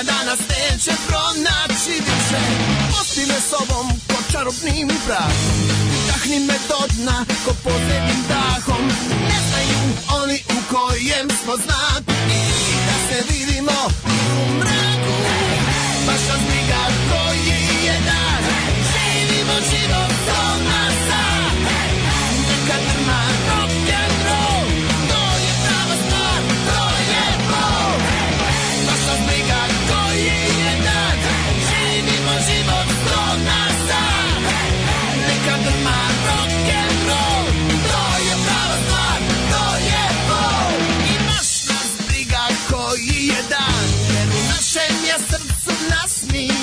nikome danas neće pronaći više Pusti me sobom po čarobnim prašom Dahni me do dna ko posljednim dahom Ne znaju oni u kojem smo znaku I da se vidimo u mraku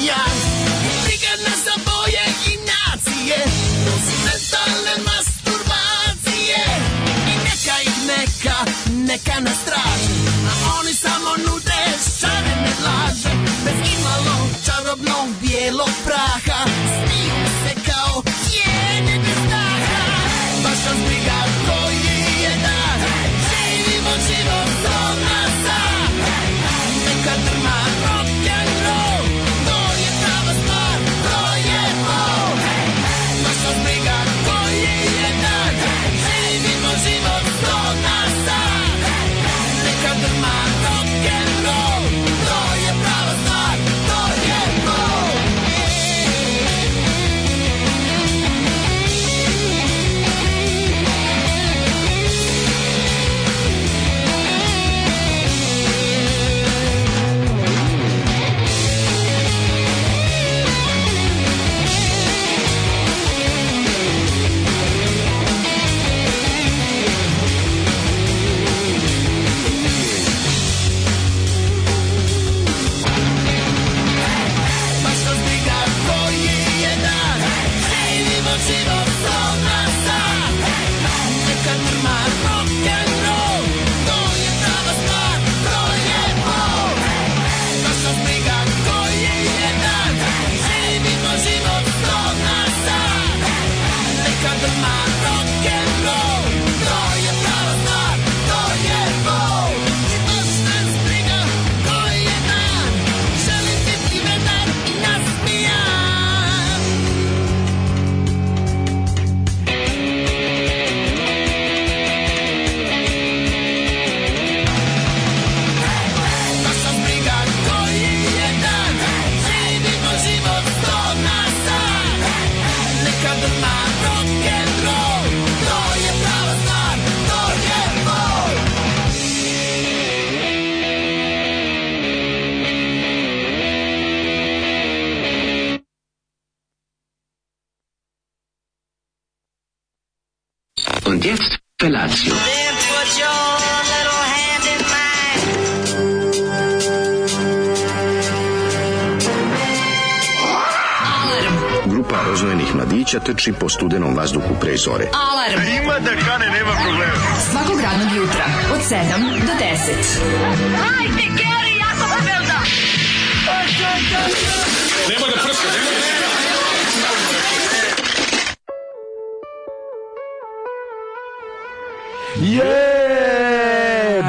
podziemia Briga za zaboje i nacje Mentalne masturbacje I neka ich neka, neka na straży A oni samo nude szare medlarze Bez imalo czarobną bielo pracha se trči po studenom vazduhu pre zore. Alarm! A e, ima da kane, nema problema. Svakog radnog jutra, od 7 do 10. Hajde, Geri, ja sam pa Belda! Nemoj da prska, nemoj da prska! Je!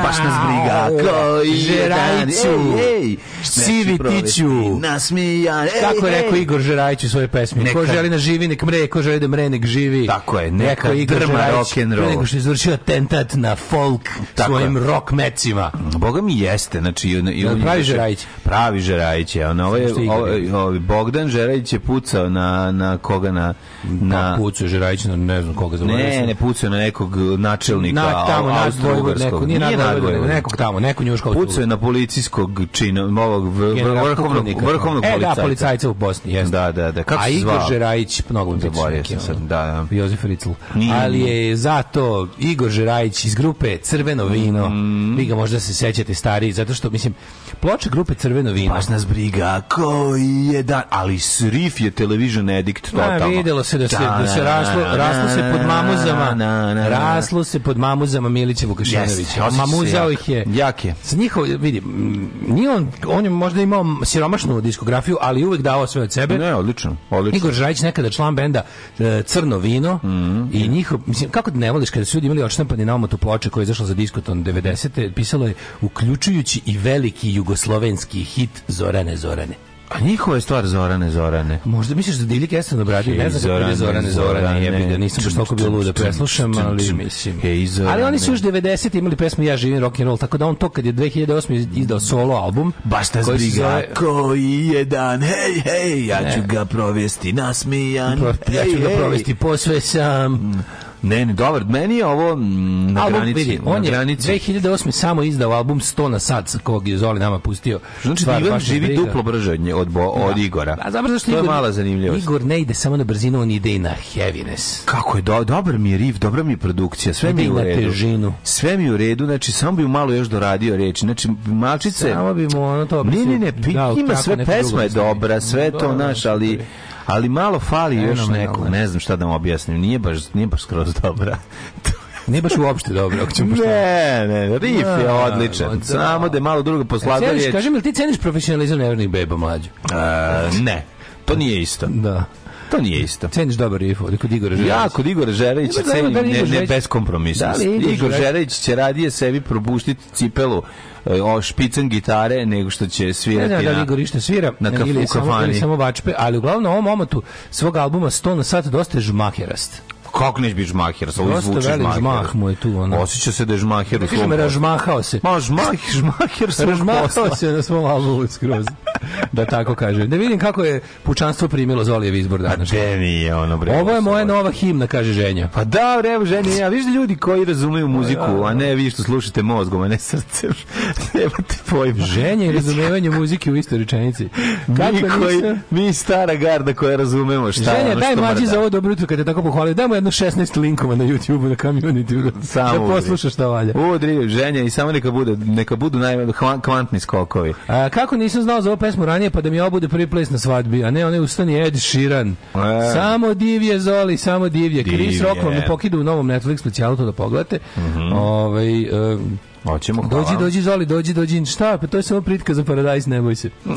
Baš nas briga, koji je dan. Ej, ej! Znači, Sivi tiću. Nasmijan. Kako je rekao Igor Žerajić u svojoj pesmi? Neka, ko želi na da živi, nek mre, ko želi da mre, nek živi. Tako je, neka Igor drma rock'n'roll. Neko što je izvršio atentat na folk tako svojim je. rock mecima. Boga mi jeste, znači... I, on, pravi Žerajić. Pravi Žerajić, je. On, ovaj, ovaj, ovaj, Bogdan Žerajić je pucao na, na koga na... Pa na... Pa pucao Žerajić, na, ne znam koga zaboravio. Ne, ne pucao na nekog načelnika na, tamo, Austro-Ugarskog. Neko, nije, nije nadvojvod, nekog tamo, nekog njuška Pucao je na policijskog čina, ovog vrhovnog vrhovnog e, da, policajca. da, policajca u Bosni, jeste. Da, da, da. Kako A Igor Žerajić, mnogo mi zaboravio sam sad, da. da. Jozef Ricl. Ali je zato Igor Žerajić iz grupe Crveno vino. Mm. Vi ga možda se sećate stariji, zato što mislim Ploče grupe Crveno vino. Baš nas briga koji je dan. Ali Srif je television edikt totalno. A, vidjelo se da se, da se da, raslo, raslo se pod mamuzama. Raslo se pod mamuzama Milića Vukašinovića. Yes, Mamuzao ih je. Jak je. Sa njihov, vidi, nije on, on je možda imao siromašnu diskografiju, ali uvek dao sve od sebe. Ne, odlično. odlično. Igor Žajić nekada član benda e, Crno vino mm, i njihov, mislim, kako ne voliš kada su ljudi imali očnampani na omotu ploče koja je izašla za diskoton 90. pisalo je uključujući i veliki jug jugoslovenski hit Zorane Zorane. A njihova je stvar Zorane Zorane. Možda misliš da Dilje Kesan obradio, ne znam Zorane, Zorane Zorane, Zorane jebi ga, nisam baš toliko bilo da preslušam, ali mislim. Hey, ali oni su još 90 imali pesmu Ja živim rock and roll, tako da on to kad je 2008 izdao solo album, baš ta zbriga. Koji je dan, hej, hej, ja ne. ću ga provesti nasmijan. Pro, ja ću ga provesti posve sam. Mm Ne, ne, dobar, meni je ovo m, mm, na album, granici. Vidi, on na je granici. 2008. samo izdao album 100 na sad, sa kog je Zoli nama pustio. Znači, Stvar, Ivan živi briga. duplo brže od, od, bo, da. od Igora. A zapravo zašto to Igor, je mala zanimljivost. Igor ne ide samo na brzinu, on ide i na heaviness. Kako je, do, dobar mi je riff, dobra mi je produkcija, sve ide mi je u redu. Težinu. Sve mi je u redu, znači, samo bi malo još doradio reči. Znači, malčice... Samo bi mu ono to... Ne, ne, ne, ima da, sve, pesma je da dobra, sve to, naš, ali ali malo fali ne, još nekog, ne znam šta da mu objasnim, nije baš, nije baš skroz dobra. Nije baš uopšte dobro, ako ćemo Ne, ne, Rif je da, odličan. Da. Samo da je malo druga posladna riječ. Kaži ili ti ceniš profesionalizam nevernih beba mlađu? E, ne, to nije isto. Da. To nije isto. Ceniš dobar riff ovdje kod Igora Žerajića. Ja kod Igora Žerića cenim da ne, ne bez kompromisa. Da Igor Žerić će radije sebi probuštiti cipelu e, o špicen gitare nego što će svirati ne, ne, da Igor išta svira na kafu, ili, kafani. Samo, ili samo vačpe, ali uglavnom na ovom momentu svog albuma 100 na sat dosta je žmakerast. Kako neće bi žmaher? Sa ovim zvuči žmaher. žmah mu je tu. Ona. Osjeća se da je žmaher. Da kažem, ražmahao se. Ma, žmah, žmaher svog Ražmahao se na svom albumu skroz. da tako kažem. Da vidim kako je pučanstvo primilo Zolijev izbor danas. Pa nije ono, bre. Ovo je moja nova himna, kaže Ženja. Pa da, bre, Ženja, ja viš da ljudi koji razumeju muziku, a ne vi što slušate mozgom, a ne srcem. Nema ti pojma. Ženja i razumevanje muzike u istoj rečenici. Kako mi, koji, mi stara garda koja razumemo šta Ženja, daj mlađi za da- ovo dobro jutro kada te tako pohvalio. Daj mu jedno 16 linkova na YouTubeu na kamioni da samo. Da poslušaš šta valja. Udri, ženja i samo neka bude, neka budu naj kvantni skokovi. A, kako nisam znao za ovu pesmu ranije pa da mi obude prvi ples na svadbi, a ne onaj ustani Ed Sheeran. E. Samo divje Zoli, samo divje. divje. Chris Rock vam ne pokida u novom Netflix specijalu to da pogledate. Mm -hmm. Ovaj um, Hoćemo, hvala. Dođi, dođi, Zoli, dođi, dođi. Šta? Pa to je samo pritka za paradajz, ne boj se.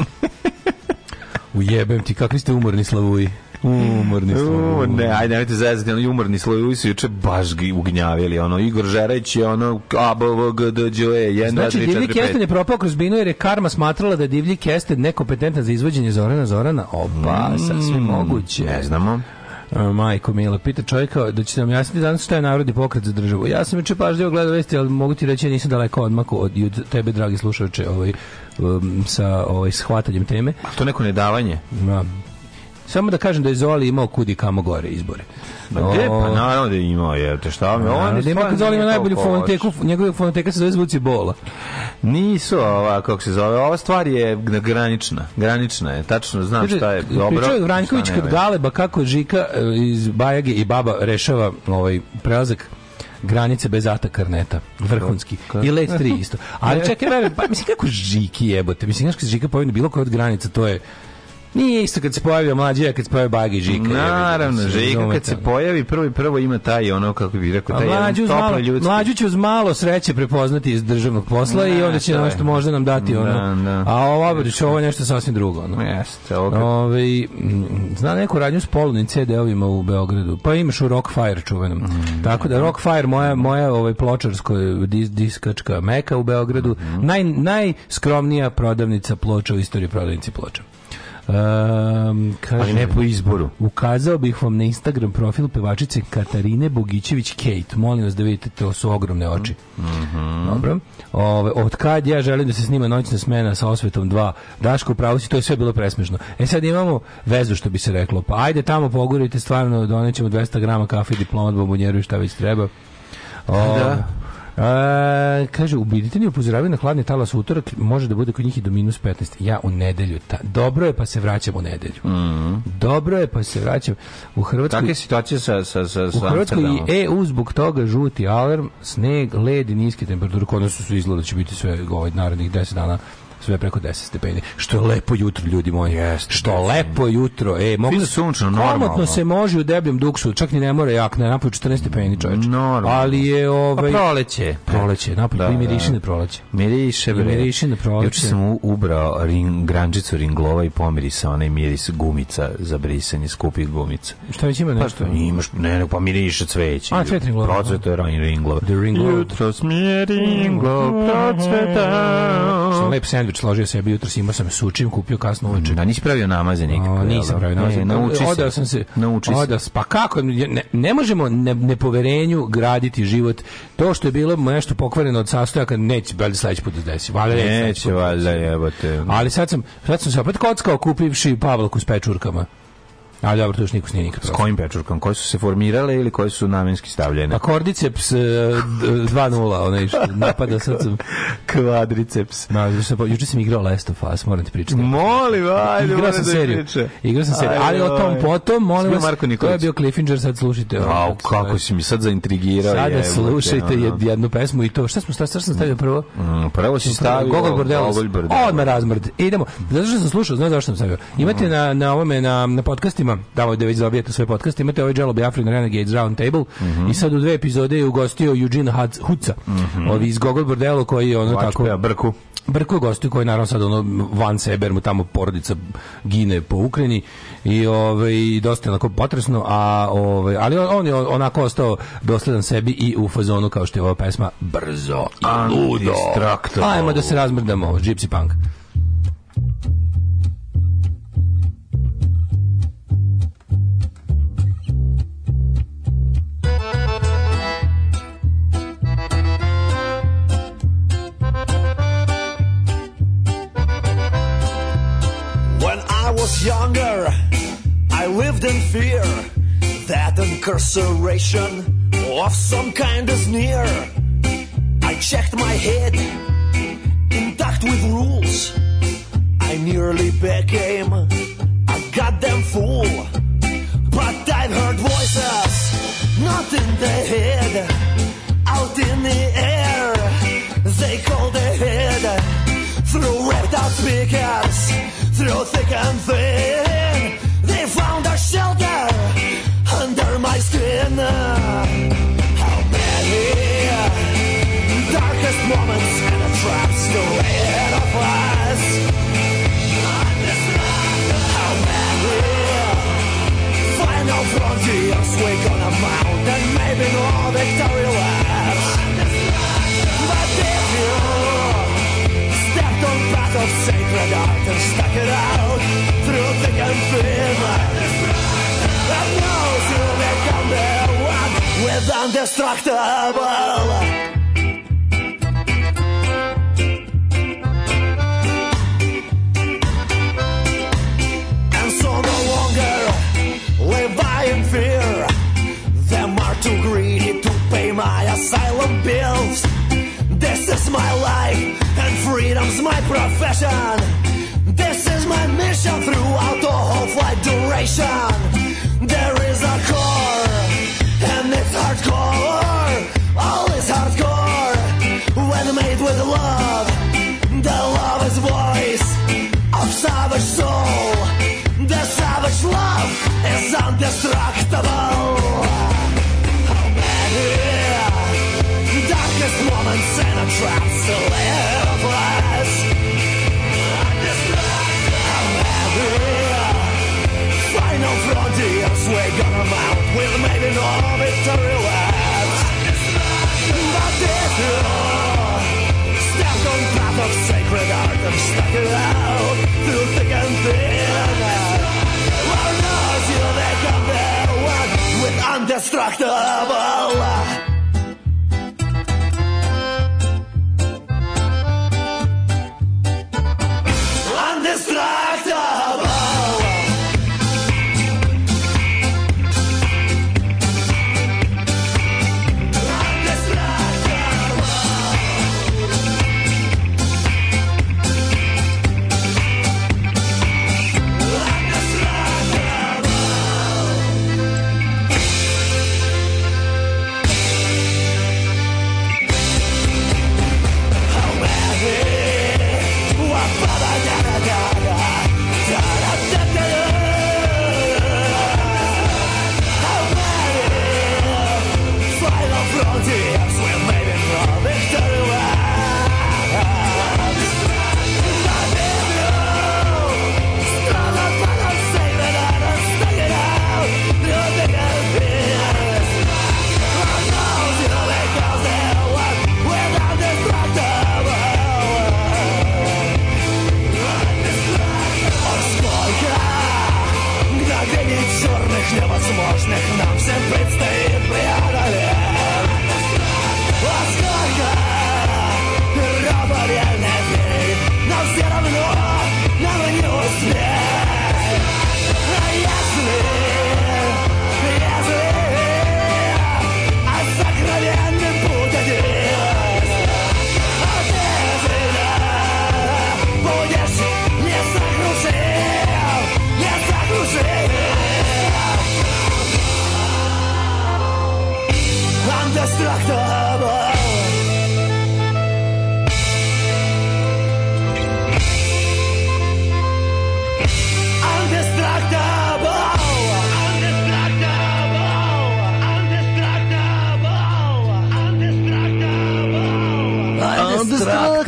Ujebem ti, kakvi ste umorni slavuji. Umorni sloj. ne, ajde, nemojte zezati, ono, umorni sloj, uvi su juče baš gi- ugnjavili, ono, Igor Žereć je ono, A, B, V, G, D, Đ, E, 1, Znači, 3, 4, Divlji Kesten je propao kroz binu jer je karma smatrala da je Divlji Kesten nekompetentan za izvođenje Zorana Zorana. Opa, mm, sasvim moguće. Ne znamo. E, Majko Mila, pita čovjeka da će nam jasniti danas šta je narodni pokret za državu. Ja sam juče pažljivo gledao vesti, ali mogu ti reći da nisam daleko odmaku od, i od tebe, dragi slušače, ovaj, um, sa ovaj, shvatanjem teme. To neko nedavanje. Ma, da. Samo da kažem da je Zoli imao kudi kamo gore izbore. Pa gde? Pa naravno da je imao, je, te šta mi? On je da ima Zoli ima najbolju fonoteku, njegove fonteka se zove zvuci bola. Nisu ova, kako se zove, ova stvar je granična, granična je, tačno znam znači, šta je dobro. Pričao je Vranjković kod Galeba kako Žika e, iz Bajage i Baba rešava ovaj prelazak granice bez ata neta vrhunski. I let 3 isto. Ali čekaj, pa mislim kako Žiki jebote, mislim kako Žika povinda bilo koja od granica, to je Nije isto kad se pojavio mlađi, a kad se pojavio Bagi Žika. Naravno, je, Žika kad se pojavi prvo i prvo ima taj ono kako bi rekao taj mlađu jedan toplo ljudski. Mlađu će uz malo sreće prepoznati iz državnog posla ne, i onda će nešto možda nam dati ono. Ne, da, ne. Da. A ovo je ovo nešto sasvim drugo. Ono. Jeste, Ovaj mm, zna neku radnju s polnim CD-ovima u Beogradu. Pa imaš u Rockfire čuvenom. Mm. Tako da, da Rockfire moja moja ovaj pločarsko dis, diskačka meka u Beogradu, mm. naj najskromnija prodavnica ploča u istoriji prodavnici ploča. Um, kaže, Ali ne po izboru. Ukazao bih vam na Instagram profil pevačice Katarine Bogićević Kate. Molim vas da vidite, to su ogromne oči. Mm -hmm. Dobro. Ove, od kad ja želim da se snima noćna smena sa Osvetom 2, Daško pravo si, to je sve bilo presmešno. E sad imamo vezu što bi se reklo. Pa ajde tamo pogurite, stvarno donećemo 200 grama kafe, diplomat, bombonjeru i šta već treba. O, da. A, kaže, u Britani upozoravaju na hladni talas utorak, može da bude kod njih i do minus 15. Ja u nedelju, ta, dobro je pa se vraćam u nedelju. Mm -hmm. Dobro je pa se vraćam. U Hrvatskoj... je situacija sa, sa, sa, sa U Hrvatskoj i EU zbog toga žuti alarm, sneg, led i niske temperature, kod nas su izgleda da će biti sve ovaj narednih 10 dana sve preko 10 stepeni. Što je lepo jutro, ljudi moji. Jeste, što desim. lepo jutro. E, mogu da sunčno, normalno. Komotno se može u debljom duksu, čak ni ne mora jak, jakna, napolju 14 stepeni, čoveče. Ali je pa ovaj A proleće. Proleće, napolju da, miriše da. na proleće. Miriše, bre. Miriše na proleće. Juče sam ubrao ring, granđicu ringlova i pomirisao onaj miris gumica za brisanje skupih gumica. Šta već ima pa nešto? Pa, imaš, ne, ne, pa miriše cveće. A, cvet ringlova. Procveto je ringlova. The ringlova. Jutro smije ringlov procvetao. Što lep sandvič sendvič složio sebi jutros, imao sam sučim, kupio kasno uveče. Da nisi pravio namaze nikako. nisam da? pravio namaze. Ne, nauči se. Odao sam se. Nauči odao, se. Pa kako? Ne, ne možemo ne, nepoverenju graditi život. To što je bilo nešto pokvareno od sastojaka, neće valjda sledeći put da desi. Valjda neće, neće da valjda jebote. Ali sad sam, sad sam se opet kockao kupivši pavlaku s pečurkama. A dobro, to još niko nije nikad S kojim pečurkom? Koje su se formirale ili koje su namenski stavljene? A pa kordiceps 2.0, e, onaj što napada sad Kvadriceps. Na, se, juče sam igrao Last of Us, moram ti pričati. Molim, ajde, igrao sam da seriju. Igrao sam seriju, ali o tom potom, molim vas, to je bio Cliffinger, sad slušajte. A, kako si mi sad zaintrigirao. Sada slušajte jednu pesmu i to. Šta smo, šta, šta sam stavio prvo? Mm, prvo si stavio Gogol Bordelas. Odmah razmrd. Idemo. Zato što sam slušao, znaš zašto sam stavio. Imate mm. na, na ovome, na, na podcastima ima, tamo gde da već dobijate svoje podcaste, imate ovaj Jello Biafrin Renegades Roundtable mm -hmm. i sad u dve epizode je ugostio Eugene Hutza, mm -hmm. ovi iz Gogol Bordelo koji je ono Vač tako... Pea, brku. Brko gosti koji naravno sad ono van sebe mu tamo porodica gine po Ukrajini i ovaj dosta je onako potresno a ovaj ali on, on je onako ostao dosledan sebi i u fazonu kao što je ova pesma brzo i ludo. Ajmo da se razmrdamo, Gypsy Punk. younger, I lived in fear that incarceration of some kind is near. I checked my head, intact with rules. I nearly became a goddamn fool. But I've heard voices, not in the head, out in the air. They called ahead through ripped out speakers through thick and thin. They found a shelter under my skin. How many darkest moments and traps trap still ahead of us? How many final frontiers we gonna mount and maybe no victory. i and stuck it out through thick and thin. And now you become the one with indestructible. too greedy to pay my asylum bills. This is my life. Freedom's my profession. This is my mission throughout the whole flight duration. There is a core, and it's hardcore. All is hardcore when made with love. The love is voice of savage soul. The savage love is undestructible. destructible.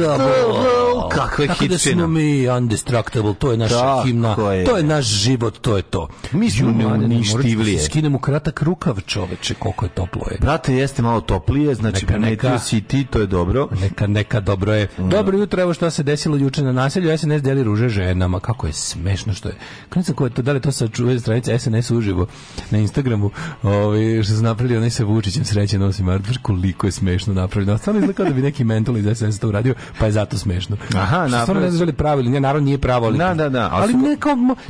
各不。Kakve Tako da smo mi undestructible, to je naša Tako himna, je. to je naš život, to je to. Mi smo da neuništivlije. Skinemo kratak rukav čoveče, koliko je toplo je. Brate, jeste malo toplije, znači neka, neka si ti, to je dobro. Neka, neka dobro je. Mm. Dobro jutro, evo što se desilo juče na naselju, SNS deli ruže ženama, kako je smešno što je. Kako je to, da li to sa čuje stranice SNS uživo na Instagramu, ovi, što su napravili onaj sa Vučićem sreće nosi mart, koliko je smešno napravljeno. Stvarno izgleda kao da bi neki mental iz SNS to uradio, pa je zato smešno. Aha, na. Stvarno ne znam li pravo ili naravno nije pravo, ali. Da, da, da. Ali, ali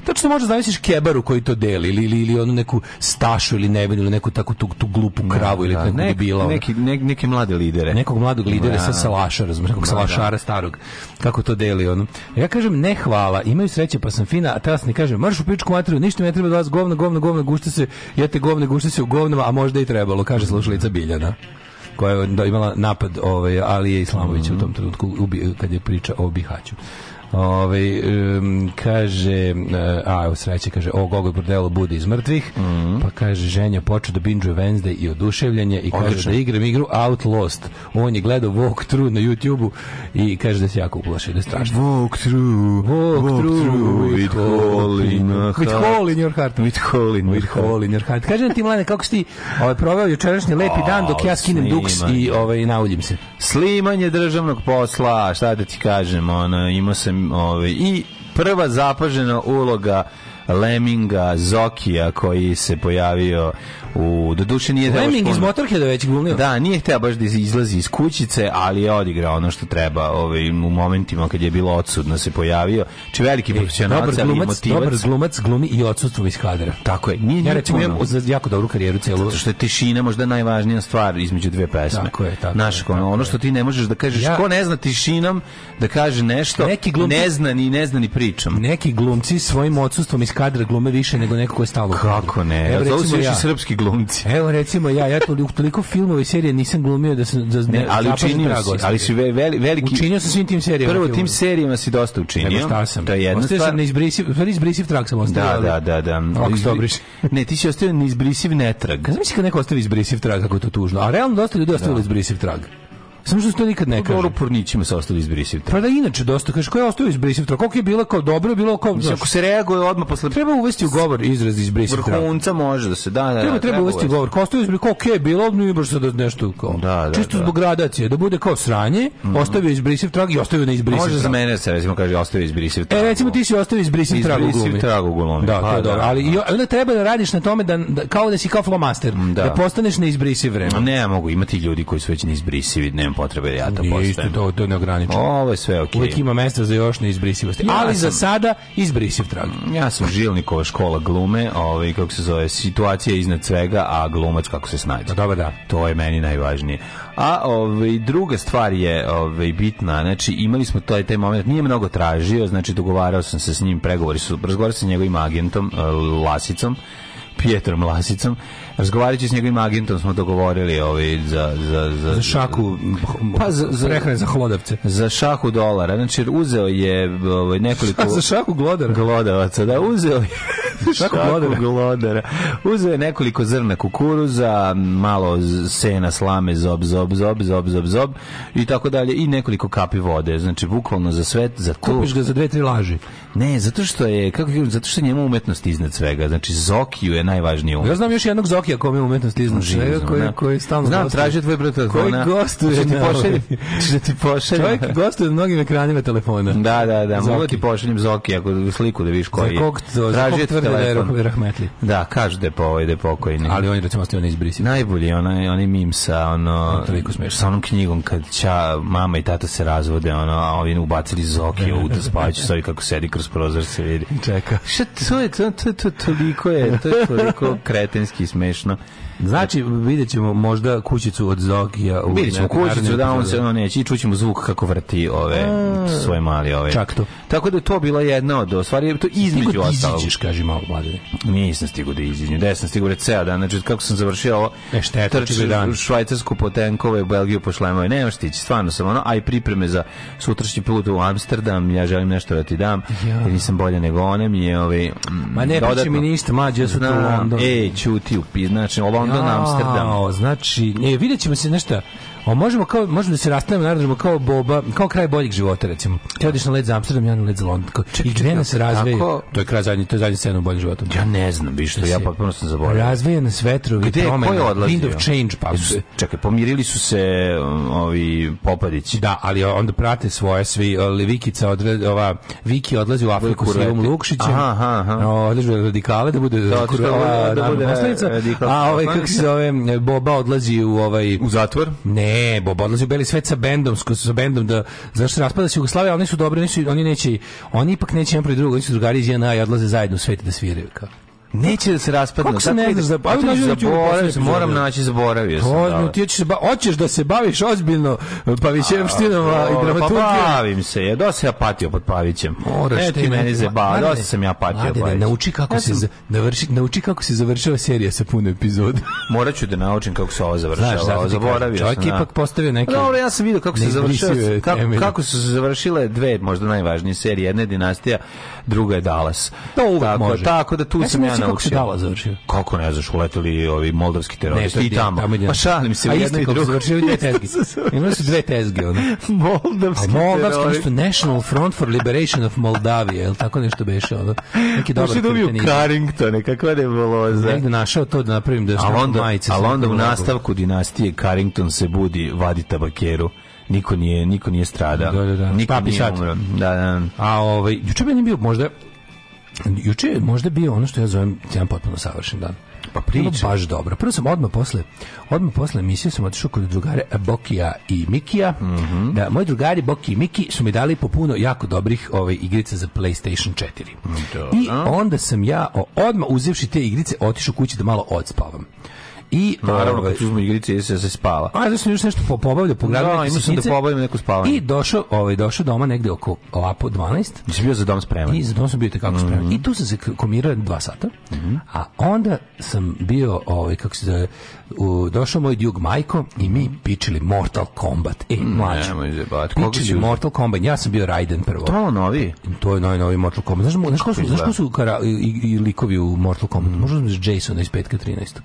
tačno možeš zamisliš kebaru koji to deli ili ili ili onu neku stašu ili nevinu ili neku tako tu, tu glupu da, kravu ili da, neku nek, debila. Neki ne, neke mlade lidere. Nekog mladog lidera da. sa da. salaša, razumeš, nekog da, salašara da. starog. Kako to deli on. Ja kažem ne hvala, imaju sreće pa sam fina, a teraz ne kaže marš u pičku materiju, ništa ne treba od vas, govno, govno, govno, gušte se, jete govne, gušte se u govnama, a možda i trebalo, kaže slušalica Biljana koja je imala napad ovaj, Alije Islamovića mm -hmm. u tom mhm. trenutku ubi, kad je priča o Bihaću. Ove, ovaj, um, kaže, eh, a u sreće kaže, o Gogoj Bordelo bude iz mrtvih, mm -hmm. pa kaže, ženja poče da binge Wednesday i oduševljanje i Odlično. kaže da igram igru Outlost. On je gledao Walk Through na YouTube-u i kaže da se jako uplašio, da je strašno. Walk Through, Walk, walk with hole in, with hole in your heart. With in, with in your heart. Kaže ti, mlade, kako si ti ovaj, proveo jučerašnji lepi oh, dan dok ja skinem duks i ovaj, nauljim se? Slimanje državnog posla, šta da ti kažem, ona, imao sam ovaj, i prva zapažena uloga Leminga Zokija koji se pojavio U doduše nije Fleming iz Motorheada već glumio. Da, nije hteo baš da izlazi iz kućice, ali je odigrao ono što treba, ovaj u momentima kad je bilo odsudno se pojavio. Či znači, veliki e, profesionalac, dobar glumac, motivac. Dobar glumac glumi i odsustvo iz kadra. Tako je. Nije, ja recimo imam jako dobru karijeru celu. Zato što je tišina možda najvažnija stvar između dve pesme. Tako je, tako. Naš, ono, ono što ti ne možeš da kažeš, ja, ko ne zna tišinom da kaže nešto, neki glumci, ne zna ni ne zna ni pričom. Neki glumci svojim odsustvom iz kadra glume više nego neko ko je stalo. Kako ne? Ja, recimo, ja. srpski glumci. Evo recimo ja, ja toliko, toliko filmova i serija nisam glumio da sam da ne, ali učinio si, ali si ve, veliki učinio sam svim tim serijama. Prvo tim serijama si dosta učinio. Nego šta sam? To je jedna ostao stvar. sam neizbrisiv, stvari trag sam ostao. Da, da, da, da. Ako izbriš. Ne, ti si ostao neizbrisiv netrag. Znaš kad neko ostavi izbrisiv trag kako je to tužno. A realno dosta ljudi ostavilo da. izbrisiv trag. Samo što to nikad ne kaže. Dobro pornićima se ostali izbrisiv. Pa da inače dosta kaže ko je ostao izbrisiv, koliko je bilo kao dobro, bilo kao Mislim, ako se reaguje odmah posle treba uvesti u govor izraz izbrisiv. Vrhunca može da se da, da, da treba, treba, uvesti u govor. Ko ostao izbrisiv, koliko je bilo, ne baš da nešto kao. Da, da, Čisto da. zbog gradacije, da bude kao sranje, mm. ostavio izbrisiv trag i ostavio na izbrisiv. Može za mene da se recimo kaže ostavi izbrisiv trag. E recimo ti si ostavio izbrisiv trag u glumi. Trag u glumi. Da, pa, to da. dobro, ali i onda treba da radiš na tome da, da kao da si kao flomaster, da. da postaneš neizbrisiv vreme. Ne mogu imati ljudi koji su već neizbrisivi, ne nemam potrebe da ja to Nije isto, to, to ne ograničeno. Ovo je sve okej. Okay. Uvijek ima mesta za još neizbrisivosti. Ja ali sam, za sada izbrisiv trag. Ja sam Žilnikova škola glume, ovaj, kako se zove, situacija iznad svega, a glumac kako se snađe. No, pa dobro, da. To je meni najvažnije. A ovaj, druga stvar je ovaj, bitna, znači imali smo taj, taj moment, nije mnogo tražio, znači dogovarao sam se s njim, pregovori su, razgovarao sam s njegovim agentom, eh, Lasicom, Pietrom Lasicom razgovarajući s njegovim agentom smo dogovorili ovaj za za za, za šaku pa za za prehrane za hlodavce. Za šaku dolara. Znači uzeo je ovaj nekoliko za šaku glodara. Glodavaca, da uzeo je šaku glodara. glodara. Uzeo je nekoliko zrna kukuruza, malo sena, slame, zob, zob, zob, zob, zob, zob i tako dalje i nekoliko kapi vode. Znači bukvalno za sve za to. Kupiš ga za dve tri laži. Ne, zato što je kako zato što njemu umetnost iznad svega. Znači Zokiju je najvažniji. umetnost. Ja znam još jednog Zokija kome je umetnost iznad svega, koji koji, koji stalno Znam, traži tvoj brat telefona. Da koji gostuje da ti pošalje, da ti pošalje. Čovek gostuje na mnogim ekranima telefona. Da, da, da, mogu da ti pošaljem Zokija ako sliku da viš koji. Kog to, traži tvrde da je rahmetli. Da, kaže da je po ovaj da je pokojni. Ali on je recimo ostao neizbrisiv. Najbolji onaj onaj mim sa ono sa onom knjigom kad ća mama i tata se razvode, ono, a oni ubacili Zokija u da pa sa kako sedi kroz kroz prozor se vidi. Čeka. Šta to je, to, to, to, toliko je, to je toliko kretenski smešno. Znači, vidjet ćemo možda kućicu od Zogija. U vidjet ćemo kućicu, da on se on neće i čućemo zvuk kako vrti ove A, svoje mali ove. Čak to. Tako da to bila jedna od stvari, to između ostalog. Stigo kaži malo, mladine. Nisam stigo da iziđem, da sam stigo ceo dan, znači kako sam završio ovo, e, šteta, dan. Švajcarsku po tenkove, Belgiju po šlemove, nema štići, stvarno sam ono, aj pripreme za sutrašnji put u Amsterdam, ja želim nešto da ti dam, ja. jer nisam bolje nego one mi je, ove, Ma ne, pa mm, dodatno, mi ništa, mađe, ja su tu u London. Ej, čuti, znači, ovo London, Amsterdam. Znači, ne, vidjet ćemo se nešto O, možemo, kao, možemo da se rastavimo na aerodromu kao boba, kao kraj boljeg života, recimo. Ti odiš na led za Amsterdam, ja na led za London. I dve nas razvije? To je kraj zadnje, to je zadnje scena boljeg života. Ja ne znam, biš što da ja potpuno sam zaboravio. Razvije nas vetrovi, Gde, promene, ko je odlazio? wind of change. Pa, Jesu, čekaj, pomirili su se um, ovi popadići. Da, ali onda prate svoje svi. Ali Vikica odred, ova, Viki odlazi u Afriku s Ivom Lukšićem. Aha, aha. Odlažu radikale da bude da, kurva, da, da, da, da, da, da, da, da, da, da, da, da, da, da, da, da, Ne, Bob odlazi u beli svet sa bendom, sa bendom da zašto raspada se Jugoslavija, oni su dobri, oni su, oni neće, oni ipak neće jedan prvi drugog, oni su drugari iz JNA i odlaze zajedno u svet da sviraju kao. Neće da se raspadnu. Kako se ne znaš da... Ajde, nađu zaboravio sam, moram naći, zaboravio sam. Ozbiljno, da. ti hoćeš, da ba, hoćeš da se baviš ozbiljno uh, Pavićevštinom i pa dramaturgijom. Pa bavim se, ja dosta ja patio pod Pavićem. Moraš, e, ti meni zeba, dosta sam ja patio Mladine, Pavić. nauči kako, ja sam... se, navrši, nauči kako se završava serija sa puno epizoda. Morat ću da naučim kako se ovo završava. Znaš, zaboravio sam. Čovjek da. ipak postavio pa neke... Dobro, ja sam vidio kako se završava, kako, kako su se završile dve, možda najvažnije serije. Jedna je dinastija, druga je Dallas. To uvek može. Tako da tu sam ja naučio. Kako se završio? Kako ne znaš, uleteli ovi moldavski teroristi i tamo. tamo pa šalim se, a jedno i drugo. Završio dve tezge. Imali su dve tezge. Ono. moldavski Moldavski, nešto National Front for Liberation of Moldavia, ili tako nešto beše. Ono. Neki dobar da kritanizam. Carringtone, kakva za... Negde našao to da napravim da a onda, majice. Ali onda u nastavku dinastije Carrington se budi, vadi tabakeru niko nije niko nije strada. Da, da, da. Niko Papi nije umro. Da, da, da. A ovaj juče bi bio možda Juče je možda bio ono što ja zovem jedan potpuno savršen dan. Pa priča. baš dobro. Prvo sam odmah posle, odmah posle emisije sam otišao kod drugare Bokija i Mikija. Mm -hmm. Da, moji drugari Boki i Miki su mi dali popuno jako dobrih ove ovaj, igrice za PlayStation 4. Mm, da. I onda sam ja odmah uzivši te igrice otišao kući da malo odspavam. I naravno kad ovaj. uzmu igrice se se spava. A pa, ja da sam još nešto po pogledao no, sam da pobavim neku spavanje. I došao, ovaj došao doma negde oko lapo 12. Mislim bio za dom spreman. I za dom sam bio tekako mm -hmm. spreman. Mhm. I tu sam se komirao dva sata. Mm -hmm. A onda sam bio ovaj kako se zove u, došao moj Dug Majko i mi mhm. pičili Mortal Kombat. E, mhm, mlađe. Pičili Mortal Kombat. Ja sam bio Raiden prvo. To je novi. To je najnovi Mortal Kombat. Znaš, znaš ko su, znaš ko su kara, i, i likovi u Mortal Kombat? Mm. Možda su Jason iz petka 13.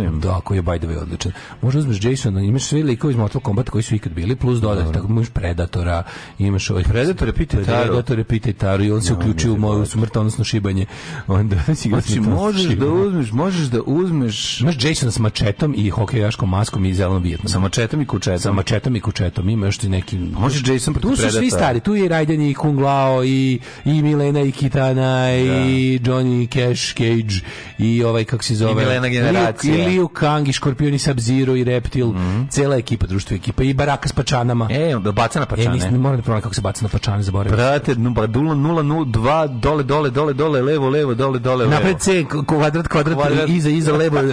Pretpostavljam. Da, koji je by the way odličan. Može uzmeš Jasona, imaš sve likove iz Mortal Kombat koji su ikad bili, plus dodatno da, da. tako imaš Predatora, imaš ovaj Predatora Pite Taro. Predatora Pite Taro i on se uključio u moju da- smrt, odnosno šibanje. Onda si znači, možeš da uzmeš, možeš da uzmeš. Imaš Jason sa mačetom i hokejaškom maskom i zelenom vijetnom. Sa mačetom i kučetom. Sa mačetom i kučetom. Ima još ti neki Možeš Jason Tu su svi stari, tu je Raiden i Kung Lao i i Milena i Kitana i Johnny Cash Cage i ovaj kako se zove I Milena generacija. Ryu, Kang i Škorpion i Sub-Zero i Reptil, mm -hmm. cela ekipa, društvo ekipa i baraka s pačanama. E, da baca na e, pačane. E, nisam, moram da pronaći kako se baca na pačane, zaboravim. Brate, no, pa 002 dole, dole, dole, dole, levo, levo, dole, dole, levo. Napred C, kvadrat, kvadrat, kvadrat. iza, iza, levo, r,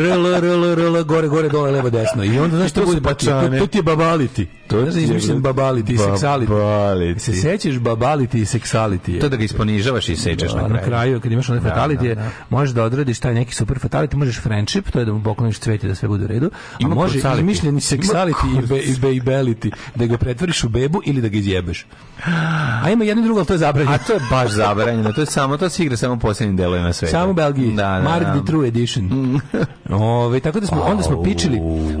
l, r, l, r, l, gore, gore, dole, levo, desno. I onda, znaš, to bude pačane. To ti je babaliti. To je izmišljen babaliti i seksaliti. Babaliti. Se sećaš babaliti i seksaliti. To da ga isponižavaš i sečeš da, na kraju. Na kraju, kad imaš onaj da, fatality, da, možeš da odradiš taj neki super fatality, možeš friendship, to je da mu pokloniš cvete da sve bude u redu. Ima a može krucaliti. izmišljeni seksaliti i, be, i bejbeliti, da ga pretvoriš u bebu ili da ga izjebeš. A ima jedno drugo, ali to je zabranjeno. A to je baš zabranjeno, to je samo, to se igra samo u posljednjim delovima sveta. Samo u Belgiji, da, da, da. Mark the True Edition. Mm. Ove, tako da smo, onda smo pičili,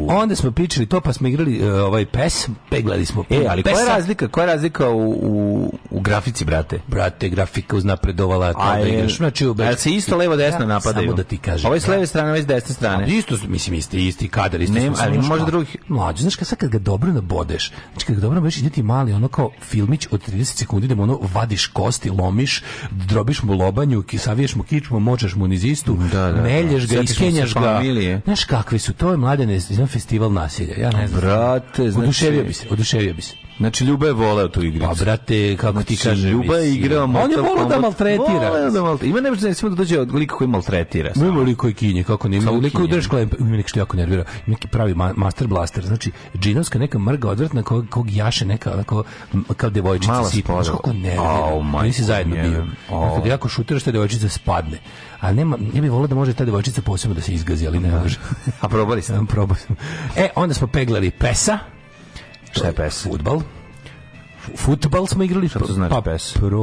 onda smo pičili to, pa smo igrali uh, ovaj pes, peglali smo. E, ali pesa. koja je razlika, koja je razlika u, u, u grafici, brate? Brate, grafika uznapredovala, to da igraš. Znači, u, se isto levo-desno napadaju. Samo da ti kažem. Ovo je s da. leve strane, ovo je s desne strane strane. A isto, mislim, isti, isti kadar, isto ne, ali može drugih. Mlađi, znaš kad sad kad ga dobro nabodeš, znači kad ga dobro nabodeš, ide ti mali, ono kao filmić od 30 sekundi, da mu ono vadiš kosti, lomiš, drobiš mu lobanju, saviješ mu kičmu, močeš mu nizistu, da, da, da. melješ ga, iskenjaš ga. Familije. Znaš kakvi su, to je mladene, festival nasilja, ja ne znam. Brate, znači... Oduševio bi se, oduševio bi se. Znači Ljuba je voleo tu igricu. Pa brate, kako znači, ti kažeš, Ljuba je igrao Mortal On je voleo da maltretira. Voleo da maltretira. Ima nešto, ne smije da dođe od lika koji maltretira. Samo. Ima liko koji kinje, kako ne, ima liko koji drži klemp, ima nešto jako nervira. Neki pravi ma, master blaster, znači džinovska neka mrga odvratna kog, kog jaše neka onako kao devojčica Mala sipa. Znači, kako nervira. Oh, Nisi zajedno bio. Oh. da jako šutiraš, ta devojčica spadne. A nema, ja bih volao da može ta devojčica posebno da se izgazi, ali ne da. može. A probali sam. Probali sam. E, onda smo peglali pesa. Šta je pesma? Futbal futbal smo igrali. Šta to znači pa, PES? Pro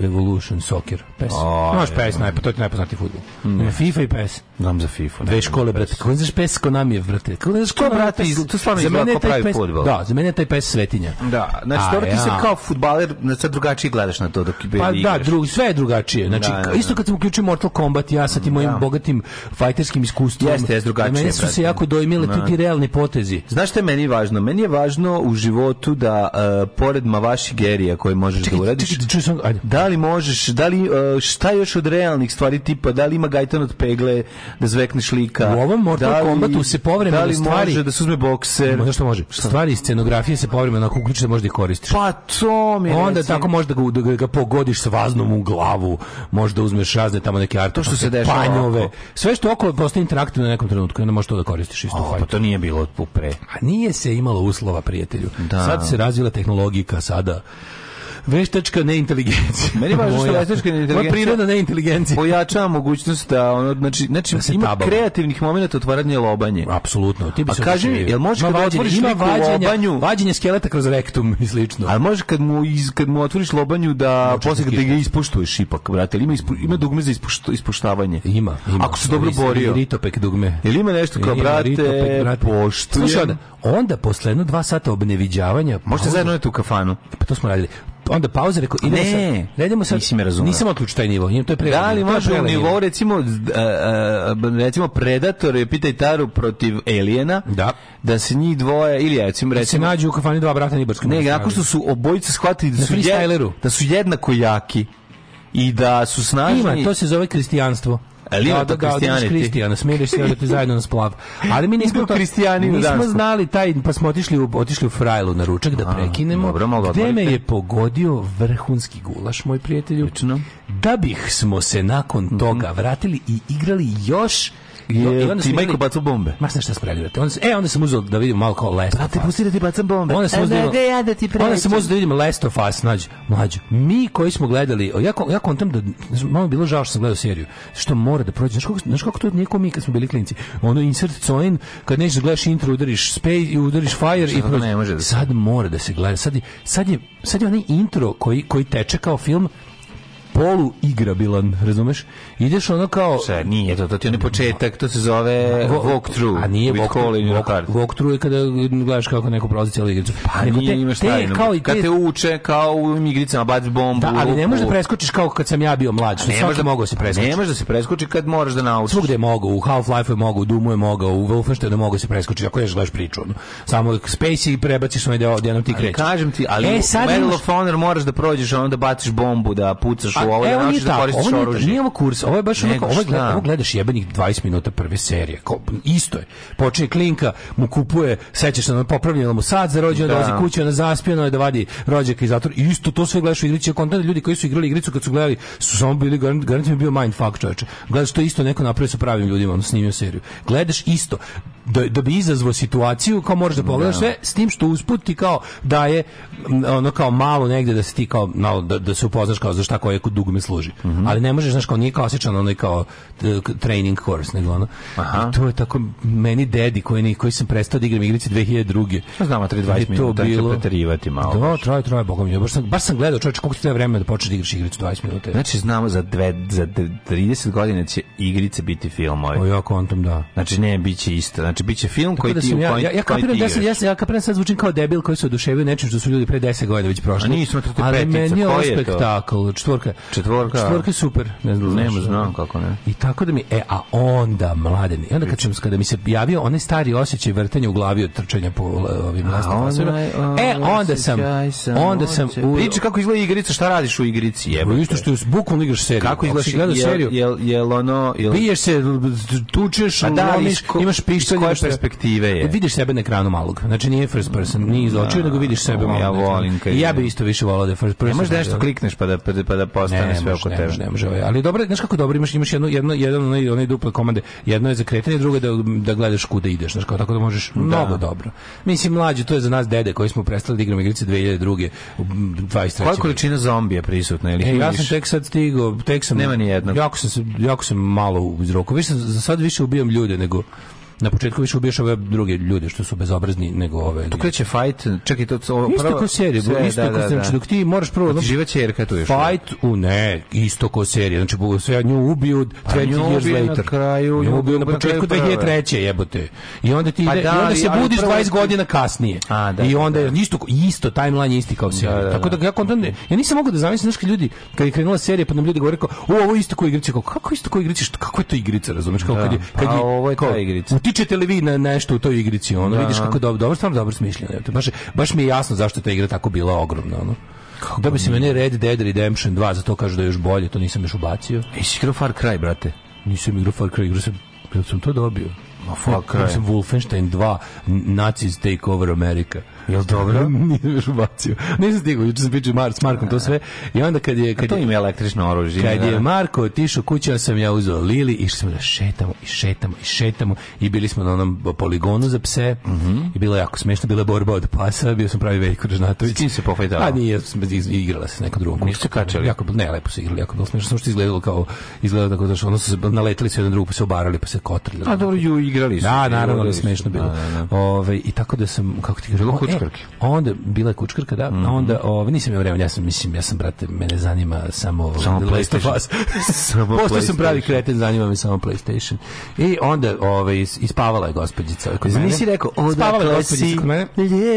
Evolution Soccer. PES. O, Noš PES, pa to je najpoznati futbol. Ne. FIFA i PES. Znam za FIFA. Dve škole, brate. Kako ne znaš PES ko nam je, brate? Kako ne znaš ko, brate? To stvarno izgleda ko pravi futbol. Da, za mene je taj PES svetinja. Da, znači, dobro ti se kao futbaler, sad drugačije gledaš na to dok pa, da, drug, sve je drugačije. Znači, da, da, da. isto kad sam uključio Mortal Kombat, ja sa tim da. mojim bogatim fajterskim iskustvom. Jeste, jeste drugačije. Mene su se jako dojmile da. tu ti realni potezi. Znaš što je meni važno? Meni je važno u životu da, eh, pored vaših gerija koje možeš da čekaj, da uradiš. Čekaj, čekaj, čekaj, ajde. Da li možeš, da li, e, šta još od realnih stvari tipa, da li ima gajtan od pegle, da zvekneš lika? U ovom Mortal da li, Kombatu se povremeno stvari... Da li stvari, može da se uzme bokser? Možda što može. Šta? Stvari iz scenografije se povremeno ako uključiš da možeš da ih koristiš. Pa to mi Onda recimo. tako možda ga, da ga pogodiš sa vaznom u glavu, možda uzmeš razne tamo neke arte, to što se dešava. Panjove. Ovako. Sve što okolo postaje interaktivno na nekom trenutku, onda možeš to da koristiš isto. Oh, pa to nije bilo od pre. A nije se imalo uslova, prijatelju. Da. Sad se razvila tehnologika sada veštačka neinteligencija. Meni važno što veštačka neinteligencija. prirodna neinteligencija. Pojačava mogućnost da ono znači znači da ima tabava. kreativnih momenata otvaranje lobanje. Apsolutno. Ti bi se kaži mi, jel možeš kad vađenje, otvoriš ima vađenje, lobanju, vađenje skeleta kroz rektum i slično. A možeš kad mu iz, kad mu otvoriš lobanju da Moče da posle kad ga ispuštuješ ipak, brate, ima ispu, ima dugme za ispušt, ispuštavanje. Ima, ima. Ako se dobro borio. Ritopek dugme. Jel ima nešto kao brate, poštujem. Slušaj, onda, onda posle jedno dva sata obneviđavanja, možete pa zajedno u kafanu. Pa to smo radili onda pauza, rekao, idemo ne, sad, ne sad, nisi me razumio. Nisam odlučio taj da, nivo, to je prelazno. Da li može u nivou, recimo, uh, recimo Predator je pitaj Taru protiv Aliena, da, da se njih dvoje, ili recimo, da recimo, se nađu u kafani dva brata Nibarskog. Ne, nakon što su obojica shvatili da su, jed, da su jednako jaki i da su snažni. Ima, to se zove kristijanstvo. Livata da, da, da, Kristijana, smiriš se, odete zajedno na splav. Ali mi nismo, to, da. nismo znali taj, pa smo otišli u, otišli u frajlu na ručak da prekinemo. Dobro, gde me da je pogodio vrhunski gulaš, moj prijatelju. Da bih smo se nakon mhm. toga vratili i igrali još je ti majko bacao bombe. Ma šta spredivate. On, e, onda sam uzeo da vidim malo kao Last Brate, pusti da ti bacam bombe. Onda sam e, uzeo da, ja da ti Onda sam uzeo da vidim Last of Us, nađu. Mlađu. Mi koji smo gledali, ja, ja kontam da, malo bilo žao što sam gledao seriju, što mora da prođe. Znaš kako, znaš kako to nije mi kad smo bili klinci? Ono insert coin, kad nećeš da gledaš intro, udariš space i udariš fire i prođe. Da sad mora da se gleda. Sad, sad, je, sad je onaj intro koji, koji teče kao film, polu igra bila, razumeš? Ideš ono kao... Šta, nije to, to ti je početak, to se zove walkthrough. A nije walkthrough, walkthrough je kada gledaš kako neko prolazi cijelu igricu. Pa Nego nije, te, imaš te, kao te, Kad te uče, kao u igricama, bac bombu. Da, ali ne možeš da preskočiš kao kad sam ja bio mlađ. Ne možeš da mogu se preskočiti. Ne možeš da se preskoči kad moraš da naučiš. Svugde je mogao, u Half-Life je mogao, u Doomu je mogao, u Wolfensteinu je mogao se preskočiti, ako ješ gledaš priču. Ono. Samo Space i prebaciš onaj deo, deo ti krećeš. Kažem ti, ali e, u Medal of Honor moraš da prođeš, da baciš bombu, da pucaš a, u ovo Evo, nije da tako, koristiš ovo oružje. Nije ovo kurs, ovo je baš onako, ovo, gleda, ovo gledaš jebenih 20 minuta prve serije. Ko, isto je. Počinje klinka, mu kupuje, sećaš se, popravljeno mu sad za da. dolazi kući, ona zaspijena je da vadi rođaka iz zatvora. Isto to sve gledaš u igrici, kontent ljudi koji su igrali igricu kad su gledali, su samo bili garantno bio mind fuck, čoveče. Gledaš to isto neko napravio sa pravim ljudima, on snimio seriju. Gledaš isto da, da bi izazvao situaciju kao možeš da pogledaš da. sve s tim što usput ti kao da je ono kao malo negde da se ti kao malo da, da se upoznaš kao za šta koje dugme služi. Mm -hmm. Ali ne možeš, znaš, kao nije klasičan onaj kao e, training course, nego ono. Aha. I to je tako, meni dedi koji, ni, koji sam prestao da igram igrice 2002. Što znam, 3-20 minuta bilo... će preterivati malo. Da, traje, traje, boga mi. Baš sam, baš sam gledao, čovječ, koliko ti treba vremena da počneš da igraš igricu 20 minuta. Znači, znamo, za, dve, za 30 godina će igrice biti filmovi. O, ja kontam, da. Znači, ne, bit će isto. Znači, bit će film tako koji da ti... Ja, ja, ja kapiram da sam, ja, ja kapiram sad zvučim kao debil koji se oduševio nečim što su ljudi pre 10 godina već prošli. A nismo, to te petica, koji je to? spektakl, četvorka. Četvorka. Četvorka je super. Ne znam, ne znam kako ne. I tako da mi e a onda mladen. I onda kad sam kada mi se javio onaj stari osjećaj vrtanja u glavi od trčanja po ovim vlastima. E onda sam onda sam vidi kako izgleda igrica, šta radiš u igrici? Pa Jebo. Isto što je bukvalno igraš seriju. Kako izgledaš gleda seriju? Jel jel ono jel Biješ se, tučeš, pa da, lomiš, imaš pištolj, koje perspektive je. Vidiš sebe na ekranu malog. Znači nije first person, nije iz očiju, da, nego vidiš sebe malo. Ja volim Ja bi isto više volao da first e, person. Ne možeš da nešto klikneš pa da pa da pa ostane sve oko tebe. Ne može, ali dobro, znaš kako dobro imaš, imaš jedno, jedno, jedan onaj, onaj duple komande. Jedno je za kretanje, drugo je da, da gledaš kuda ideš, znaš kao tako da možeš da. mnogo dobro. Mislim, mlađi, to je za nas dede koji smo prestali da igramo igrice 2002. 23. Koja količina zombija prisutna? Ili e, ja sam tek sad stigao, tek sam... Nema ni jednog. Jako sam, jako sam malo u izroku. Više, za sad više ubijam ljude nego na početku više ubiješ ove druge ljude što su bezobrazni nego ove. Tu kreće fight, čekaj to ovo isto kao Ko serija, sve, isto da, ko da, serija, da, da. znači dok ti moraš prvo znači živa ćerka tu je. Da. Fight u ne, isto kao serija, znači sve ja nju ubiju 20 years later. Na kraju, nju ubiju na početku 2003. jebote. I onda ti pa ide, da, i onda se ali, budiš 20 godina kasnije. A, da, I onda je da. isto isto timeline isti kao serija. Tako da ja onda ja nisam mogao da zamislim znači ljudi kad je krenula serija pa nam ljudi govore kao, "O, ovo isto kao igrice, Kako isto ko igrica? Kako je to igrica, razumeš? Kao kad je kad pa je ovo je ta igrica utičete li vi na nešto u toj igrici? Ono, da. vidiš kako dobro, dobro, stvarno dobro smišljeno. je Baš, baš mi je jasno zašto ta igra tako bila ogromna. Ono. Kako da bi se meni Red Dead Redemption 2, za to kažu da je još bolje, to nisam još ubacio. E, igrao Far Cry, brate? Nisam igrao Far Cry, igrao sam, sam to dobio. Ma, fuck, Cry. Ja sam Wolfenstein 2, Nazis Take Over America. Jel dobro? Nisam još ubacio. Nisam stigao, juče sam pričao Mar, s Markom to da. sve. I onda kad je... Kad A to im je električno oružje. Kad je da. Marko otišao kuća, sam ja uzeo Lili, išli smo da šetamo i šetamo i šetamo i bili smo na onom poligonu za pse mm -hmm. i bilo je jako smešno, bila je borba od pasa, bio sam pravi Veljko Ražnatović. S kim se pofajtao? A nije, igrala se nekom drugom kuću. kačeli? Jako, ne, lepo se igrali, jako bilo smiješno, samo što izgledalo kao, izgledalo tako da što ono su se naletili se jedan drugog, pa se obarali, pa se kotrljali. A dobro, ju igrali su. Da, naravno, smiješno bilo. Da, Ove, ovaj, I tako da sam, kako ti kažem, kučkarke. Onda bila je kučkarka, da. Mm -hmm. Onda ovaj nisam ja vremena, ja sam mislim ja sam brate, mene zanima samo samo PlayStation. samo Pošto sam pravi kreten, zanima me samo PlayStation. I onda ovaj ispavala je gospođica. Kod mene. Nisi rekao, odakle je gospođica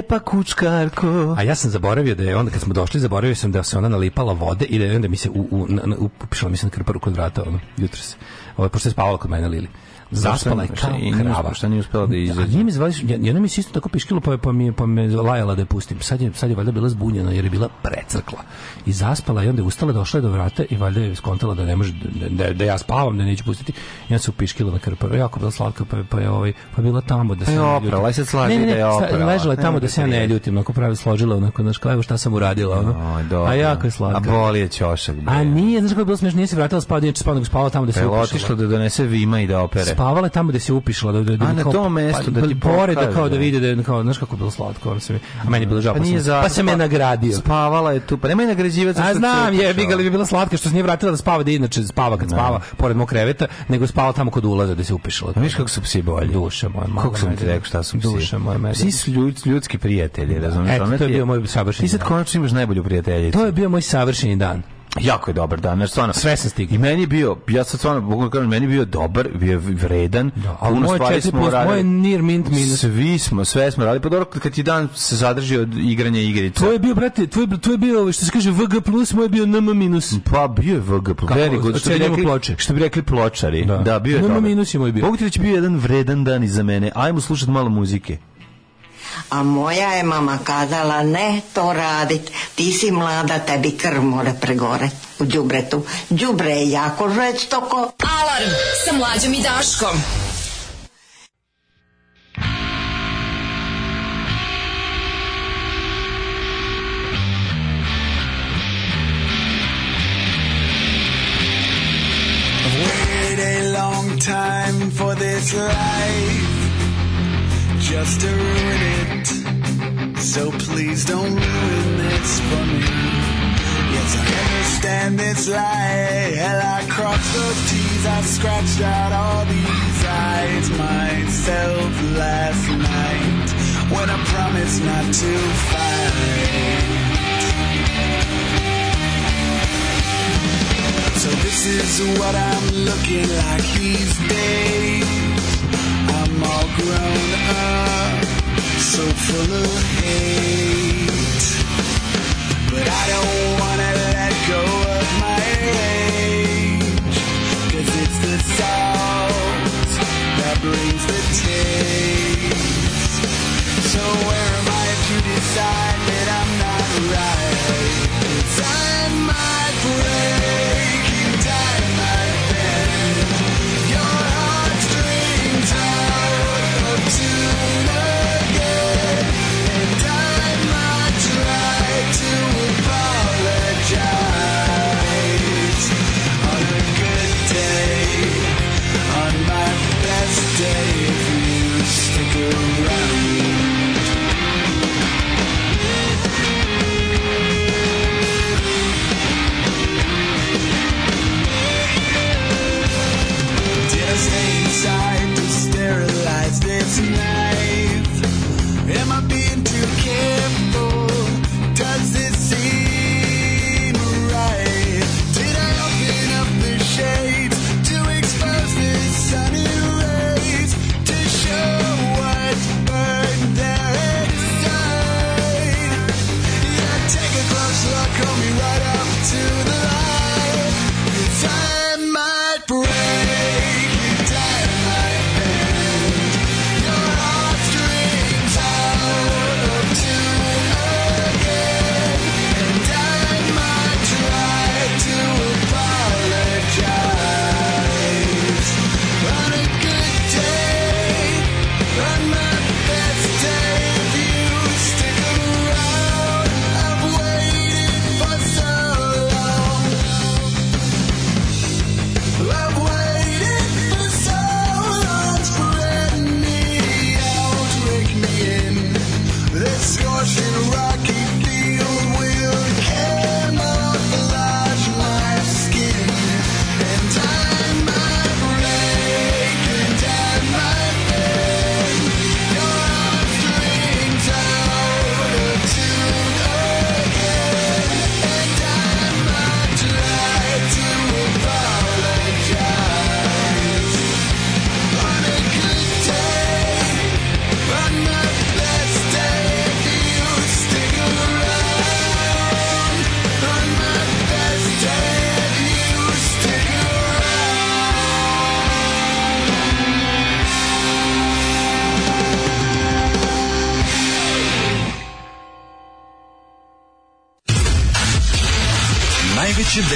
kod kučkarko. A ja sam zaboravio da je onda kad smo došli, zaboravio sam da se ona nalipala vode i da je onda mi se u, u, na, na, upišla mi se na krparu kod vrata ono jutros. Ovo, ovaj, pošto je spavala kod mene Lili zaspala je kao i krava. Šta nije uspela da, da izađe? A nije mi zvališ, jedno mi se isto tako piškilo, pa, pa, mi, pa me lajala da je pustim. Sad je, sad je valjda bila zbunjena jer je bila precrkla. I zaspala i onda je ustala, došla je do vrata i valjda je skontala da ne može, da, da, da-, da ja spavam, da neću pustiti. I onda se upiškila na krpa. Jako bila slatka, pa, pa, je, ovaj, pa je bila tamo da se... Pa je oprala, se slaži ne, ne, da je oprala. Ležala je tamo da se ja ne ljutim, onako pravi složila, onako, znaš, kao evo šta sam uradila, ono. a jako je slatka. A boli je ćošak. A nije, znaš kako je bilo smiješno, nije se vratila, spavao, nije spavao, spavao tamo da se pa upišila. Otišla da donese vima i da opere spavala tamo gde se upišla da da da a na tom pa, mestu da, da ti pored da kao da vidi da kao znaš kako bilo slatko on se mi a meni je bilo žao pa, pa nije pa se me nagradio spavala je tu pa nemoj nagrađivati a znam je bi ga bi bila slatka što se nije vratila da spava da inače spava kad da. spava pored mog kreveta nego spava tamo kod ulaza da se upišla znaš kako su psi bolji duša moja kako sam ti rekao šta su psi duša moja psi su ljudski prijatelji razumeš to je bio moj savršeni ti sad konačno imaš najbolju prijateljicu to je bio moj savršeni dan Jako je dobar dan, stvarno. Sve se stigao. I meni bio, ja sad stvarno mogu da kažem, meni bio dobar, bio je vredan. Da, ali moje stvari smo plus, radili. Moje near mint minus. Svi smo, sve smo radili. Pa dobro, kad ti dan se zadrži od igranja igrica. Tvoj je bio, brate, tvoj, tvoj je bio, što se kaže, VG plus, moj je bio NM minus. Pa bio je VG plus. Very good. Što bi, rekli, ploče. što bi rekli pločari. Da, da bio je NM dobar. minus je moj bio. Mogu ti reći, bio jedan vredan dan iza mene. Ajmo slušati malo muzike. A moja je mama kazala, ne to radit, ti si mlada, tebi krv mora pregore u džubretu. Džubre je jako žestoko. ko... Alarm sa mlađom i Daškom. Wait a long time for this life just to ruin it. So please don't ruin this for me. Yes, I understand it's like hell. I crossed those T's, I scratched out all these eyes myself last night when I promised not to fight. So this is what I'm looking like these days grown up so full of hate. But I don't wanna let go of my rage, cause it's the salt that brings the taste. So where am I to decide?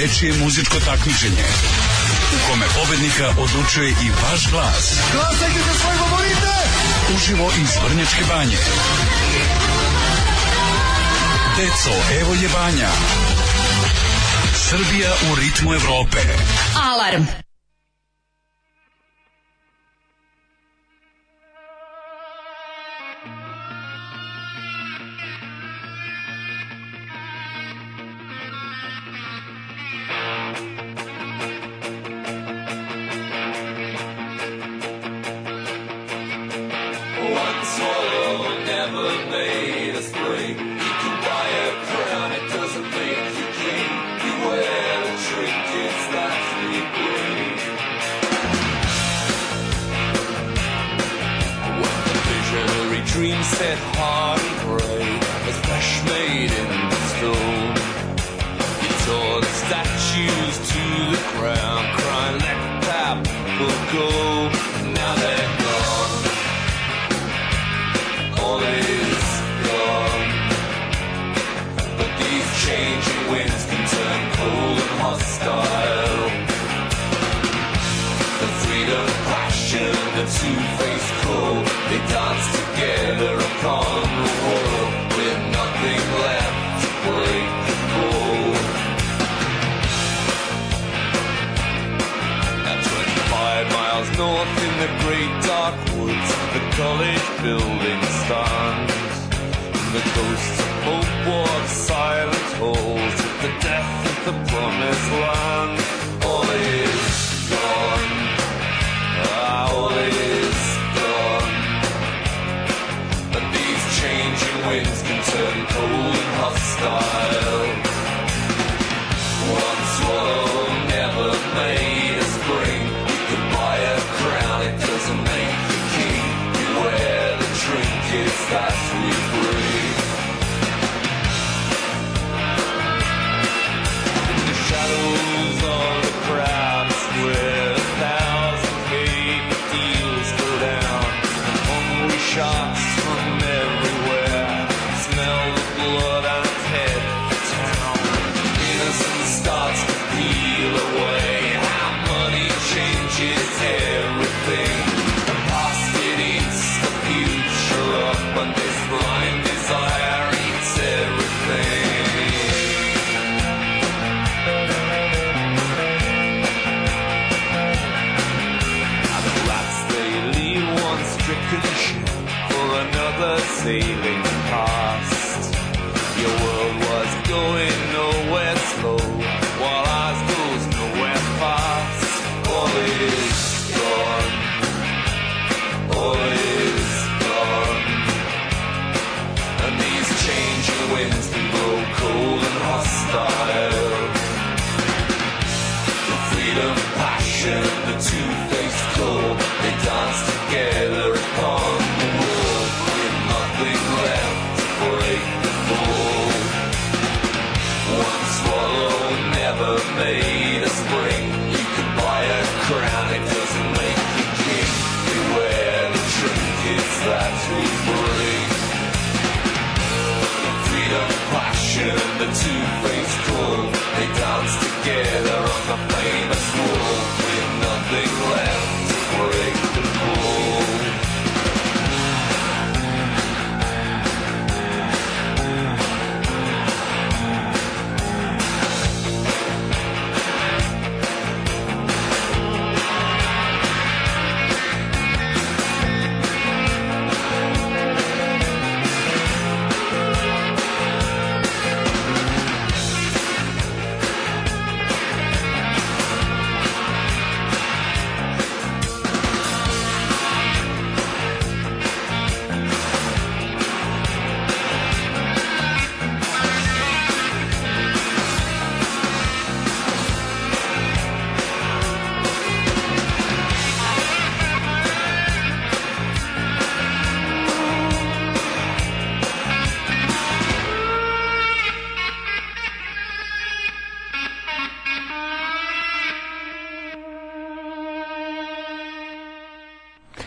nečije muzičko takmičenje u kome pobednika odlučuje i vaš glas. Glasajte za svoje govorite! Uživo iz Vrnjačke banje. Deco, evo je banja. Srbija u ritmu Evrope. Alarm!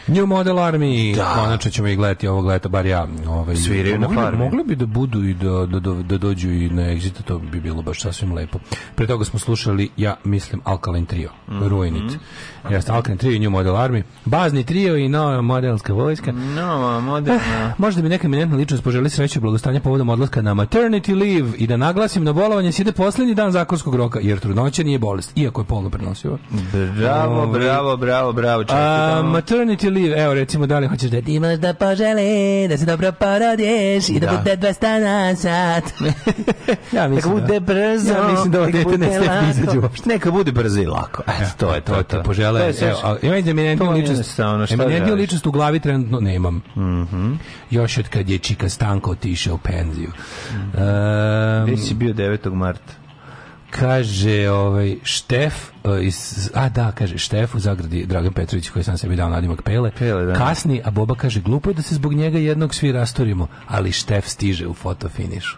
New Model Army, da. konačno ćemo ih gledati ovog leta, bar ja. Ovaj, Sviraju na farmi. Mogli bi da budu i da, da, da, da dođu i na exit to bi bilo baš sasvim lepo. Pre toga smo slušali, ja mislim, Alkaline Trio, mm -hmm. Ruinit. Jeste, Alkaline Trio i New Model Army. Bazni trio i nova modelska vojska. Nova moderna. Eh, možda bi neka eminentna ličnost poželi sreću i blagostanje povodom odlaska na maternity leave i da naglasim na bolovanje sjede poslednji dan zakonskog roka, jer trudnoća nije bolest, iako je polno prenosivo. Ovaj. Bravo, bravo, bravo, bravo. Čekaj, A, maternity leave ili evo recimo da li hoćeš da imaš da požele da se dobro porodješ i da, da. bude dva stana sat. ja mislim da. bude brzo. Ja mislim da ovo dete ne ste izađe uopšte. Neka bude brzo i lako. Eto, ja, to je to. To, to, to požele. To je, evo, a, ima eminentnu ličnost. Eminentnu ličnost u glavi trenutno nemam. Mm -hmm. Još od kad je Čika Stanko otišao u penziju. Mm -hmm. um, Gde si bio 9. marta? Kaže, ovaj, Štef, e, iz, a da, kaže, Štef u zagradi Dragan Petrović, koji sam sebi dao nadimak Pele, Pele da. kasni, a Boba kaže, glupo je da se zbog njega jednog svi rastorimo, ali Štef stiže u fotofinišu.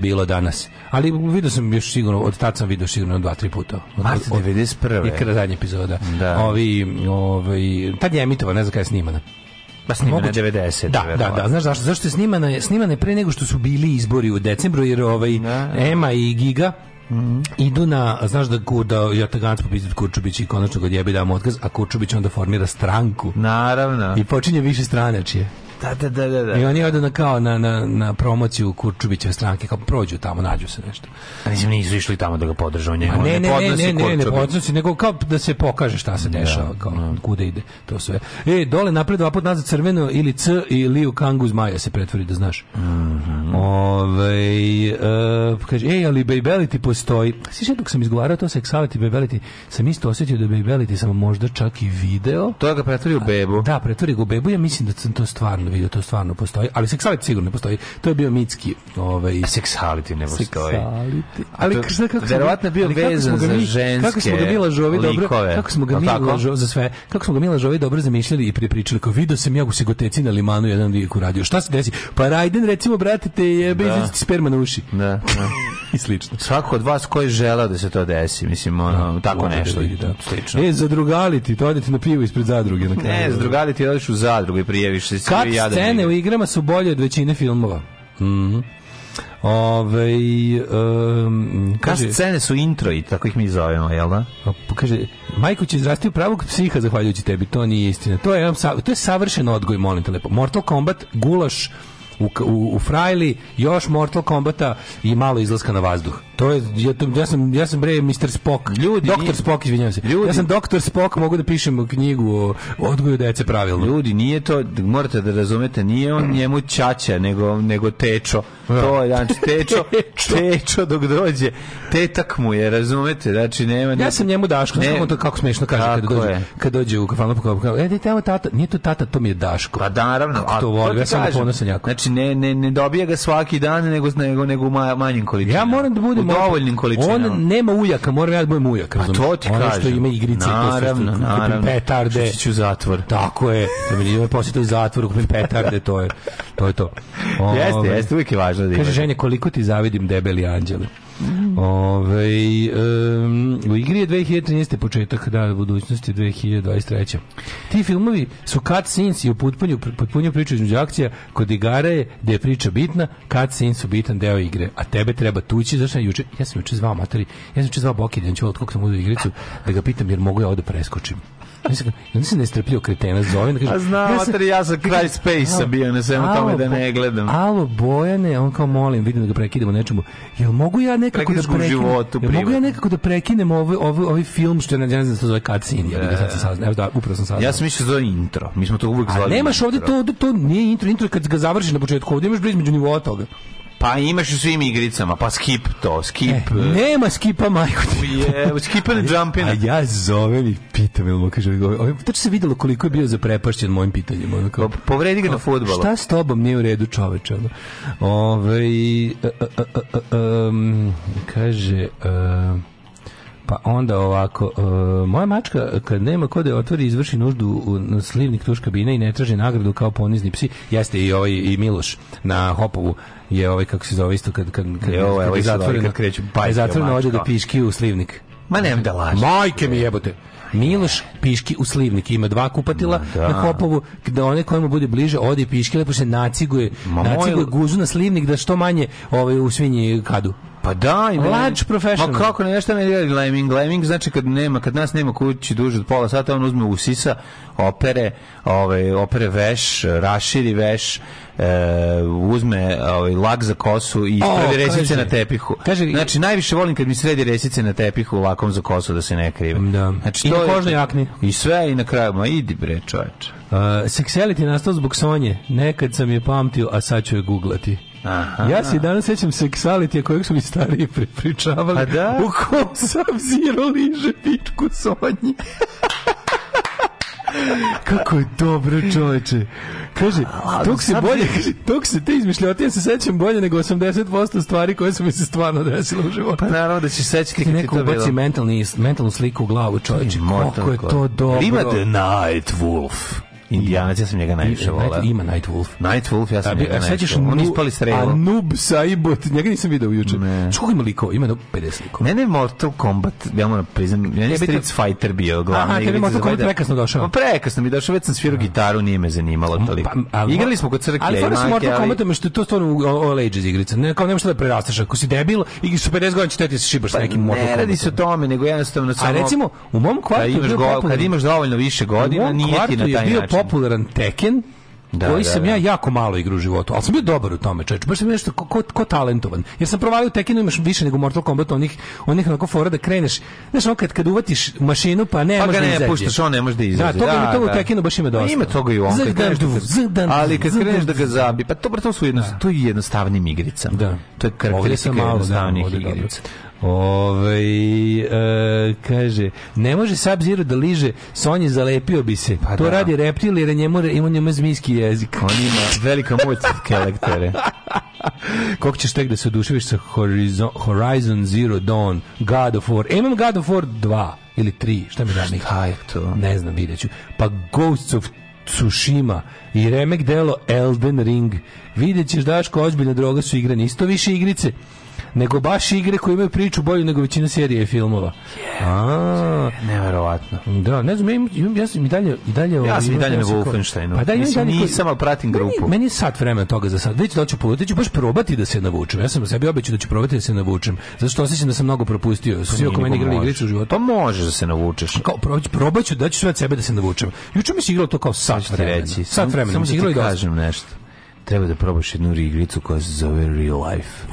bilo danas. Ali video sam još sigurno, od tad sam vidio sigurno dva, tri puta. Od, 91. I kada zadnja epizoda. Da. Ovi, ovaj tad je emitova, ne znam kada je snimana. Pa snimana Moguće. 90. Da, da, da, znaš zašto? Zašto je snimana, je snimana je pre nego što su bili izbori u decembru, jer ovaj, da, da. Ema i Giga, Mm -hmm. idu na, znaš da, da Jataganac pobiti Kurčubić i konačno god jebi damo otkaz, a Kurčubić onda formira stranku. Naravno. I počinje više stranačije. Da, da, da, da, da. I oni odu na kao na, na, na promociju Kurčubićeve stranke, kao prođu tamo, nađu se nešto. A mislim, nisu išli tamo da ga podržaju njega. Ne, ne, ne, ne, ne, ne, ne, ne, ne, nego kao da se pokaže šta se da, dešava, kao da. kuda ide, to sve. E, dole napred, dva put nazad crveno ili C i Liu Kangu zmaja se pretvori, da znaš. Mhm. Ove, e, kaže, ej, ali Bejbeliti postoji. Sviš, dok sam izgovarao to seksaliti Bejbeliti, sam isto osjetio da Bejbeliti sam možda čak i video. To ga pretvori u bebu. Da, pretvori ga u bebu, ja mislim da sam to stvarno vidio, to stvarno postoji, ali seksualiti sigurno ne postoji. To je bio mitski. Ovaj, seksualiti ne postoji. Seksualiti. Ali to, kako, kako verovatno bio vezan za ženske Kako smo ga mi žovi dobro, kako smo ga mi žovi za sve, kako smo ga mila žovi dobro zamišljali i prepričali, kao video sam ja u Sigoteci na limanu jedan vijek uradio. Šta se desi? Pa Raiden recimo, brate, te jebe da. sperma na uši. Da, da. I slično. Svako od vas koji žela da se to desi, mislim, ono, da, tako da nešto. Da. da, slično. E, zadrugaliti, to odete na pivo ispred zadruge. Na kraju. Ne, zadrugaliti, odeš u zadrugu i prijeviš se. Kad jadan scene u igrama su bolje od većine filmova. Mm Ove, um, da, kaže, Ka scene su intro i tako ih mi zovemo, jel da? Pa, pa kaže, Majko će izrasti u pravog psiha zahvaljujući tebi, to nije istina. To je, to je savršen odgoj, molim te lepo. Mortal Kombat, gulaš u, u, u frajli, još Mortal Kombata i malo izlaska na vazduh. To je, ja, to, ja, sam, ja sam bre Mr. Spock. Ljudi, Doktor Spock, izvinjavam se. Ljudi, ja sam Doktor Spock, mogu da pišem knjigu o, odgoju dece pravilno. Ljudi, nije to, morate da razumete, nije on njemu čača, nego, nego tečo. Da. To je, znači, tečo, tečo dok dođe. Tetak mu je, razumete? Znači, nema... nema ja sam njemu Daško, ne, samo to kako smešno kaže kad dođe, je. kad dođe u kafanu, pa kaže, ej, tamo tata, nije to tata, to mi je Daško. Pa naravno. Kako to volim, ja sam ponosan jako. Znači, ne, ne, ne dobija ga svaki dan, nego, nego, nego u koliko. Ja moram da budem dovoljnim količinama. On nema ujaka, moram ja da budem ujak. A to ti kažem. što ima igrice, naravno, kupim naravno. petarde. Što ću zatvor. Tako je. Da mi ljudi posjeti zatvor, kupim petarde, to je to. Je to. O, jeste, jeste, uvijek je važno da Kaže, ženje, koliko ti zavidim debeli anđele. Ove, um, u igri je 2013. početak, da, u budućnosti 2023. Ti filmovi su cut scenes i u potpunju, potpunju priču između akcija kod igara je gde je priča bitna, cut scenes su bitan deo igre, a tebe treba tući, zašto je juče, ja sam juče zvao materi, ja sam juče zvao Boki, da ću od kako sam uzao igricu, da ga pitam jer mogu ja ovdje preskočim. Ja sam nestrpljivo kretena zovem. Da kažem, a znam, ja sam, ja sam kraj Space-a bio, ne svema tome da ne gledam. Alo, Bojane, on kao molim, vidim da ga prekidamo nečemu, jel mogu ja ne nekako da prekinem, životu, ja, mogu ja nekako da prekinem ovaj ovaj ovaj film što je na znam sa zove cutscene, ja bih ga sad da. saznao. Evo da, upravo sam saznao. Ja sam mislio zove da intro. Mi smo to uvek zvali. A nemaš ovde to to nije intro, intro kad ga završiš na početku, ovdje imaš blizu među nivoa toga. Pa imaš u svim igricama, pa skip to, skip. E, e nema skipa majku. Je, skip and jump in. A ja zovem i pitam, jel mu kaže, tačno se videlo koliko je bio zaprepašćen mojim pitanjem. Ono kao, pa, Povredi ga na fudbalu. Šta s tobom nije u redu čoveče? Ove, a, a, a, um, kaže... Uh, Pa onda ovako, uh, moja mačka kad nema ko da otvori izvrši nuždu u slivnik tuš kabine i ne traži nagradu kao ponizni psi, jeste i ovaj i Miloš na Hopovu je ovaj kako se zove isto kad kad kad je ovaj, ovaj zatvoreno kad kreću pa je zatvoreno hoće da piški u slivnik. Ma nemam da lažem. Majke mi jebote. Miloš piški u slivnik ima dva kupatila da. na Hopovu da one kojima bude bliže ode piški lepo se naciguje, Ma naciguje moj... guzu na slivnik da što manje ovaj u svinji kadu. Pa da, i large professional. Ma kako ne, šta ne radi leming, leming znači kad nema, kad nas nema kući duže od pola sata, on uzme usisa, opere, ovaj opere veš, raširi veš, e, uzme ovaj lak za kosu i ispravi resice na tepihu. Kaže, znači najviše volim kad mi sredi resice na tepihu lakom za kosu da se ne krije. Da. Znači, I to na kožnoj akni. I sve i na kraju, ma idi bre, čoveče. Uh, Sexuality je nastao zbog Sonje. Nekad sam je pamtio, a sad ću je googlati. Aha. Ja se danas sećam seksalitija kojeg su mi stariji prepričavali. A da? U kom sam ziro liže pičku Sonji. Kako je dobro, čoveče. Kaže, tok se bolje, kaže, tok se te izmišljotine se sećam bolje nego 80% stvari koje su mi se stvarno desile u životu. Pa naravno da ćeš sećati kad neko ubaci mentalni, mentalnu sliku u glavu, čoveče. Kako je to dobro. Imate Night Wolf. Indijanac, ja sam njega najviše volao. Ima Nightwolf. Nightwolf, ja sam da, njega najviše volao. On ispali strelo. A Noob Saibot, njega nisam video juče. Ne. Čukaj ima likova, ima 50 likova. Mene Mortal Kombat, ja moram priznam, meni je Street Fighter bio glavna igrica. Aha, tebi Mortal Kombat prekasno došao. Prekasno mi došao, već sam svirao da. gitaru, nije me zanimalo pa, toliko. Pa, Igrali smo kod crkve. Ali stvarno sam Mortal Kombat, što je to stvarno all ages igrica. Ne, kao nema šta da prerastaš. Ako si debil, igraš 50 godina, ćete ti se šibaš s pa nekim Mortal Kombat. Ne radi se o tome, nego jednostavno A recimo, u mom kvartu... Kad imaš dovoljno više godina, nije ti na taj način popularan Tekken, da, koji da, sam da. ja jako malo igra u životu, ali sam bio dobar u tome, čeč. Baš sam nešto ko, ko, ko talentovan. Jer sam provalio u Tekinu imaš više nego Mortal Kombat onih onih onako fora da kreneš. Znaš, on kad kad uvatiš mašinu pa ne pa može da izađe. Pa ne puštaš, on ne može da, da izađe. Da, toga da, toga da. u Tekinu baš ima dosta. Ima toga i on kad kreneš. Da, zdan, ali kad kreneš da ga zabi, pa dobro pa to su jedno, to je jednostavnim igricama. Da. To je karakteristika da, jednostavnih igrica. Ove, e, kaže, ne može sub Zero da liže, Sonje zalepio bi se. Pa to da. radi reptil jer je njemu, ima njemu zmijski jezik. On ima velika moć kelektere. Kako ćeš tek da se oduševiš sa Horizon, Horizon Zero Dawn, God of War. E, imam God of War 2 ili 3, šta mi daš Hajk to. Ne znam, vidjet ću. Pa Ghosts of Tsushima i remek delo Elden Ring. Vidjet ćeš, Daško, ozbiljna droga su igrane. Isto više igrice nego baš igre koje imaju priču bolju nego većina serije i filmova. Yeah, A, neverovatno. Da, ne znam, ja, imam, ja sam i dalje i dalje Ja sam i dalje na Wolfensteinu. Pa da, ja dalje nisam, ali pratim grupu. Meni, meni je sat vremena toga za sad. Već da ću poluditi, da ću baš probati da se navučem. Ja sam sebi obećao da ću probati da se navučem. Zato što osjećam da sam mnogo propustio. Svi oko mene igrali igrice u životu. Pa možeš da se navučeš. Kao probać, probaću da ću sve od sebe da se navučem. Juče mi se igralo to kao sat vremena. Sat vremena. Samo, samo da ti kažem nešto treba da probaš jednu igricu koja se zove Real Life.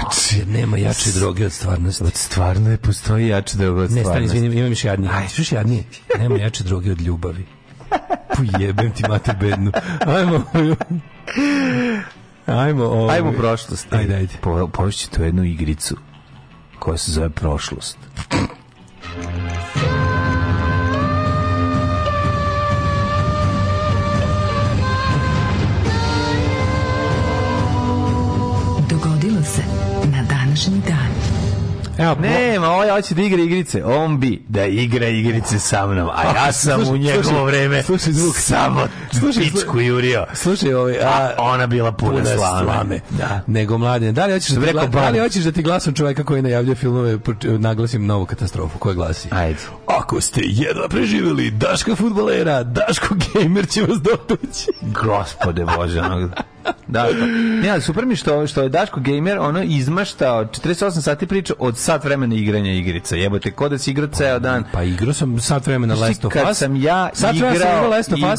Znači, nema jače droge od stvarnosti. Od stvarno je postoji jače droge od stvarnosti. Ne, stani, izvinim, imam još jadnije. Aj, još jadnije. Nema jače droge od ljubavi. Pujebem ti mater bednu. Ajmo. Ajmo, ovaj. Ajmo prošlost. Ajde, ajde. Po, pošći tu jednu igricu koja se zove prošlost. današnji dan. Evo, Nema, ovaj hoće da igra igrice. On bi da igra igrice sa mnom, a ja sam slušaj, u njegovo vreme slušaj, zvuk. samo slušaj, pičku jurio. Slušaj, ovaj, a, ona bila puna, puna slame. slame. Da. Nego mladine, da li hoćeš da, ti, rekao, da li hoćeš da ti glasom čoveka koji najavljuje filmove naglasim novu katastrofu? Koja glasi? Ajde. Ako ste jedva preživjeli Daška futbalera, Daško gamer će vas dotući. Gospode Bože, Da, da, ne, ali super mi što, što je Daško Gamer ono izmaštao 48 sati priča od sat vremena igranja igrica. Jebote, ko da si igrao ceo dan? Pa igrao sam sat vremena Last of Us. Kad sam ja sat igrao igrao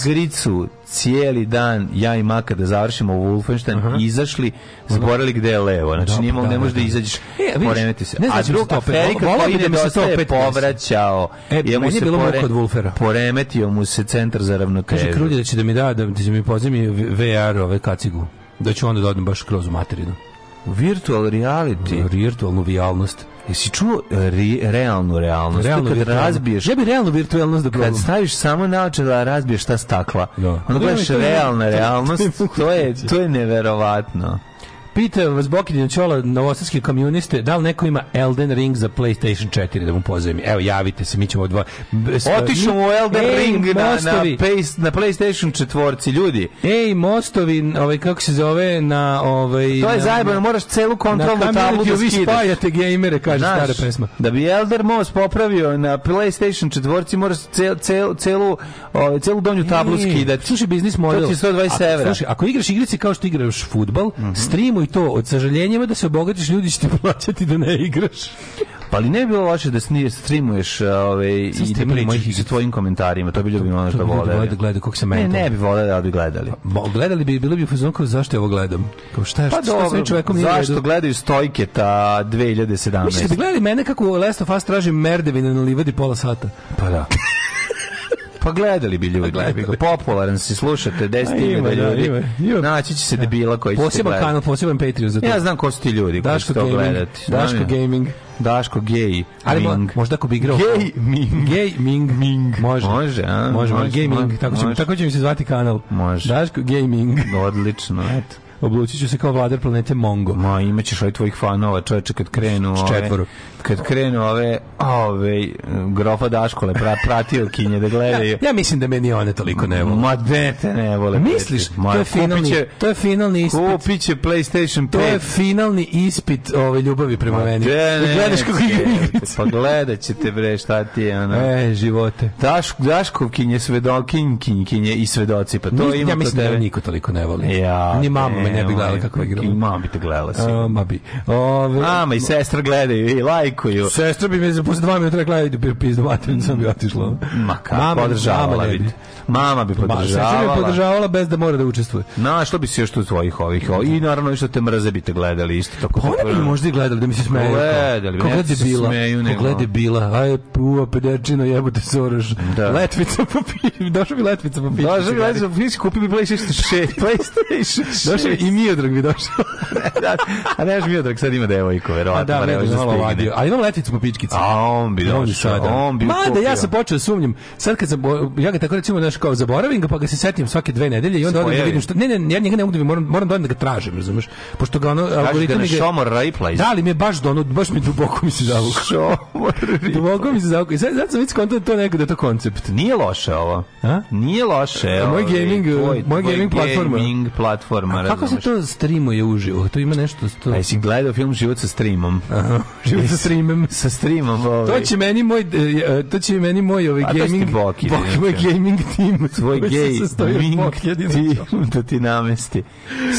igricu, cijeli dan ja i Maka da završimo u Wolfenstein uh izašli, zborali gde je levo. Znači nije mogu ne da, može da, da, da izađeš. E, poremeti se. A drugo, a druga Ferika koji da mi se to opet povraćao. E, je mu se bilo pore... kod Wolfera. Poremetio mu se centar za ravnotežu. Kaže Krulje da će da mi da da će mi pozimi VR ove kacigu. Da ću onda da odem baš kroz materinu. Virtual reality. Virtualnu vijalnost. Jesi čuo re, realnu realnost? Realno kad razbiješ. Ja bi realnu virtualnost da probam. Kad staviš samo naočala, razbiješ ta stakla. Da. Onda gledaš realna realnost. To je, to je neverovatno. Pita vas Bokinja Čola, novosadski komuniste, da li neko ima Elden Ring za PlayStation 4 da mu pozovem? Evo, javite se, mi ćemo dva... Otišao mu Elden Ej, Ring na, mostovi. na, na PlayStation 4, ljudi. Ej, mostovi, ovaj, kako se zove, na... Ovaj, to je zajebano, moraš celu kontrolu tablu da vi spajate gejmere, kaže Znaš, stara pesma. Da bi Elder Most popravio na PlayStation 4, moraš cel, cel, celu, ovaj, celu donju tablu skidati. Slušaj, biznis model. To ti je 120 evra. Slušaj, ako igraš igrice kao što igraš futbal, mm -hmm. streamuj i to od sažaljenjima da se obogatiš, ljudi će ti plaćati da ne igraš. Pa ali ne bi bilo loše da snije streamuješ ove, ovaj, i da mojih sa tvojim komentarima, to bi ljudi ono što vole. Da gleda kako se Ne, ne bi voleli, da bi gledali. Pa, gledali bi, bilo bi u fazonu kao zašto ovo gledam. Kao šta je, pa šta dobro, sve čovekom Zašto gledaju stojke ta 2017? Mislim bi gledali mene kako Last of Us traži merdevine na livadi pola sata. Pa da. Pa gledali bi ljudi. Pa Popularan si, slušate 10 hiljada da, ljudi. Ima, ima. Naći će se da. debila koji će Poseban kanal, poseban Patreon za to. Ja znam ko su ti ljudi koji će to gledati. Daško Gaming. Daško gay Ali mo, možda ako bi igrao. Gej Ming. Gej Ming. Ming. Može. Može, a? Može, može. Gej Ming. Tako, će, tako će mi se zvati kanal. Može. Daško Gaming. Odlično. Eto oblučit ću se kao vladar planete Mongo. Ma, imaćeš ovaj tvojih fanova, čoveče, kad krenu... S četvoru. Kad krenu ove, ove, e, grofa Daškole, pra, kinje da gledaju. Ja, ja, mislim da meni one toliko ne vole. Ma, dete ne vole. Misliš? Ma, to, je finalni, će, to je finalni ispit. Kupit će PlayStation 5. To je finalni ispit ove ljubavi prema Ma, meni. ne, gledaš kako igrice. Pa gledat ćete, bre, šta ti je, ono. E, živote. Daš, Daškov kinje, Daškovkinje, kinje i svedoci, pa to Mi, ima Ja mislim da niko toliko ne voli. Ja, ni mamu e ne bi gledala ovaj, kako je igrala. Mama bi te gledala sigurno. Mama bi. Ove, Mama i sestra gledaju i lajkuju. Sestra bi me za posle dva minuta rekla, ajde, pizdu materinu, sam bi mm, otišla. Ma kako, podržavala bi. Mama bi podržavala. Mama bi podržavala bez da mora da učestvuje. Na, što bi se još tu tvojih ovih? I naravno, što te mrze bi te gledali isto tako. Pa oni bi možda i gledali da mi se smeju. Gledali, ko glede bila, ko glede bila, aj puva pederčino jebote Soroš. Da. Letvica popili, došao bi letvica popili. Došao bi letvica popili, kupio bi PlayStation 6. PlayStation 6. Došao I Miodrag bi došao. da, a neš Miodrag sad ima devojku, verovatno. A da, Miodrag malo vadio. A imam leticu po pičkici. A on bi došao. On bi Mada, ja sam počeo sumnjam. Sad kad sam, ja ga tako recimo, znaš, kao zaboravim ga, pa ga se setim svake dve nedelje i onda odem da vidim što... Ne, ne, ja njega ne mogu da moram, moram da onda ga tražim, razumeš? Pošto ga ono... Kaži da ga na Šomor Replays. Da, ali mi je baš do ono, baš mi duboko mi se zavukao. Šomor Duboko mi se zavukao. I sad, sad sam već to nekada je to koncept. Nije loše ovo. A? Nije loše. Moj ovaj, gaming, moj gaming platforma. Gaming platforma, Kako se to streamuje uživo? To ima nešto... To... Aj, si gledao film Život sa streamom? Aha, život sa streamom. sa streamom, ovaj. To će meni moj, e, e, to će meni moj ovaj gaming... Boki, boki, moj gaming team. Svoj gaming tim znači. da ti namesti.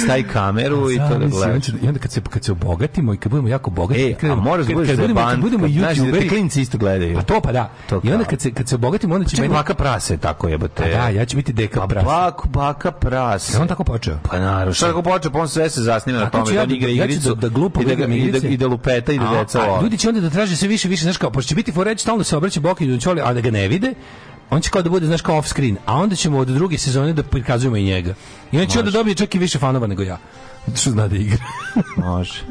Staj kameru i to da gledaš. Znači, I onda kad se, kad se obogatimo i kad budemo jako bogati... E, kad, a moraš da kad, kad, budemo, kad budemo da youtuberi... klinci isto gledaju. A to pa da. To I onda kad se, kad se obogatimo, onda pa će meni... Baka prase, tako jebate. Pa da, ja ću biti deka pa prase. Baka, baka prase. Ja on tako počeo. Pa naravno. Šta tako počeo, pa on sve se zasnima na tome da, da igra igricu. da, da glupo i da, i da, i da lupeta i da deca a, ljudi će onda da traže sve više, više, znaš kao, pošto će biti foreč, stalno da se obraća Boki i da a da ga ne vide, on će kao da bude, znaš, kao off screen, a onda ćemo od druge sezone da prikazujemo i njega. I on će onda dobiti čak i više fanova nego ja. Što zna da igra. Može.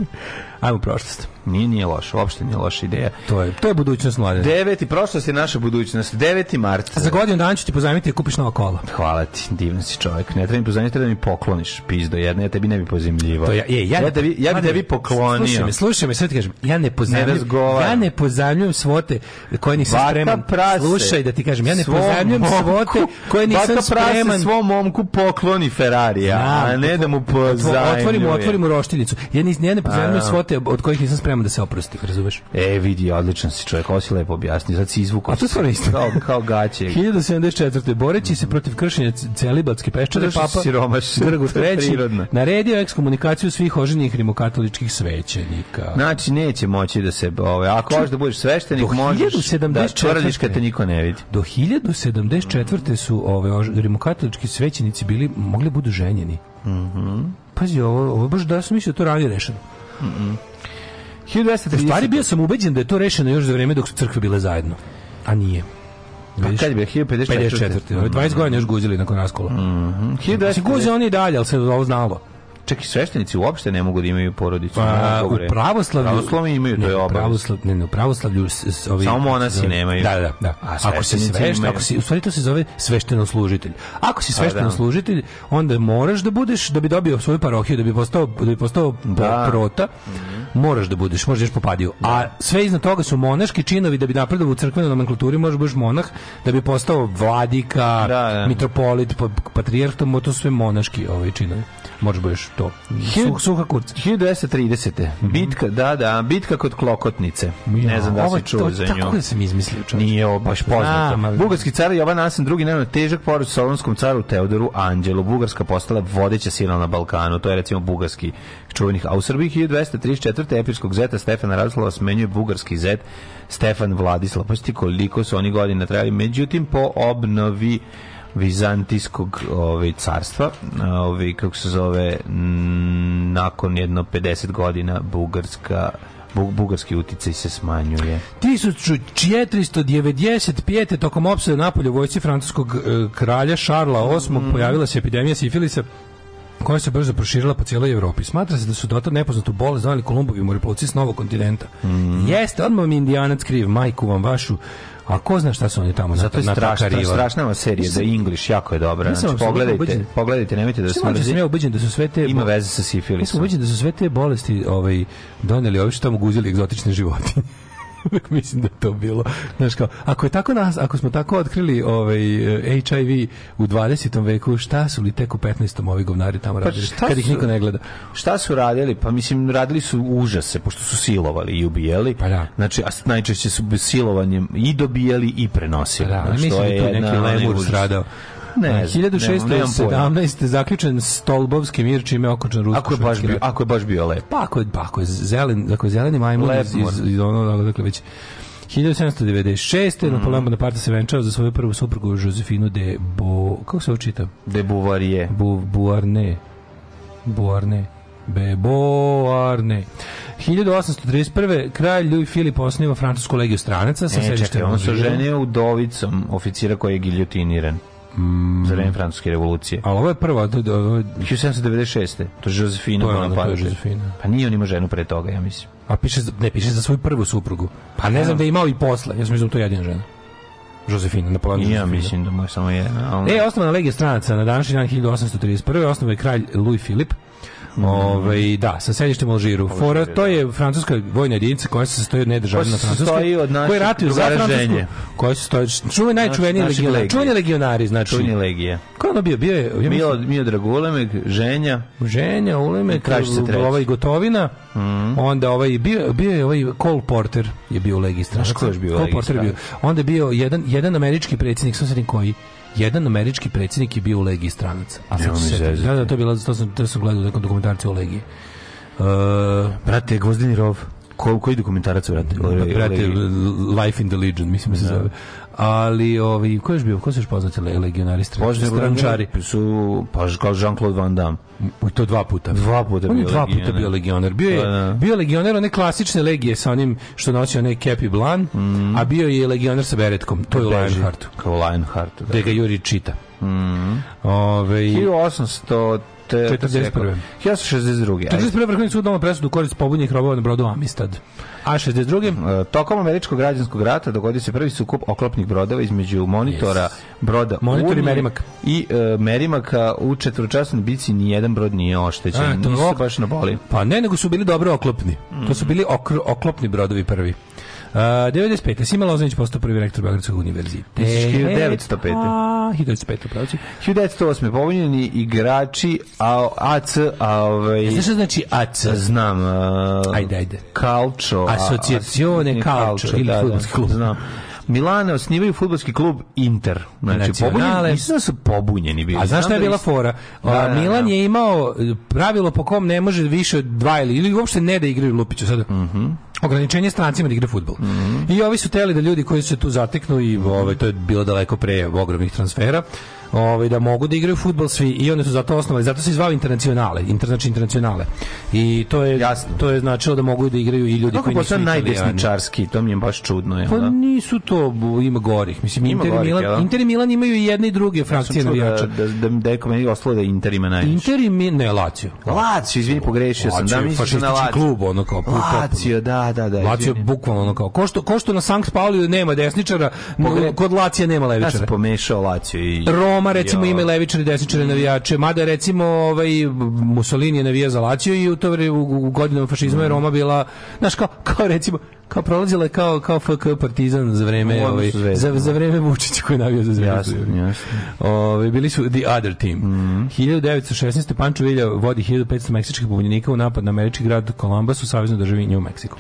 Ajmo prošlost. Nije, nije loše, uopšte nije loša ideja. To je, to je budućnost mlade. Deveti, prošlost je naša budućnost. 9. mart. A za godinu dana ću ti pozajmiti i da kupiš novo kolo. Hvala ti, divan si čovjek. Ne treba mi pozajmiti, treba da mi pokloniš pizdo jedno. ja tebi ne bi To Ja, je, ja, ja, tebi, ja bi tebi poklonio. Slušaj me, slušaj me, sve ti kažem, ja ne pozajmljujem, ja ne pozajmljujem svote koje nisam Baka spreman. Prase, slušaj da ti kažem, ja ne pozajmljujem svote koje nisam spreman. Baka svom momku pokloni Ferrarija, da, a ne da mu pozajmljujem. Otvorimo, otvorimo roštinicu. Ja, ne pozajmljujem svote momente od kojih nisam spreman da se oprostim, razumeš? E, vidi, odličan si čovjek, ovo si lepo objasni, sad si izvukao. A to stvarno isto. Kao, kao gaće. 1074. Boreći se protiv kršenja celibatske peščare, papa siromaš, Grgo III naredio ekskomunikaciju svih oženjenih rimokatoličkih svećenika. Znači, neće moći da se, ove, ovaj, ako hoćeš da budeš sveštenik, možeš 1074. da tvrdiš kad te niko ne vidi. Do 1074. su ove, ovaj, rimokatolički svećenici bili, mogli da budu ženjeni. Mhm. Mm Pazi, ovo, ovo baš da sam mislio da to ranije rešeno. Mm -mm. 1230. Stvari bio sam ubeđen da je to rešeno još za vreme dok su crkve bile zajedno. A nije. Pa kad je bio 1054. 54. 20 godina još guzili nakon raskola. Mm -hmm. 19... Guze oni dalje, ali se ovo znalo čak i sveštenici uopšte ne mogu da imaju porodicu. Pa, da u pravoslavlju, pravoslavlju imaju to je obavez. Pravoslav, ne, u pravoslavlju s, ovi, samo monasi nemaju. Da, da, da. A ako si svešten, ako si, u stvari to se zove svešteno služitelj. Ako si pa da. svešteno služitelj, onda moraš da budeš da bi dobio svoju parohiju, da bi postao da bi postao da. prota. Mm. Moraš da budeš, možeš da popadio. Da. A sve iznad toga su monaški činovi da bi napredovao u crkvenoj nomenklaturi, možeš budeš monah da bi postao vladika, da, da. mitropolit, pa- patrijarh, to sve monaški ovaj činovi. Možeš budeš to. Suh, suha kurca. 1930. Mm -hmm. Bitka, da, da, bitka kod Klokotnice. Ja, ne znam da si čuo za nju. Tako da sam izmislio čovječ. Nije ovo baš poznato. Da, Bugarski car Jovan Asen II. nema težak porus solonskom caru Teodoru Anđelu. Bugarska postala vodeća sila na Balkanu. To je recimo bugarski čuvenih. A u Srbiji 1234. epirskog zeta Stefana Radoslava smenjuje bugarski zet Stefan Vladislav. Pa koliko su oni godina trajali. Međutim, po obnovi vizantijskog ovaj carstva, ovaj kako se zove m, nakon jedno 50 godina bugarska bugarski uticaj se smanjuje. 1495. tokom opsade Napolja vojci francuskog e, kralja Šarla VIII mm. pojavila se epidemija sifilisa koja se brzo proširila po cijeloj Evropi. Smatra se da su dotad nepoznatu bolest zvali Kolumbovi moriplovci s novog kontinenta. Mm. Jeste, odmah mi indijanac kriv, majku vam vašu A ko zna šta su oni tamo Zato na, na strašna, strašna serija za English, jako je dobra. znači, pogledajte, obiđen. pogledajte, nemojte da smrzi. Sam ja ubeđen da su sve te... Ima veze sa sifilisom. Ja sam da su sve te bolesti ovaj, doneli ovi što tamo guzili egzotične životinje uvek mislim da to bilo. Znaš kao, ako je tako nas, ako smo tako otkrili ovaj HIV u 20. veku, šta su li tek u 15. ovi govnari tamo pa radili? Šta kad su, ih niko ne gleda. Šta su radili? Pa mislim radili su užase pošto su silovali i ubijali. Pa da. Znači, a najčešće su silovanjem i dobijali i prenosili. Pa da, znači, mislim da je tu neki lemur stradao. Ne, 1617. zaključen Stolbovski mir čime okončan rusko Ako je baš bio, ako je baš bio lep. Pa ako je, pa ako je zelen, ako je zeleni majmun iz, iz, iz ono, dakle već 1796. Mm. Napoleon Bonaparte se venčao za svoju prvu suprugu Josefinu de Bo... Kako se očita? De Beauvoirier. Bu, Buarne. Buarne. Beboarne. 1831. kralj Louis Philippe osniva francusku legiju stranaca sa e, sedištem. on se ženio udovicom oficira koji je giljotiniran mm. za vreme francuske revolucije. Ali ovo je prva, to je 1796. To je Josefina Bonaparte. Pa nije on ima ženu pre toga, ja mislim. A piše, ne, piše za svoju prvu suprugu. Pa ne znam da je imao i posle, ja sam mislim to da je jedina žena. Josefina, na polanu Ja mislim da mu je samo jedna. On... E, osnovna legija stranaca na današnji dan 1831. Osnovan je kralj Louis Filip. Mm. Ove, ovaj, da, sa sedištem u Alžiru. Fora, da. to je francuska vojna jedinica koja se sastoji od nedržavna francuske. Koja ratuju za Francusku. Koja se stoji čuve najčuveniji naš, Legije. Čuveni legionari, znači. Čuveni legije. Ko ono bio? Bio je... Ja Mio, Mio Dragulemek, Ženja. Ženja, Ulemek, Kraš se treći. ovaj Gotovina. Mm. Onda ovaj, bio, bio je ovaj Cole Porter je bio u legij straško. Cole Porter je bio. Onda je bio jedan, jedan američki predsjednik, sam koji, jedan američki predsjednik je bio u legiji stranaca. A sad se da, da, to je bila, to sam, to sam gledao u nekom dokumentarcu o legiji. Uh, Brate, Gvozdeni rov. Ko, koji dokumentarac, brate? Brate, Life in the Legion, mislim da. se da. zove. Ali ovi ko je bio, ko se još poznati legionari strančari? Su pa kao Jean-Claude Van Damme. I to dva puta. Dva puta on bio. Dva puta bio legioner. Bio je da, da. bio legioner one klasične legije sa onim što nosio onaj kepi blan, mm. a bio je legioner sa beretkom. To je u Kao Lionheartu. Da. ga Juri čita. Mm. Ove, 1800 to je 41. 1962. 41. Vrhovni sud doma presudu korist pobunjenih robova na brodu Amistad. A 62. Uh, mhm. e, tokom američkog građanskog rata dogodio se prvi sukup oklopnih brodova između monitora yes. broda Monitor i Merimak. I uh, Merimaka u četvročasnoj bici jedan brod nije oštećen. A, e, to ok... baš na boli. Pa ne, nego su bili dobro oklopni. Mm. To su mhm. bili okro, oklopni brodovi prvi. Uh, 95. Sima Lozanić postao prvi rektor Beogradskog univerziteta. 1905. 1905. pravci. 1908. Povinjeni igrači a, AC, a ovaj... E, znaš što znači AC? Znam. Uh, ajde, ajde. Calcio. Asociacione Calcio. Ili da, da, futbolski klub. Znam. Milana osnivaju futbolski klub Inter. Znači, pobunjeni, mislim da su pobunjeni bili. A znaš šta je da bila fora? Da, da, da, Milan je imao e, pravilo po kom ne može više od dva ili, ili uopšte ne da igraju Lupiću. Sada, mm -hmm ograničenje strancima da igra futbol. Mm -hmm. I ovi su teli da ljudi koji se tu zateknu i ovaj, to je bilo daleko pre ogromnih transfera, ovaj, da mogu da igraju futbol svi i oni su zato osnovali, zato se izvao internacionale, inter, znači internacionale. I to je, Jasno. to je značilo da mogu da igraju i ljudi Kako koji nisu najdesničarski, to mi je baš čudno. Je, pa da? nisu to, ima gorih. Mislim, ima Inter, gorih, Milan, ja, da? Inter i Milan imaju i jedne i druge frakcije ja da- navijača. Da, da, da, je komedi oslo da Inter ima najviše. Inter i mi, ne, Lazio. Lazio, izvini, pogrešio Lazio, sam. Da, mislim da na Lazio. klub, ono kao. Lazio, da, Da, da, Lazio je bukvalno ono kao ko što, ko što na Sankt Pauliju nema desničara, Pogre... kod Lacija nema levičara. Ja sam pomešao Lazio i Roma recimo jo. ima levičara i ovaj- desničara mm. navijače, mada recimo ovaj Mussolini je navija za Lazio i u to u, u godinama fašizma mm. je Roma bila, znaš kao, kao recimo Kao prolazila je kao, kao FK Partizan za vreme, ovaj, za, da. za vreme Vučića koji navija za zvezdu. Jasno, jasno. Ovaj bili su The Other Team. Mm -hmm. 1916. Pančo Vilja vodi 1500 meksičkih pobunjenika u napad na američki grad Kolumbus u saveznoj državi New Mexico.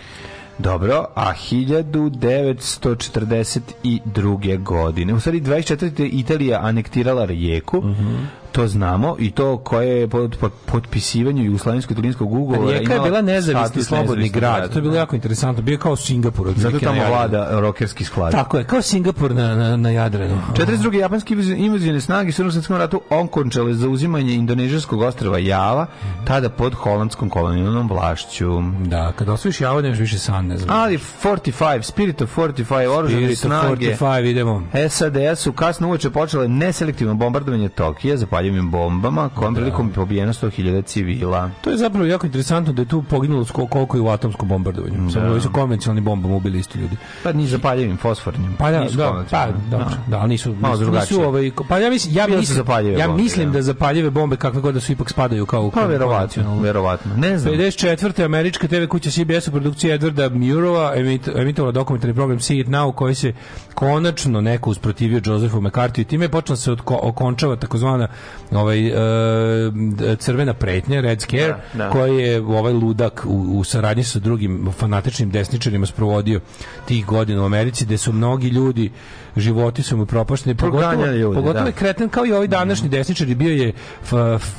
Dobro, a 1942. godine, u stvari 24. Italija anektirala Rijeku, mm -hmm to znamo i to koje je pod, pod potpisivanju jugoslovensko-italijanskog ugovora Rijeka je bila nezavisni slobodni grad. grad. To je bilo jako interesantno. Bio kao Singapur. Od Zato tamo vlada rokerski sklad. Tako je, kao Singapur na, na, na Jadranu. 42. japanski invazivne snage u Srpskom ratu onkončale za uzimanje indonežanskog ostrava Java, tada pod holandskom kolonijalnom vlašću. Da, kada osvojiš Java, nemaš više san, ne znam. Ali 45, Spirit of 45, oružane snage. 45, idemo. SAD su kasno uveče počele neselektivno bombardovanje Tokija, zapalje kraljevim bombama, kojom da. prilikom pobijeno 100.000 civila. To je zapravo jako interesantno da je tu poginulo koliko i u atomskom bombardovanju. Da. Samo da su konvencionalni bombom ubili isto ljudi. Pa ni zapaljivim fosfornim. Pa da, da, pa, dobro, da. da, ali nisu, Malo nisu, nisu ovaj, pa ja mislim, ja, mislim, ja mislim bombe, da. da zapaljive bombe kakve god da su ipak spadaju kao u pa, verovatno, verovatno. Ne znam. 54. američka TV kuća CBS u produkciji Edvarda Murova emit, emitovala dokumentarni program See It Now koji se konačno neko usprotivio Josephu McCarthy i time počela da se okončava takozvana ovaj e, crvena pretnja Red Scare da, da. koji je ovaj ludak u, u saradnji sa drugim fanatičnim desničarima sprovodio tih godina u Americi gde su mnogi ljudi životi su mu propašteni. Pogotovo, ljudi, pogotovo da. je kreten kao i ovaj današnji mm. desničari bio je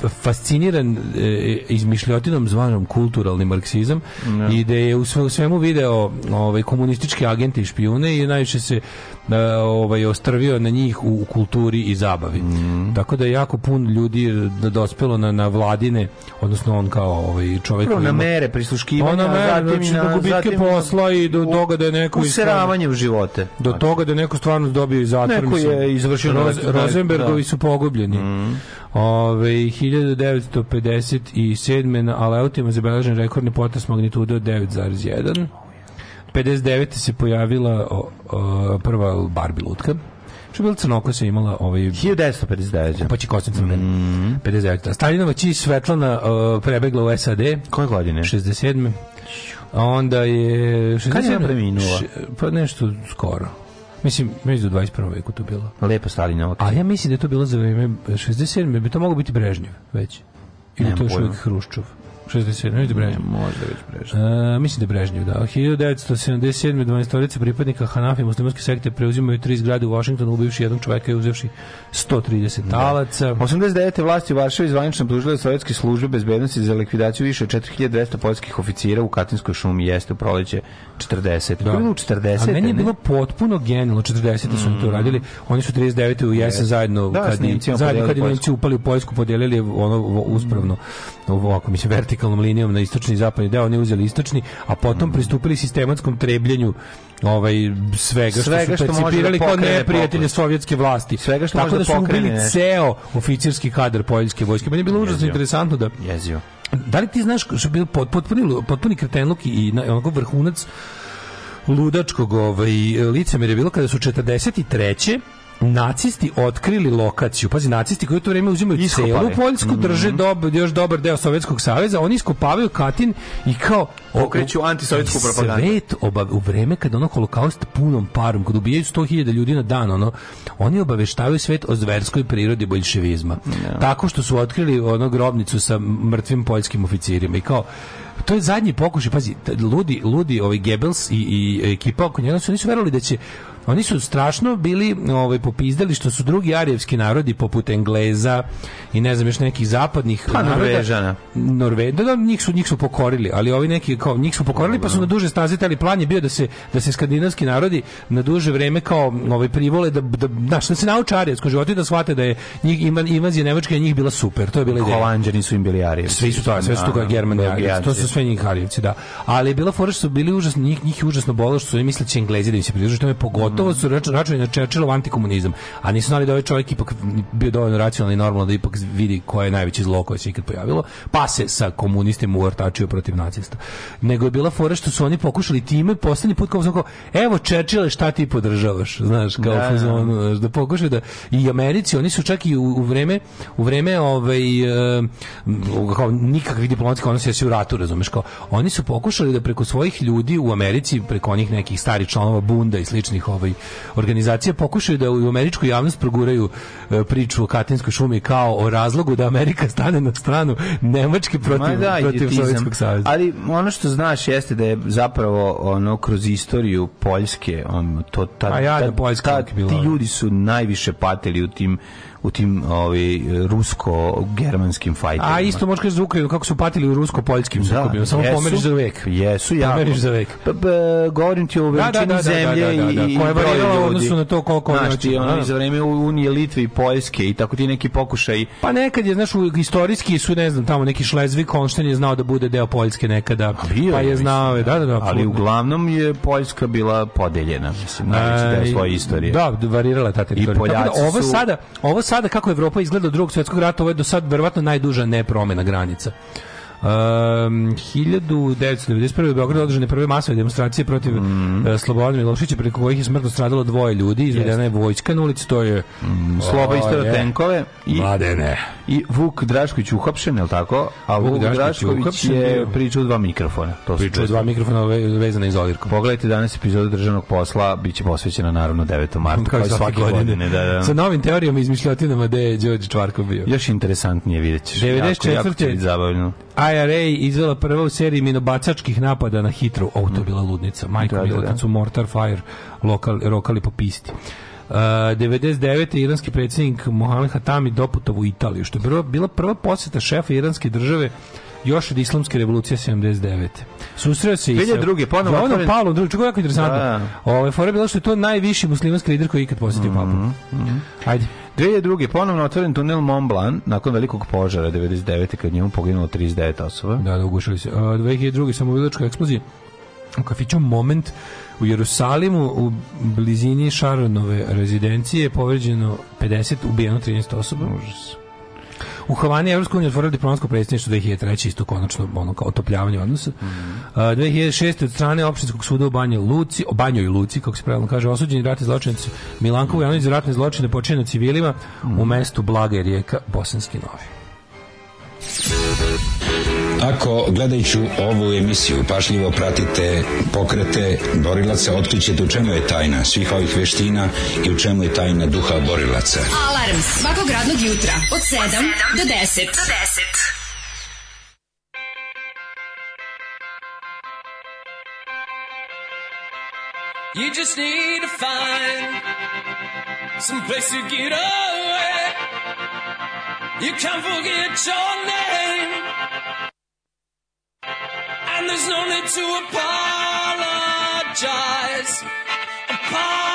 fasciniran e, izmišljotinom zvanom kulturalni marksizam no. Da. i da je u, sve, u svemu video ovaj, komunistički agente i špijune i najviše se e, ovaj ostrvio na njih u kulturi i zabavi. Mm. Tako da je jako pun ljudi da dospelo na na vladine, odnosno on kao ovaj čovjek na mere prisluškivanja, on mere, zatim znači, na gubitke posla i do toga da je neko useravanje u životu Do znači. toga da je neko stvarno nažalost dobio i zatvor. Neko je izvršio Roz, Rosenbergovi da. su pogubljeni. Mm. Ove, 1957. na Aleutima zabeležen rekordni potas magnitude od 9,1. 59. se pojavila o, o, prva Barbie lutka. Što je bila crnokosa imala ovaj... 1959. Pa će kosnica mm. 59. Stalinova či Svetlana o, prebegla u SAD. Koje godine? 67. Onda je... 67. Kad je preminula? Š, pa nešto skoro. Mislim, mislim da 21. veku to bilo. Lepa Stalinova. A ja mislim da je to bilo za vreme 67. bi to moglo biti Brežnjev već. Ili Nemam to je uvijek Hruščov. 67. Vidite Brežnjev. Može već Brežnjev. E, mislim da je Brežnjev, da. 1977. 12 pripadnika Hanafi muslimanske sekte preuzimaju tri zgrade u Washingtonu, ubivši jednog čoveka i uzevši 130 da. talaca. 89. vlasti u Varšavi zvanično pružile sovjetske službe bezbednosti za likvidaciju više 4200 poljskih oficira u Katinskoj šumi jeste u proleće 40. Da. Bilo 40. A meni je bilo potpuno genijalno 40. Mm. su oni to mm. radili. Oni su 39. u jesen zajedno da, kad, zajedno kad Poljsku. Nemci upali u Poljsku, podelili ono uspravno ovako, mislim, vertikalnom linijom na istočni i zapadni deo, oni uzeli istočni, a potom mm. pristupili sistematskom trebljenju ovaj svega, svega što su da percipirali kao neprijatelje sovjetske vlasti. Svega što Tako da, da, su ubili ne. ceo oficirski kadar poljske vojske. Meni je bilo užasno interesantno da... Jezio. Da li ti znaš što je bio potpuni, potpuni kretenluk i onako vrhunac ludačkog ovaj, licemer je bilo kada su 43 nacisti otkrili lokaciju. Pazi, nacisti koji u to vrijeme uzimaju Iskopali. celu Poljsku, mhm. drže dob, još dobar deo Sovjetskog saveza, oni iskopavaju Katin i kao okreću antisovjetsku propagandu. Svet obav, u vreme kad ono holokaust punom parom, kad ubijaju 100.000 ljudi na dan, ono, oni obaveštavaju svet o zverskoj prirodi boljševizma. Yeah. Tako što su otkrili ono grobnicu sa mrtvim poljskim oficirima i kao to je zadnji pokušaj, pazi, ludi, ludi ovaj Goebbels i, i ekipa oko njega su nisu verovali da će Oni su strašno bili ovaj, popizdali što su drugi arijevski narodi poput Engleza i ne znam još nekih zapadnih pa, naroda. Norvežana. Norve, da, da njih su, njih su pokorili, ali ovi neki kao, njih su pokorili pa su na duže staze tali plan je bio da se, da se skandinavski narodi na duže vreme kao ovaj, privole da, da, da, da se nauče arijevsko životu i da shvate da je njih, invazija Nemačka je njih bila super. To je bila ideja. Holanđani su im bili arijevci. Svi su to, sve su to da, Germani da, arijevci. To su sve njih arijevci, da. Ali je bila fora što su bili užasno, njih, njih je užasno bolo što su oni misleći Englezi da im se pridruže, to me pogodilo gotovo su računali na Churchillov antikomunizam, a nisu znali da ovaj čovjek ipak bio dovoljno racionalni i normalno da ipak vidi koje je najveće zlo koje se ikad pojavilo, pa se sa komunistima uortačio protiv nacista. Nego je bila fora što su oni pokušali time poslednji put kao kao, evo Čerčile, šta ti podržavaš, znaš, kao da, fazonu, da. znaš, da pokušaju da i Americi, oni su čak i u, u vreme u vreme ovaj uh, kao nikakvih diplomatskih odnosa se u ratu, razumeš, kao oni su pokušali da preko svojih ljudi u Americi, preko onih nekih starih članova bunda i sličnih ovaj ovaj organizacija pokušaju da u američku javnost proguraju e, priču o Katinskoj šumi kao o razlogu da Amerika stane na stranu Nemačke protiv, da, protiv Sovjetskog saveza. Ali ono što znaš jeste da je zapravo ono kroz istoriju Poljske on to ta, A ja ta, ta, ta, ti ljudi su najviše patili u tim u tim ovaj rusko-germanskim fajtovima. A isto možeš za Ukrajinu kako su patili u rusko-poljskim da, sukobima, samo jesu, pomeriš za vek. Jesu, ja. Pomeriš za vek. B, pa, b, pa, govorim ti o da, da, veličini da, zemlje i koja je varirala u odnosu na to koliko znaš ti ono za vreme Unije Litve i Poljske i tako ti neki pokušaj. Pa nekad je znaš istorijski su ne znam tamo neki Šlezvik Holstein je znao da bude deo Poljske nekada. Bio, pa je znao, da, da, da. Ali uglavnom je Poljska bila podeljena, mislim, najveći deo svoje istorije. Da, varirala ta teritorija. I Poljaci ova sada, ovo sada kako Evropa izgleda od drugog svjetskog rata, ovo je do sad verovatno najduža nepromena granica. Um, 1991. u Beogradu održane prve masove demonstracije protiv mm -hmm. Slobodana Milošića, preko kojih je smrtno stradalo dvoje ljudi, izvedena je vojska na ulici, to je mm, -hmm. Sloba istero tenkove i, Mladene. i Vuk Drašković uhapšen, je li tako? A Vuk, Vuk Drašković, Drašković je pričao dva mikrofona. To pričao dva mikrofona vezana iz Olirkom. Pogledajte danas epizodu državnog posla, bit će posvećena naravno 9. martu, kao, kao svake godine. godine da, da. Sa novim teorijama izmišljotinama gde je Đorđe Čvarko bio. Još interesantnije vidjet ćeš. 94. Jako, jako će zabavljeno. IRA izvela prva u seriji minobacačkih napada na hitru. O, to je bila mm. ludnica. Majko da, da Milo, da. kad su Mortar Fire lokal, rokali po pisti. Uh, 99. iranski predsjednik Mohamed Hatami doputovo u Italiju, što je bila prva posjeta šefa iranske države još od islamske revolucije 79. Susreo se i sa druge ponovo otvoren... Paolo drugi, čekaj jako interesantno. Da. Ovo je bilo što je to najviši muslimanski lider koji je ikad posjetio mm -hmm. papu. Mm -hmm. Ajde. 2002. ponovno otvoren tunel Mont Blanc nakon velikog požara 99. kad njemu poginulo 39 osoba. Da, da, ugušili se. A, 2002. samovilačka eksplozija u kafiću Moment u Jerusalimu u blizini Šaronove rezidencije je povređeno 50, ubijeno 13 osoba. Užas. U Havani Evropska unija otvorila diplomatsko predstavništvo 2003. isto konačno ono kao otopljavanje odnosa. Mm uh, 2006. od strane opštinskog suda u Banjoj Luci, o Banjoj Luci, kako se pravilno kaže, osuđeni ratni zločinac Milanko Vujanović za ratne zločine počinjene civilima mm u mhm. mestu Blaga i rijeka Bosanski Novi. Ako gledajući ovu emisiju pašljivo pratite pokrete borilaca, otkrićete u čemu je tajna svih ovih veština i u čemu je tajna duha borilaca. Alarm svakog radnog jutra od 7 do 10. Do 10. You just need to find some place to get away You can't forget your name. And there's no need to apologize. Apologize.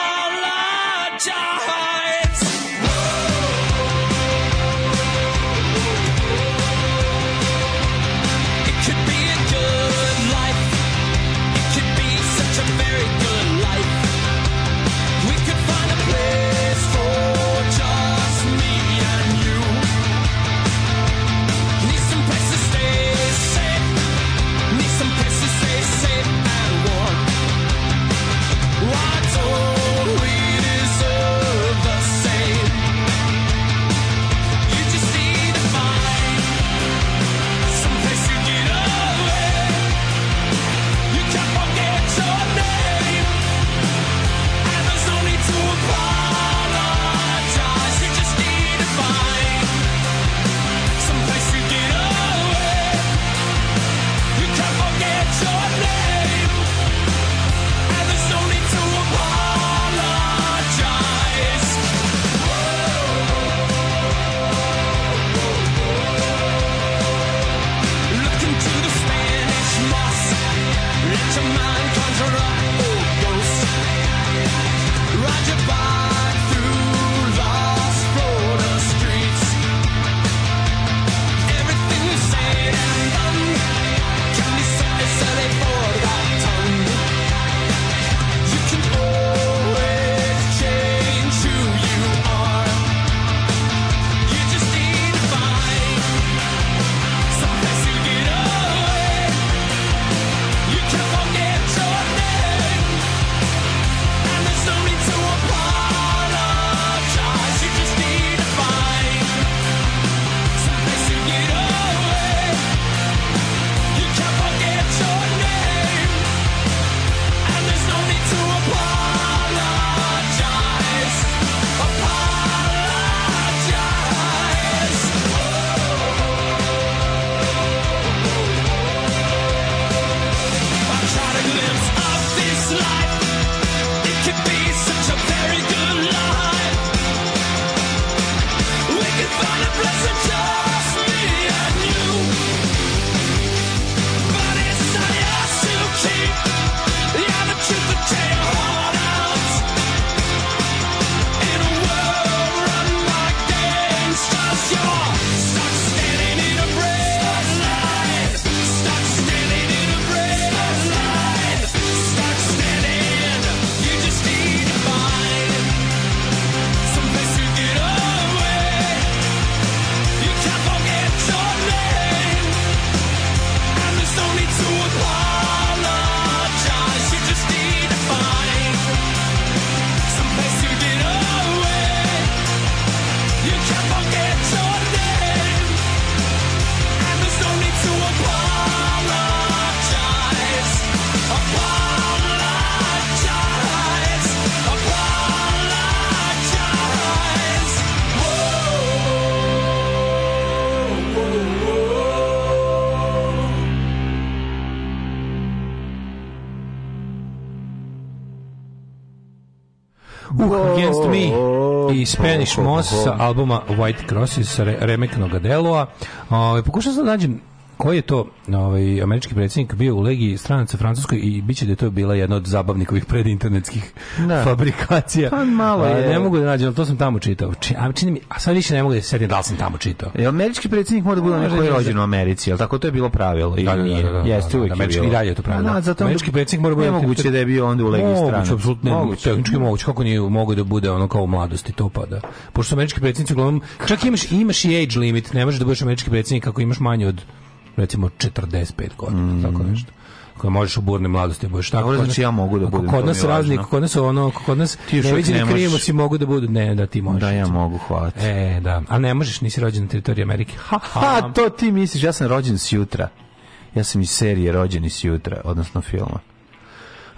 i Spanish Moss sa albuma White Crosses, re, remeknog deloa. Ovaj pokušao sam da nađem ko je to ovaj, američki predsjednik bio u legiji stranaca Francuskoj i bit će da je to bila jedna od zabavnikovih predinternetskih da. fabrikacija. Pa malo je. Ne mogu da nađem, ali to sam tamo čitao. Či, a, čini mi, a sad više ne mogu da se setim da li sam tamo čitao. E, američki predsjednik mora da bude neko je rođen u Americi, jel tako to je bilo pravilo? Da, da, da, da, Jeste uvijek da, I dalje je to pravilo. Da, zato američki predsjednik mora da bude... Nemoguće da je bio onda u legiji stranaca. Moguće, apsolutno. Moguće. Tehnički moguće. Kako nije mogu da bude ono kao u mladosti to pa da. Pošto američki predsjednici uglavnom... Čak imaš, imaš i age limit. Ne možeš da budeš američki predsjednik ako imaš manje od recimo 45 godina, mm tako nešto koje možeš u burnoj mladosti da budeš tako. znači ja mogu da budem. Kod nas razni, kod nas ono, kod nas ne vidim da krijemo si mogu da budu. Ne, da ti možeš. Da ja mogu, hvala. E, da. A ne možeš, nisi rođen na teritoriji Amerike. Ha, ha, ha to ti misliš, ja sam rođen s jutra. Ja sam iz serije rođeni s jutra, odnosno filma.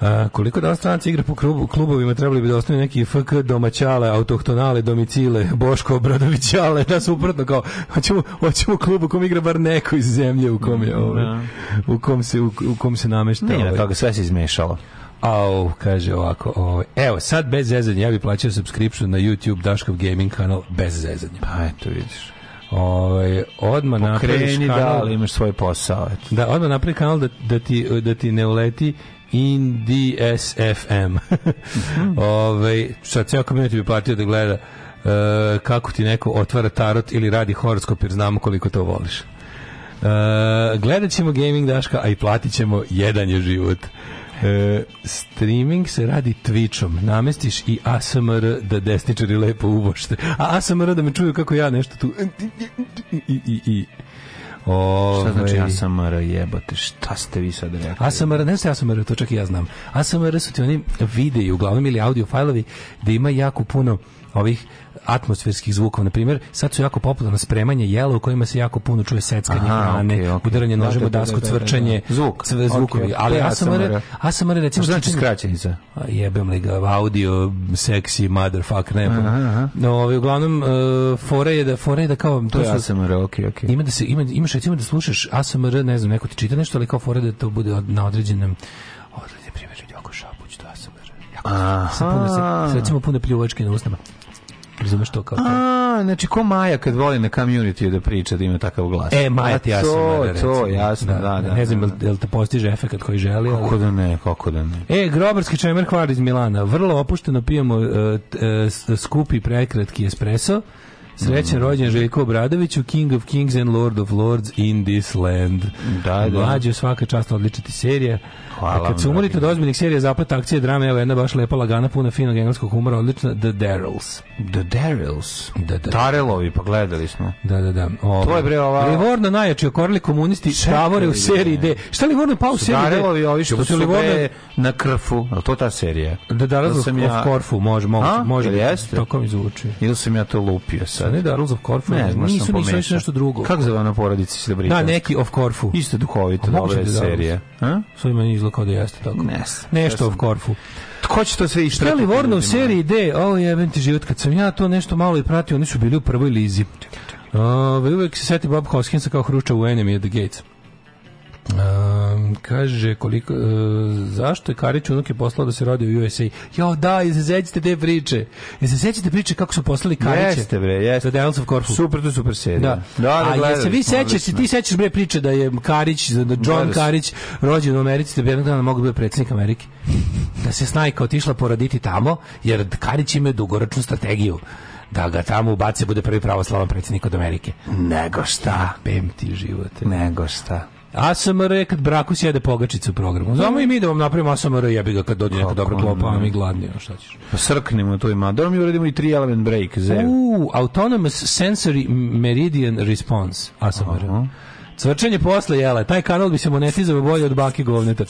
A, koliko da stranci igra po klubu, klubovima trebali bi da ostane neki FK domaćale, autohtonale, domicile, Boško Obradovićale, da suprotno kao hoćemo hoćemo klub u kom igra bar neko iz zemlje u kom je da. ovaj, u kom se u, u kom se namešta. Ne, ovaj. kako sve se izmešalo. Au, kaže ovako, ovaj, evo, sad bez zezanja, ja bih plaćao subscription na YouTube Daškov Gaming kanal bez zezanja. Pa eto, vidiš. Ovaj odma na da kanal, da, imaš svoj posao. Eto. Da, odma napravi kanal da, da ti da ti ne uleti in DSFM. Mhm. ovaj sa ceo community bi platio da gleda uh, kako ti neko otvara tarot ili radi horoskop jer znamo koliko to voliš. Uh, gledat ćemo gaming daška, a i platit ćemo jedan je život. Uh, streaming se radi Twitchom. Namestiš i ASMR da desničari lepo ubošte. A ASMR da me čuju kako ja nešto tu i, i, i. Ove, šta znači ASMR ovaj. jebote, šta ste vi sad rekli? ASMR, ne ste ASMR, to čak i ja znam. ASMR su ti oni videi uglavnom ili audio fajlovi da ima jako puno ovih atmosferskih zvukova, na primjer, sad su jako popularno spremanje jela u kojima se jako puno čuje seckanje hrane, okay, okay. udaranje da, nožem da, u da, dasku, cvrčanje, zvuk, cv, zvukovi. Okay, ali ASMR, ASMR recimo... Što znači skraćenica? Jebem li ga, audio, sexy motherfuck, ne znam. Pa- no, ovaj, uglavnom, uh, fora je da, fore je da kao... To, je ASMR, okej, okej. Ima da se, ima, imaš recimo da slušaš ASMR, ne znam, neko ti čita nešto, ali kao fore da to bude na određenom određenom primjeru, Joko Šapuć, to ASMR. Jako, Se puno, se, recimo puno pljuvačke na usnama. Razumeš to kao A, znači ko Maja kad voli na community da priča da ima takav glas. E, Maja ti sam. To, to, jasno, da, da. da ne znam, da. jel da. te postiže efekat koji želi? Ali... Kako da ne, kako da ne. E, grobarski čemer kvar iz Milana. Vrlo opušteno pijemo uh, uh, skupi prekratki espresso Srećan rođen Željko Obradoviću, King of Kings and Lord of Lords in this land. Da, da. Mlađe, svaka čast odličiti serije. Hvala. kad se umorite od ozbiljnih serija zaplata akcije drame, evo jedna baš lepa lagana puna finog engleskog humora, odlična The Darrells. The Darrells. Da, da. Darelovi, pa gledali smo. Da, da, da. Ovo. Ovaj, to je bre ova. Livorno najjači okorili komunisti tavore u seriji D. Šta Livorno pa u seriji D? Darelovi, ovi što su Livorno na krfu, al to ta serija. The Darrells da of ja... Korfu, može, može, može. Jeste? Tako mi zvuči. Ili sam ja to lupio sa sad. Ne, da, Rules of Corfu. Ne, ne nisu, nisu, nisu nešto drugo. Kako zove ona porodica se da Da, neki of Corfu. Isto duhovito, dobra da je serija. A? Hm? Sve meni izgleda kao da jeste tako. Nes, nešto of Corfu. Tko će to sve ištrati? Streli Vorno u seriji D, ovo jebem ti život, kad sam ja to nešto malo i pratio, oni su bili u prvoj lizi. Ove, uvek se seti Bob Hoskinsa kao Hrušča u Enemy at the Gates. Um, kaže koliko uh, zašto je Karić unuke poslao da se rodi u USA. Jo da, i se sećate te priče. I se sećate priče kako su poslali Karića. Jeste bre, jeste. Da of Corfu. Super, to je super serija. Da. da, da A se vi sećate, ti sećaš bre priče da je Karić, da John Karić rođen u Americi, da bi jednog dana mogao biti predsednik Amerike. Da se snajka otišla poraditi tamo, jer Karić ima dugoročnu strategiju da ga tamo ubace bude prvi pravoslavan predsednik od Amerike. Nego šta? Pem ti živote. Nego šta. ASMR je kad braku sjede pogačica u programu. Znamo i mi da vam napravimo ASMR jebi ga kad dođe neka da dobra klopa, a mi gladni, šta ćeš. Pa Srknemo to i madorom da i uradimo i 3 element break. Zev. Uh, autonomous sensory meridian response ASMR. Uh Cvrčanje posle jela. Taj kanal bi se monetizovao bolje od baki govneta.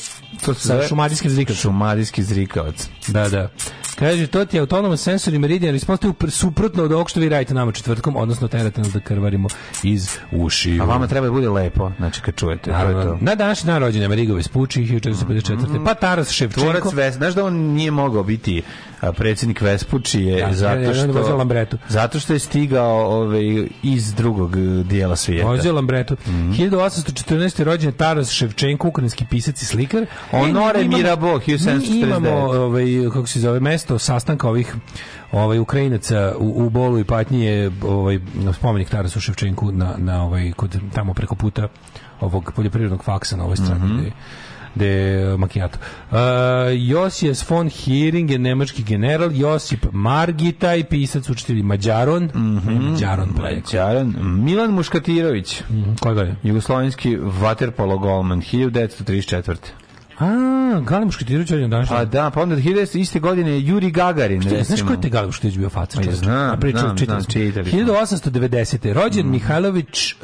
To se zove šumadijski zrikavac. Šumadijski zrikavac. Da, da. Kaže, to ti je autonoman sensor i meridian response suprotno od ovog što vi radite nama četvrtkom, odnosno terate nas da krvarimo iz uši. A vama treba da bude lepo, znači kad čujete. Da, to je to. Na današnji dan rođenja Merigove Spuči, 1454. Mm. Pa Taras Ševčenko. Tvorac Vesna, znaš da on nije mogao biti predsjednik Vespuči je ja, da, zato što je Lambretu. Zato što je stigao ovaj iz drugog eh, dijela svijeta. Vozio Lambretu. Mm -hmm. 1814. rođen je Taras Ševčenko, ukrajinski pisac i slikar. Honore e, Mirabo 1749. Imamo ovaj kako se zove mesto sastanka ovih ovaj Ukrajinaca u, u Bolu i Patnji je ovaj spomenik Tarasu Ševčenku na na ovaj kod tamo preko puta ovog poljoprivrednog faksa na ovoj strani. Mm -hmm de eh, Makijato. Uh, eh, Josijes von Hiring je nemački general, Josip Margita i pisac učitelj Mađaron, mm -hmm. Mađaron projekt. Mađaron. Milan Muškatirović. Mm -hmm. Koga je? Jugoslovenski vaterpolo golman, 1934. A, Galeb Mušketirović je današnji. A pa da, pa onda 1900 iste godine Yuri Gagarin, Šta, Znaš ko je te Galeb Mušketirović bio faca? Pa ja znam, priču, znam, čitam, znam, 1890. Rođen mm. Mihajlović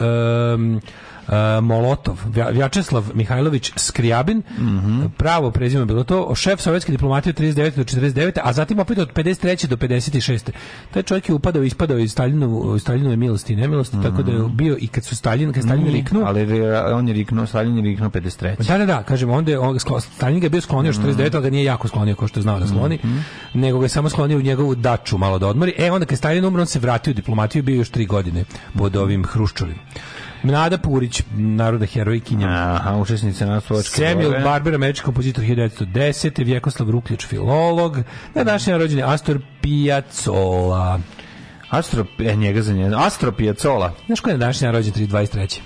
Uh, Molotov, Vjačeslav Mihajlović Skrijabin, mm -hmm. pravo prezime bilo to, šef sovjetske diplomatije od 39. do 49. a zatim opet od 53. do 56. Taj čovjek je upadao i ispadao iz Staljinove, Staljinove milosti i nemilosti, mm -hmm. tako da je bio i kad su Staljin, kad Staljin mm -hmm. riknuo. Ali on je riknuo, Staljin je riknuo 53. Da, da, da, kažem, onda je on, Stalin ga je bio sklonio 49, mhm. ali ga nije jako sklonio kao što je znao da skloni, mm -hmm. nego ga je samo sklonio u njegovu daču malo da odmori. E, onda kad je Stalin umro, on se vratio u diplomatiju, bio još tri godine pod mhm. ovim Hruščovim. Nada Purić, naroda herojkinja. Aha, učesnica naslovačke Samuel ove. Barber, američki kompozitor 1910. Vjekoslav Rukljić, filolog. Na današnji rođen Astor Piacola. Astro, e, njega za njega. Astro Piazzola. Znaš ko je na današnji rođen 323.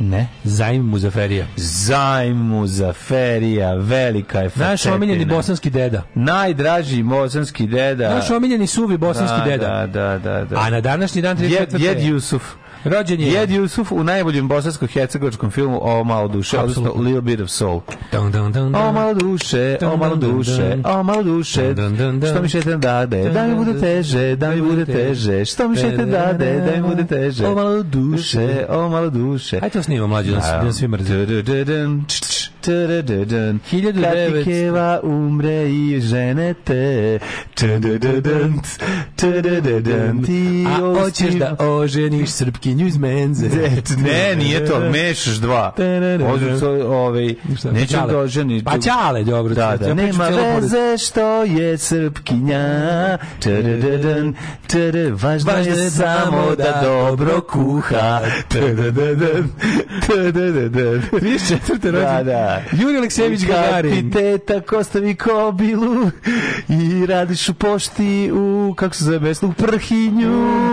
Ne. Zajm Muzaferija. Zajm Muzaferija, velika je facetina. Naš omiljeni bosanski deda. Najdraži bosanski deda. Naš omiljeni suvi bosanski da, deda. Da, da, da, da. A na današnji dan... Djed, djed Jusuf. Rođen je Jed Yusuf u najboljem bosansko-hercegovačkom filmu O malo duše, odnosno Little Bit of Soul. Dun, dun, dun, o malo duše, o malo duše, o malo duše. Što mi šetan dade, da mi bude teže, da mi bude teže. Što mi šetan dade, da mi bude teže. O malo duše, o malo duše. Ajde to snimamo mlađe, da svi da mrzimo. Kad ti umre i žene te ti A hoćeš da oženiš srpkinju iz menze Ne, nije to, mešaš dva ovaj, Neću da oženiš Pa čale, dobro da, da. Nema veze što je srpkinja Važno je samo da, da dobro kuha 34. rođendan. Da, da. Juri Aleksejević Gagarin. Ti tako stavi kobilu i radiš u pošti u, kako se zove mesto, u Prhinju.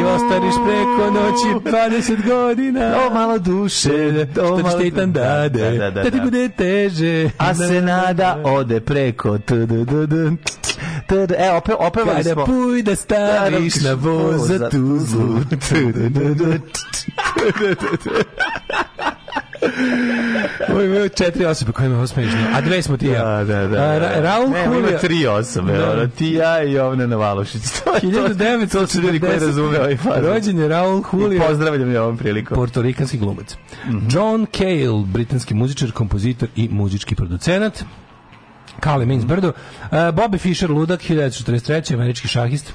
I ostariš preko noći 20 godina. O malo duše, o što malo duše. Da, da, da, da, da ti bude teže. A se nada ode preko. E, ope, ope, smo. Kada puj da stariš na voza tuzlu. Ovo imaju četiri osobe koje imaju smešno. A dve smo ti ja. Da, da, da. da. ra Raul ne, Hulija... Ima tri osobe, da. ono, ti ja i Jovna Navalošić. To, 1940. To su ljudi koji razume ovaj fazon. Rođen je Raul Hulija. I pozdravljam je ovom prilikom. Portorikanski glumac. Mm -hmm. John Cale, britanski muzičar, kompozitor i muzički producenat. Kale Minsbrdo. Uh, mhm. Bobby Fischer, ludak, 1943. američki šahist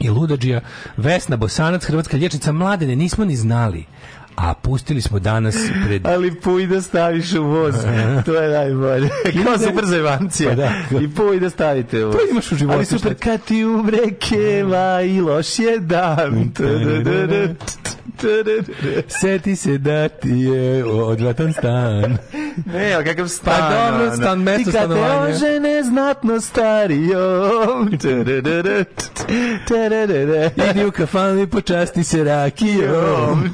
i ludađija Vesna Bosanac, hrvatska lječnica Mladene, nismo ni znali a pustili smo danas pred... Ali puj da staviš u voz, to je najbolje. Kao super zajvancija. Pa da, da, I puj da stavite u voz. To pa imaš u životu. Ali super, kad ti umre keva mm. i loš je dan. Mm. Mm. Seti se da ti je odvratan stan. ne, ali kakav stan. Pa dobro, stan, mesto stanovanja. Ti kad te ožene znatno stario. Idi u kafanu i počasti se rakijom.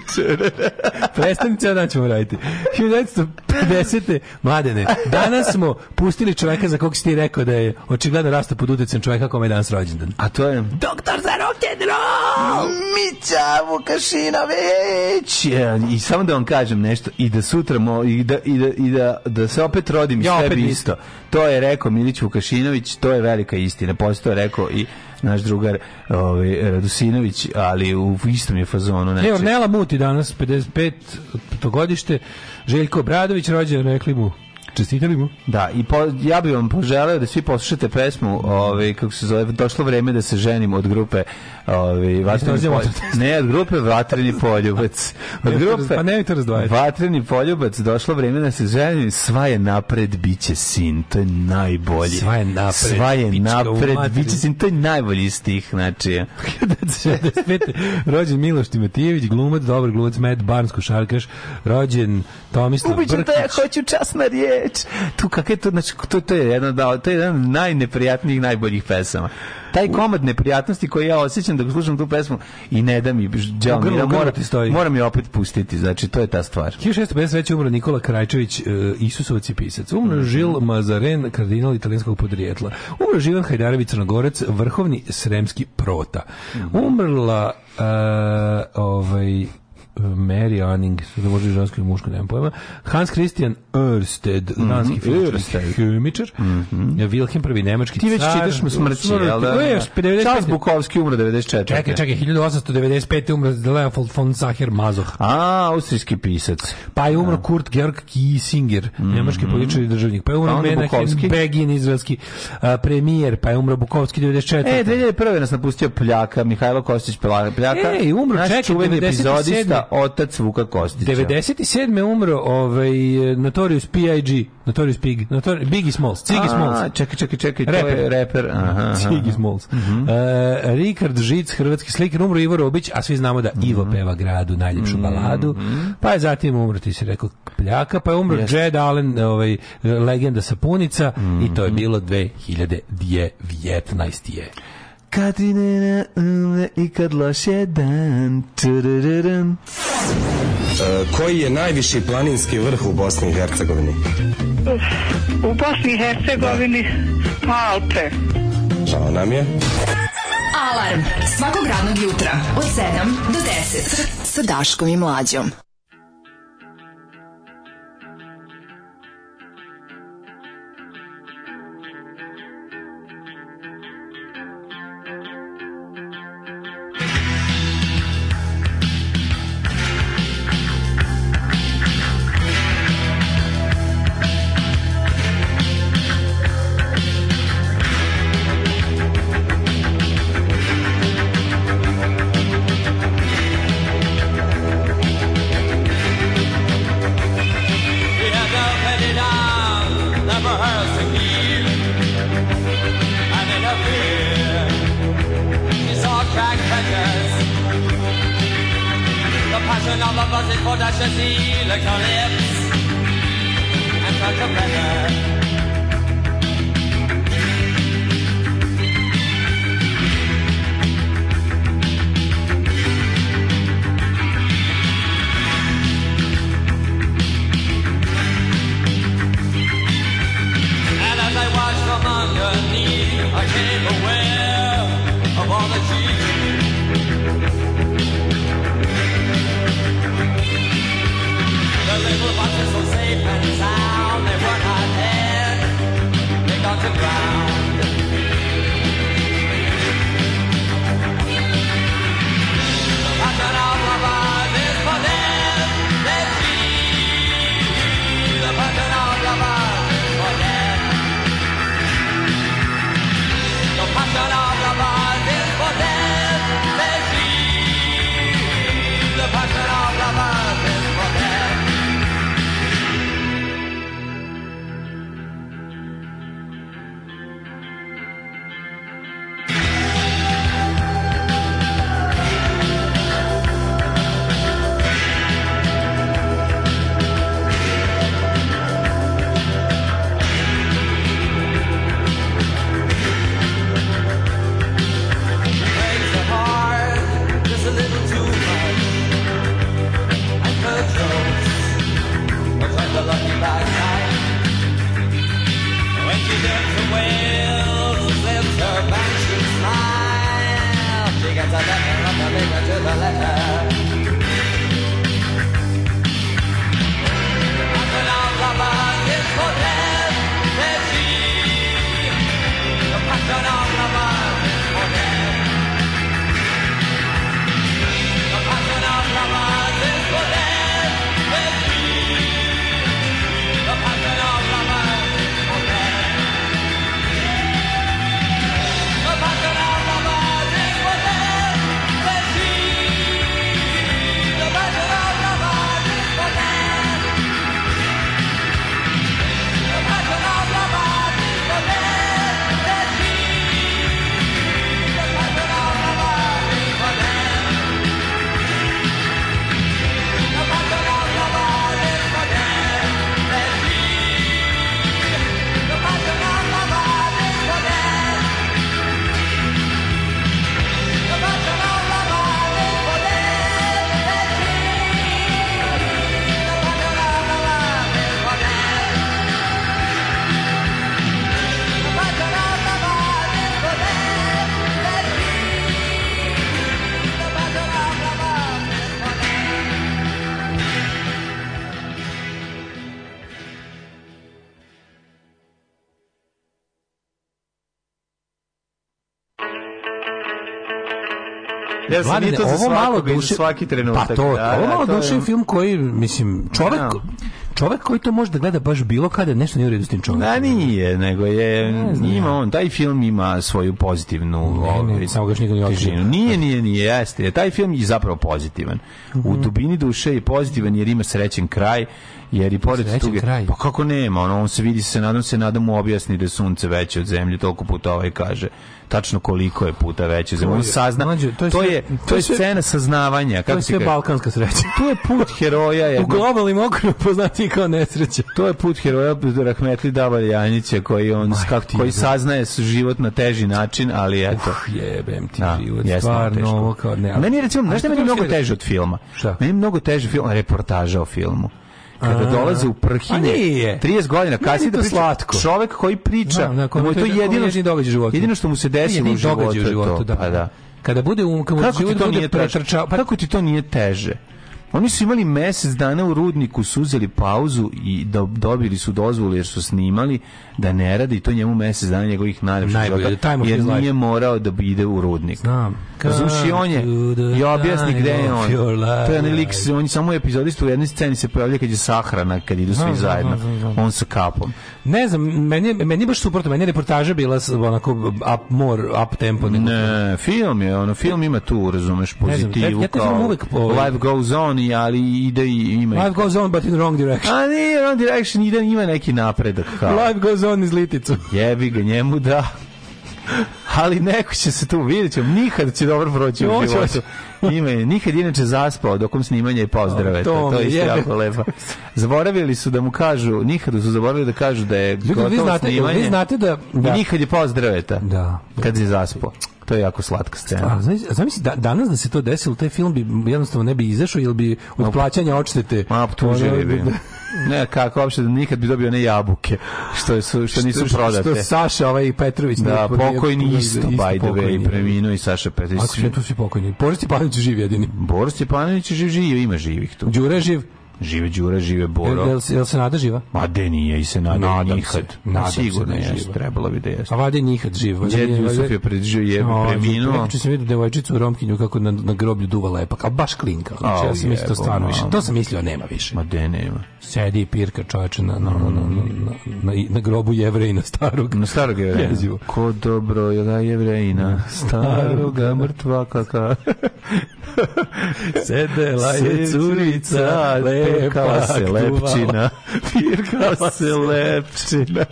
Prestanite, ja naćemo raditi. 1950. Mladene, danas smo pustili čoveka za kog si ti rekao da je očigledno rasta pod utjecem čoveka kome je danas rođendan. A to je? Doktor za rock'n'roll! Mića Vukašinović! već e, i samo da vam kažem nešto i da sutra mo, i, da, i, da, i da, da se opet rodim i ja sve isto. To je rekao Milić Vukašinović, to je velika istina. Posle je rekao i naš drugar ovaj, e, Radosinović ali u istom je fazonu. Neče. Znači- Evo, Nela Muti danas, 55 to godište, Željko Bradović rođen, rekli mu Čestitali mu? Da, i po, ja bih vam poželeo da svi poslušate pesmu, ovaj, kako se zove, došlo vreme da se ženimo od grupe ovaj, Vatreni poljubac. Ne, od grupe Vatreni poljubac. Od grupe, pa ne to razdvajati. Vatreni poljubac, došlo vreme da se ženimo, sva je napred, biće će sin, to je najbolji. Sva je napred, sva je napred, bit će sin, to je najbolji stih, znači. rođen Miloš Timotijević, glumac, dobar glumac, Med Barnsko Šarkaš, rođen Tomislav Brkić. Ubiću te, hoću čas na rije reč. Tu kak je to, znači, to, to je jedan da, to je jedan najneprijatnijih najboljih pesama. Taj komad neprijatnosti koji ja osjećam da slušam tu pesmu i ne da mi đel mi ja mora Moram je opet pustiti, znači to je ta stvar. već umro Nikola Krajčević, uh, Isusovac i pisac. Umro mhm. Žil Mazaren, kardinal italijanskog podrijetla. Umro Živan Hajdarević Crnogorac, vrhovni sremski prota. Mhm. Umrla uh, ovaj Mary Anning, da može žensko i muško, nemam pojma. Hans Christian Ørsted, mhm. danski mm -hmm. hemičar. Mm -hmm. Wilhelm I, nemački car. Ti već čitaš mu smrći, jel da? Charles Bukowski umro 94. Čekaj, čekaj, 1895. umro Leopold von Sacher Mazoh. A, austrijski pisac. Pa je umro da. Kurt Georg Kiesinger, mm -hmm. nemački političar i državnik. Pa je umro Menachem Begin, izraelski premijer. Pa je umro Bukovski 94. E, 2001. nas napustio Pljaka, Mihajlo Kostić Pljaka. E, umro, čekaj, 97. Kosta, otac Vuka Kostića. 97. umro ovaj, Notorious P.I.G. Notorious Pig. Notori, Biggie Smalls. Ciggy Smalls. Čekaj, čekaj, čekaj. Reper. To je reper. Aha, Ciggy Smalls. Uh mhm. -huh. E, uh, Rikard Žic, hrvatski slikar, umro Ivo Robić, a svi znamo da uh mhm. -huh. Ivo peva gradu najljepšu mhm. baladu. -huh. Pa je zatim umro, ti si rekao, Pljaka, pa je umro yes. Jed Allen, ovaj, legenda Sapunica i to je bilo 2019. Kad ide na mm, i kad loš je dan. Turururun. E, koji je najviši planinski vrh u Bosni i Hercegovini? U Bosni i Hercegovini da. Alpe. Žao nam je. Alarm svakog radnog jutra od 7 do 10 sa Daškom i Mlađom. se Mladine, nije to ovo za svakog, malo duše, svaki trenutak. Pa to, da, ovo da, malo duše je film koji, mislim, čovek, ja. Da. Čovek koji to može da gleda baš bilo kada nešto nije u redu s tim čovekom. Da nije, nego je ne ima on taj film ima svoju pozitivnu ne, ne, ovaj, samo nije Nije, nije, jeste. Taj film je zapravo pozitivan. U mhm. dubini duše je pozitivan jer ima srećen kraj jer i pored Srećen tuge, kraj. pa kako nema, ono, on se vidi se, nadam se, nadam mu objasni da je sunce veće od zemlje, toliko puta ovaj kaže tačno koliko je puta veće zemlje. On sazna, mlađu, to, je, to, je, to je scena saznavanja. Kako to je sve kaj? balkanska sreća. to je put heroja. Jedno, u globalnim okru poznati kao nesreća. To je put heroja Rahmetli Dabar Janjića koji, on, Maj, kak, koji saznaje život na teži način, ali uh, eto. Uf, jebem ti da, život, stvarno ovo kao ne. Ali... Meni recimo, znaš da meni mnogo teže od filma? Šta? Meni mnogo teže film, reportaža o filmu kada dolaze u prhine, 30 godina kasnije da slatko. Čovek koji priča, da, da mu je to jedino jedini događaj u Jedino što mu se desilo u životu, u životu da. Pa da. Kada bude um, kada život nije pretrčao, pa kako ti to nije teže? Oni su imali mjesec dana u rudniku, su uzeli pauzu i do, dobili su dozvolu jer su snimali da ne radi i to njemu mjesec dana njegovih najljepših da, jer nije morao da ide u rudnik. Znam. Zvuči on je i objasni gde je on. To je lik, on je samo epizodist u jednoj sceni se pojavlja kad je sahrana, kad idu svi zajedno. on sa kapom. Ne znam, meni, meni baš suprotno, meni je reportaža bila onako up, more up tempo. Ne, film je, ono, film ima tu, razumeš, pozitivu, ne znam, ja, ja, kao, uvijek, life goes on naporni, ali ide i ima. Life goes on but in wrong direction. A ne, wrong direction ide ima neki napredak. Kao. Life goes on iz liticu. Jebi ga njemu da. ali neko će se tu vidjet ćemo. Nikad će dobro proći u životu. Ime, nikad inače zaspao dokom snimanja i pozdrave. Oh, to, to je isto jako lepo. Zaboravili su da mu kažu, nikad su zaboravili da kažu da je Ljudi, gotovo vi znate, snimanje. Vi znate da, da. I nikad je pozdraveta. Da. Kad je zaspao. To je jako slatka scena. Znači, Zamisli, da, danas da se to desilo, taj film bi jednostavno ne bi izašao, ili bi od plaćanja odštete... Ma, tužili bi. Da- ne, kako uopšte da nikad bi dobio ne jabuke što su što nisu što, prodate. Što Saša ovaj Petrović da pokojni isto, by the way da. preminuo i Saša Petrović. Ako su tu svi pokojni. Boris Stepanović živ jedini. Boris Stepanović živ živ ima živih tu. Đure živ. Žive Đura, žive Boro. Jel, jel se nada živa? Ma de nije i se nada Nadam njihad. Se. Nadam sigurno je živa. Trebalo bi da jeste. A vade njihad živ. Djed Jusuf je predžio jebe, no, preminuo. Prekuće sam vidio devojčicu u Romkinju kako na, na groblju duva lepak, ali baš klinka. Znači, ja sam mislio to da stvarno više. To sam mislio nema više. Ma de nema. Sedi i pirka čoveče na, na, na, na, na, na, grobu jevrejna starog. Na starog jevrejna. Ko dobro je da jevrejna staroga mrtvaka. Sedela je curica, lepka se lepčina, pirkala se lepčina.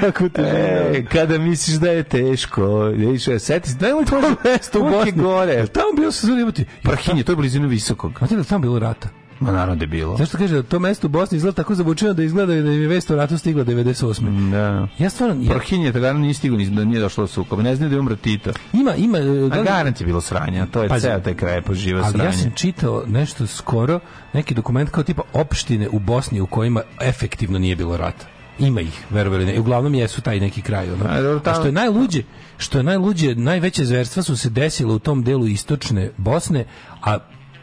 Kako te e, Kada misliš da je teško, ja da seti, da mu to mesto u Bosni. Gore. Tamo bio se zove, jebati. Prahinje, to je blizina visokog. Znate da tamo bilo rata? Ma naravno da je bilo. Zašto kaže, to mesto u Bosni izgleda tako zabučeno da izgleda da je vest o ratu stigla 98. Da. Ja stvarno... Ja... Prohinje tagano nije stigao, da nije došlo do sukoba. Ne znam da je umro Tito. Ima, ima... E, da li... garant je bilo sranja, to je pa, ceo taj kraj poživa sranje. Ali ja sam čitao nešto skoro, neki dokument kao tipa opštine u Bosni u kojima efektivno nije bilo rata ima ih, verovali ne. Uglavnom jesu taj neki kraj. Ono. A, A što je najluđe, što je najluđe, najveće zverstva su se desile u tom delu istočne Bosne, a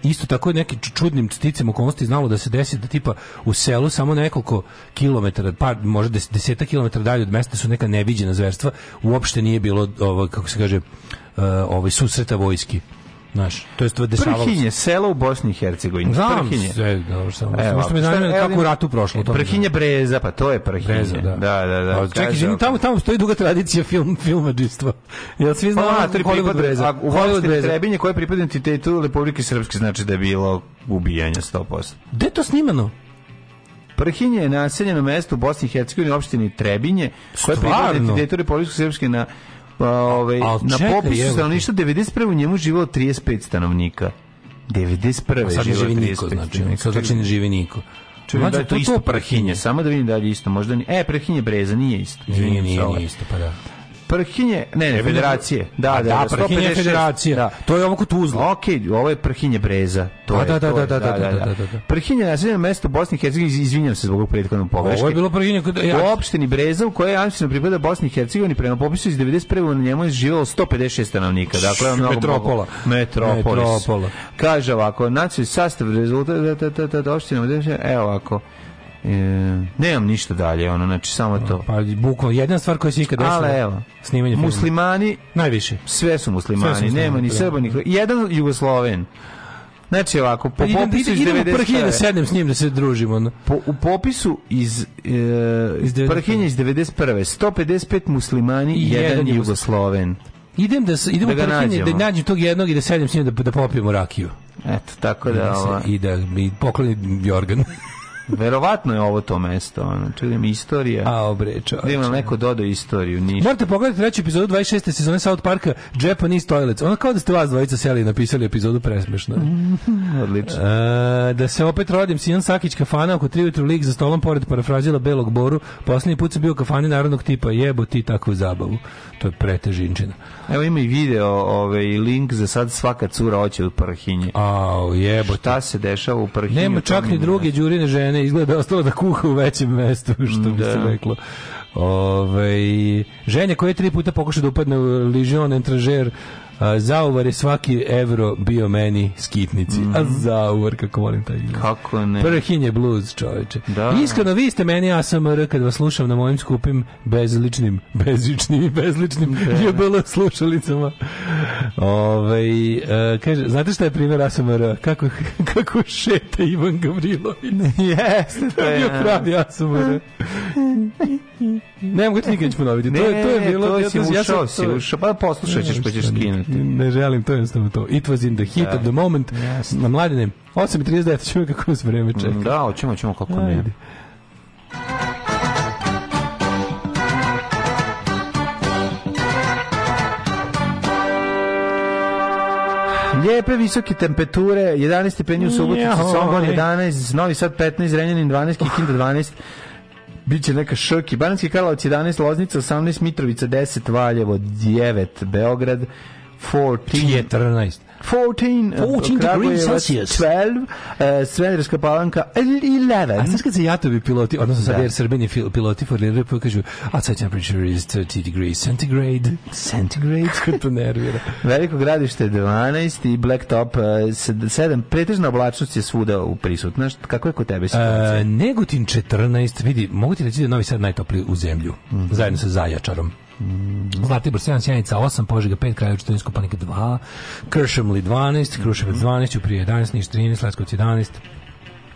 isto tako neki čudnim sticem okolnosti znalo da se desi da tipa u selu samo nekoliko kilometara, pa možda des, deseta kilometara dalje od mesta su neka neviđena zverstva, uopšte nije bilo ovo, kako se kaže, e, ovaj susreta vojski. Naš. to jest to dešavalo. Prhinje, selo u Bosni i Hercegovini. Znam, prhinje. Sve, dobro, samo. Evo, Možete mi zanima kako u ratu prošlo. E, to prhinje breza, pa to je prhinje. Breza, da. Da, da, da. A, pa, čekaj, ženi, tamo, tamo stoji duga tradicija film, filmadžistva. Jel svi znamo pa, Hollywood pripada, breza? A, u Hollywood breza. Trebinje koje pripada entitetu Republike Srpske znači da je bilo ubijanje 100%. Gde to snimano? Prhinje je naseljeno mesto u Bosni i Hercegovini, opštini Trebinje, koje pripada entitetu Republike Srpske na Pa, ovaj, al, na čekaj, popisu ništa 91. u njemu živelo 35 stanovnika. 91. Sad ne živi niko, znači. Sad znači ne živi niko. Čujem znači, da je to, to isto prhinje, samo da vidim da li je isto, možda ni. E, prhinje breza nije isto. Nije, nije, nije, nije isto, pa da. Prhinje, ne, ne, federacije. Da, da, da, prhinje federacije. Da. To je ovo kod Tuzla. Okej, okay, ovo je prhinje Breza. To A, je, da, da, to je, da, da, da, da, da, da, da. Prhinje na sedmom mestu Bosne i Hercegovine, izvinjavam se zbog prethodnog pogreške. Ovo je bilo prhinje kod ja. opštini Breza u kojoj je Amsterdam pripada Bosni i Hercegovini prema popisu iz 91. na njemu je živelo 156 stanovnika. Dakle, mnogo metropola. Metropolis. Metropola. Kaže ovako, nacionalni sastav rezultata da, da, da, da, opština, evo ovako. E, nemam ništa dalje, ono, znači samo to. Pa bukvalno jedna stvar koja se ikad desila. Ali evo, snimanje filma. Muslimani najviše. Sve su muslimani, sve su muslimani nema ni da. Srba ni jedan Jugosloven. Znači ovako, po pa, idem, popisu iz 90... Prhinje da s njim da se družimo. Onda. Po, u popisu iz, e, iz 91. 155 muslimani i jedan, jedan Jugosloven. Idem da, idemo da ga Prhinje, nađemo. da nađem tog jednog i da sednem s njim da, da popijemo rakiju. Eto, tako da... da ova... I da mi pokloni Jorgan. Verovatno je ovo to mesto, ono, čujem da istorija. A obre, čovječe. Da Ima neko dodao istoriju, ništa. Morate pogledati treću epizodu 26. sezone South Parka, Japanese Toilets. Ono kao da ste vas dvojica seli i napisali epizodu presmešno. Odlično. A, e, da se opet rodim, Sijan Sakić kafana oko 3 ujutru lik za stolom pored parafrazila Belog Boru. Posljednji put sam bio kafani narodnog tipa, jebo ti takvu zabavu to je pretežinčina. Evo ima i video, ovaj link za sad svaka cura hoće u parhinje. Au, jebo, šta se dešava u parhinju? Nema čak ni druge đurine žene, izgleda ostalo da kuha u većem mestu, što bi da. se reklo. Ove, ovaj, ženja koja je tri puta pokušao da upadne u Legion Entranger A, zauvar je svaki evro bio meni skitnici. Mm -hmm. A mhm. zauvar, kako volim taj izraz. Kako ne? Prhinje blues, čoveče. Da. Iskreno, vi ste meni ASMR kad vas slušam na mojim skupim bezličnim, bezličnim i bezličnim da. jebelo slušalicama. Ove, e, kaže, znate šta je primjer ASMR? Kako, kako šete Ivan Gavrilović? Jeste, to je bio da. pravi ASMR. ne mogu ti nikad ponoviti. Ne, to, je, to je bilo... Ne, to si ušao, si ušao, pa poslušat ćeš, pa ćeš skinuti ne želim, to je jednostavno to. It was in the heat da. of the moment. Yes. Na mladine, 8.39, ćemo kako nas vreme čeka. Mm, da, ćemo, ćemo kako Ajde. ne. Lijepe visoke temperature, 11 stepeni u Subotici, Sombor 11, Novi Sad 15, Renjanin 12, Kikinda 12, Biće neka šoki. Bananski Karlovac 11, Loznica 18, Mitrovica 10, Valjevo 9, Beograd 14. 14. 14, 14 degrees Celsius. 12, uh, eh, Svedarska palanka 11. Eh, a znaš kad se jatovi piloti, odnosno sad da. jer srbeni piloti forniraju, pa kažu, a sad temperature is 30 degrees centigrade. Centigrade? Kako to nervira. Veliko gradište 12 i blacktop uh, eh, 7. Pretežna oblačnost je svuda u prisutna. Kako je kod tebe situacija? Uh, Negutin 14, vidi, mogu ti reći da je Novi Sad najtopliji u zemlju, mm -hmm. zajedno sa Zajačarom. Zlatibor 7, Sjenica 8, Požega 5, Kraljevo 14, Kopanik 2, Kršemli 12, Kruševac 12, Uprije 11, Niš 13, Leskovac 11,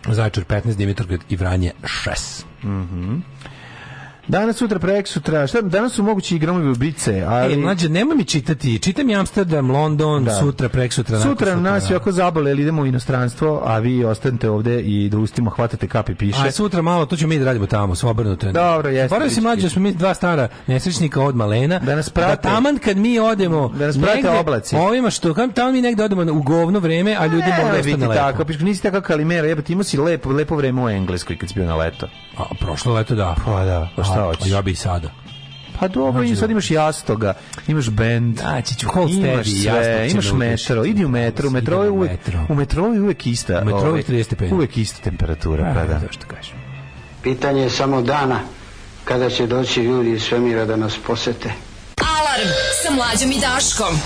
Zaječar 15, Dimitrovgrad i Vranje 6. Mhm. Mm Danas, sutra, prek sutra, šta, danas su mogući igramovi ubice, ali... E, mlađe, nemoj mi čitati, čitam i Amsterdam, London, da. sutra, prek sutra. Sutra nas da. je ako zabole, ali idemo u inostranstvo, a vi ostanete ovde i da ustimo, hvatate kapi piše. A sutra malo, to ćemo mi da radimo tamo, sve obrnuto Dobro, jeste. Moraju se mlađe, da smo mi dva stara nesrećnika od malena, da nas prate. Da taman kad mi odemo, da nas prate negde, oblaci. Ovima što, kam tamo mi negde odemo u govno vreme, a ljudi mogu da stane tako, piš, nisi tako kalimera, jebate, imao si lepo, lepo vreme u Engleskoj kad si bio na leto. A prošlo leto da. Pa da, pa šta šta hoćeš? Pa ja bi sada. Pa dobro, i sad da- imaš jastoga, imaš bend, znači ću cold imaš sve, imaš da metro, idi u metro, u metro je uvek, u metro je uvek ista, u metro je 30 ovaj, Uvek ista temperatura, pa, pa da. Zašto kažeš? Pitanje je samo dana kada će doći ljudi iz svemira da nas posete. Alarm sa mlađom i Daškom.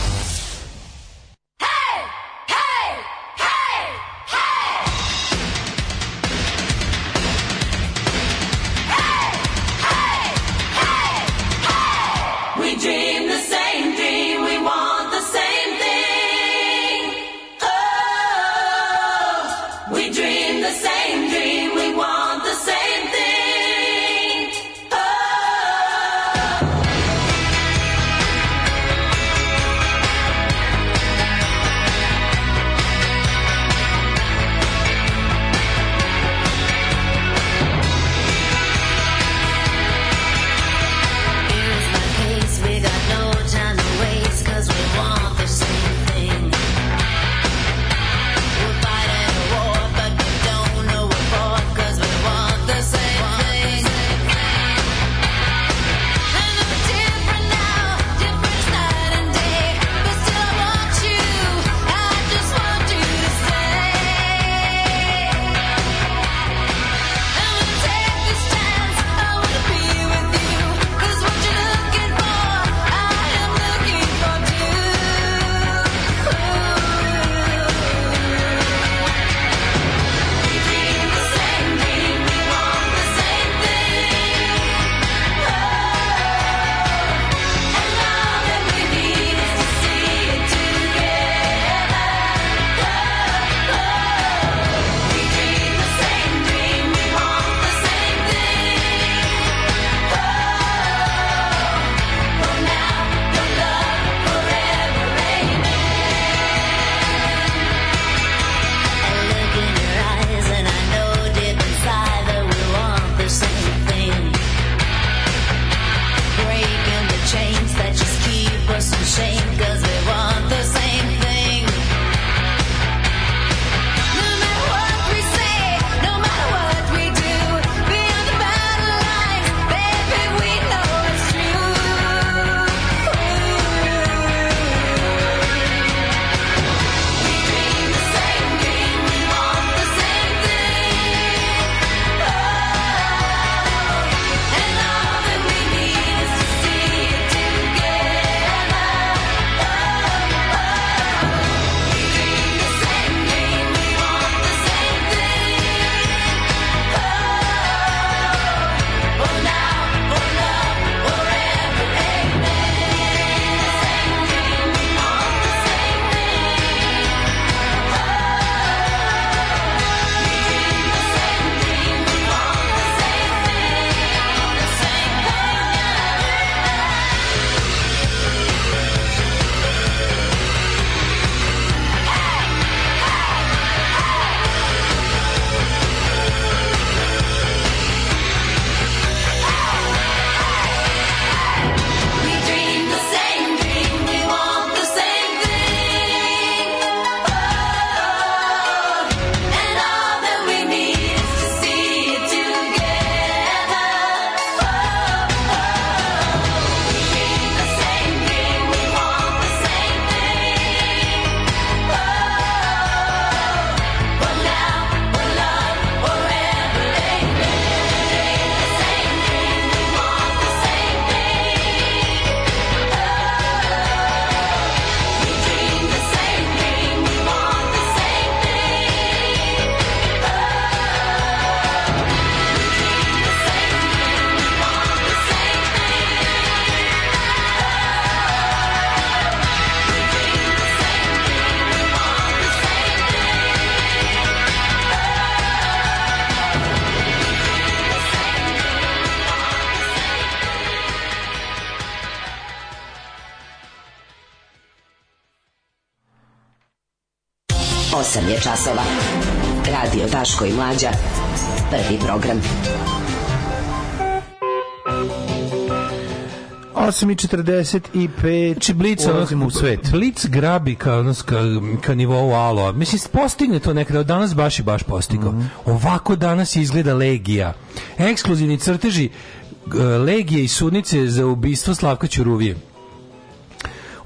Daško i Mlađa. Prvi program. 8.45 Znači Blic, ulazimo u svet. Blic grabi ka, ono, ka, ka nivou alo. Mislim, postigne to nekada. Danas baš i baš postigao. Mm -hmm. Ovako danas izgleda legija. Ekskluzivni crteži legije i sudnice za ubistvo Slavka Ćuruvije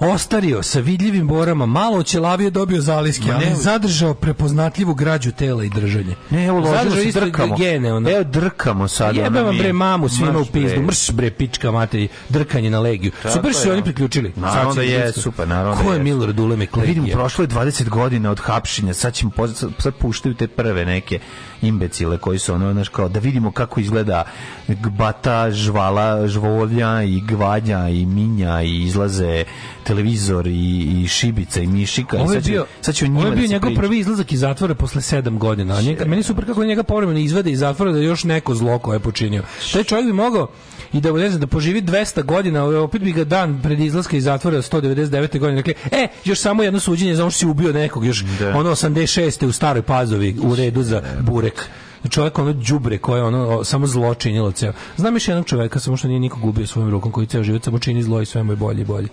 ostario sa vidljivim borama, malo očelavio dobio zaliske, ali ne, zadržao prepoznatljivu građu tela i držanje. Ne, evo ložimo se drkamo. Gene, ono. Evo drkamo sad. Jebe vam bre mamu svima Mrš, u pizdu, mrš bre pička materi, drkanje na legiju. Tako super su oni priključili. Naravno da je, super, naravno Ko je da Milor Uleme Klegija? Da vidim, prošlo je 20 godina od hapšenja, sad, ćemo, sad puštaju te prve neke imbecile koji su ono, znaš, kao da vidimo kako izgleda gbata, žvala, žvolja i gvanja i minja i izlaze televizor i, i šibica i mišika. Ovo je bio, da sad ću ovo je bio njegov prvi izlazak iz zatvora posle sedam godina. A njega, meni super kako njega povremeno izvade iz zatvora da još neko zlo koje je počinio. Taj čovjek bi mogao i da ne znam, da poživi 200 godina, ovaj, opet bi ga dan pred izlaska iz zatvora 199. godine Dakle, e, još samo jedno suđenje za ono što si ubio nekog, još da. ono 86. u staroj pazovi u redu za da. burek čovjek ono đubre koje ono samo zločinilac. Znam još jednog čovjeka samo što nije nikog ubio svojom rukom koji ceo život samo čini zlo i sve mu je bolje i bolje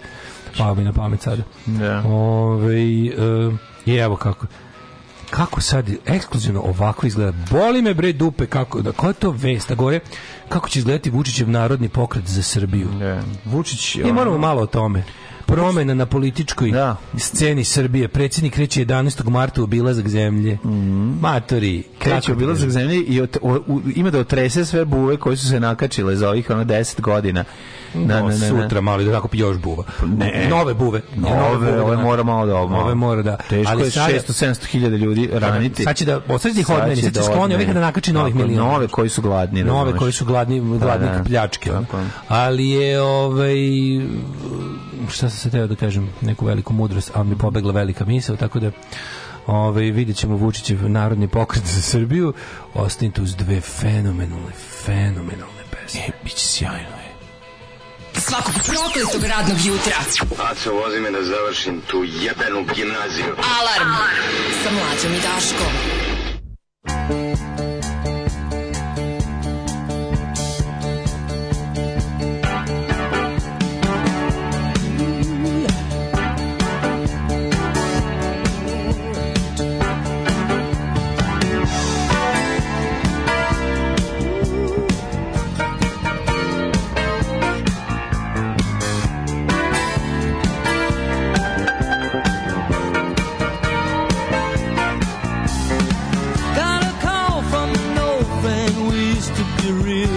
pao mi na pamet sada. Da. Ove, e, eh, evo kako kako sad ekskluzivno ovako izgleda. Boli me bre dupe kako da koja je to vest, a gore kako će izgledati Vučićev narodni pokret za Srbiju. Ne, Vučić. Mi moramo malo o tome promena na političkoj da. sceni Srbije. Predsjednik kreće 11. marta obilazak zemlje. Mm -hmm. Matori. Kreće obilazak da- zemlje i ot, o, u, ima da otrese sve buve koje su se nakačile za ovih ono 10 godina. Na, no, ne, ne, sutra mali da tako još buva. Ne. Nove buve. Nove, nove buve, ove da, mora malo da obma. Ove mora da. Teško ali je 600 700 ljudi raniti. Sad će da osredi hodne, sad će da da skloni ovih da nakači novih miliona. Nove koji su gladni. Nove koji su gladni, pa gladni pljačke. Ali je ovaj šta sam se teo da kažem, neku veliku mudrost, a mi pobegla velika misao, tako da Ove, ovaj, vidjet ćemo Vučićev narodni pokret za Srbiju. Ostanite uz dve fenomenalne, fenomenalne pesme. E, bit će sjajno je. Svakog prokletog radnog jutra. Aco, vozi me da završim tu jebenu gimnaziju. Alarm! Alarm. Sa mlađom i Daškom. misery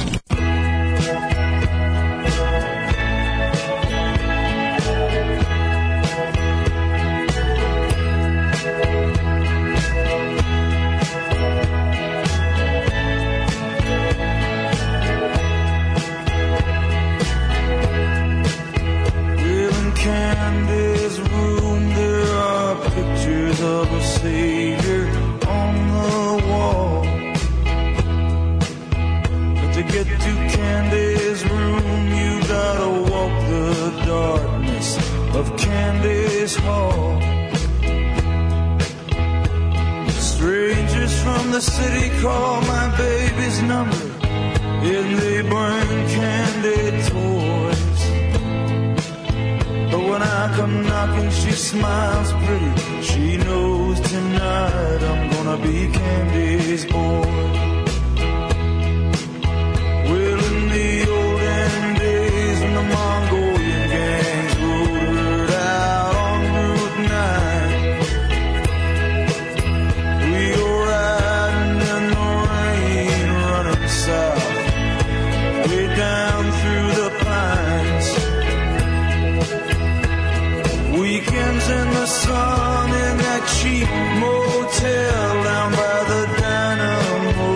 burns in the sun in that cheap motel down by the dynamo.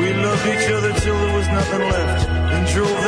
We loved each other till there was nothing left and drove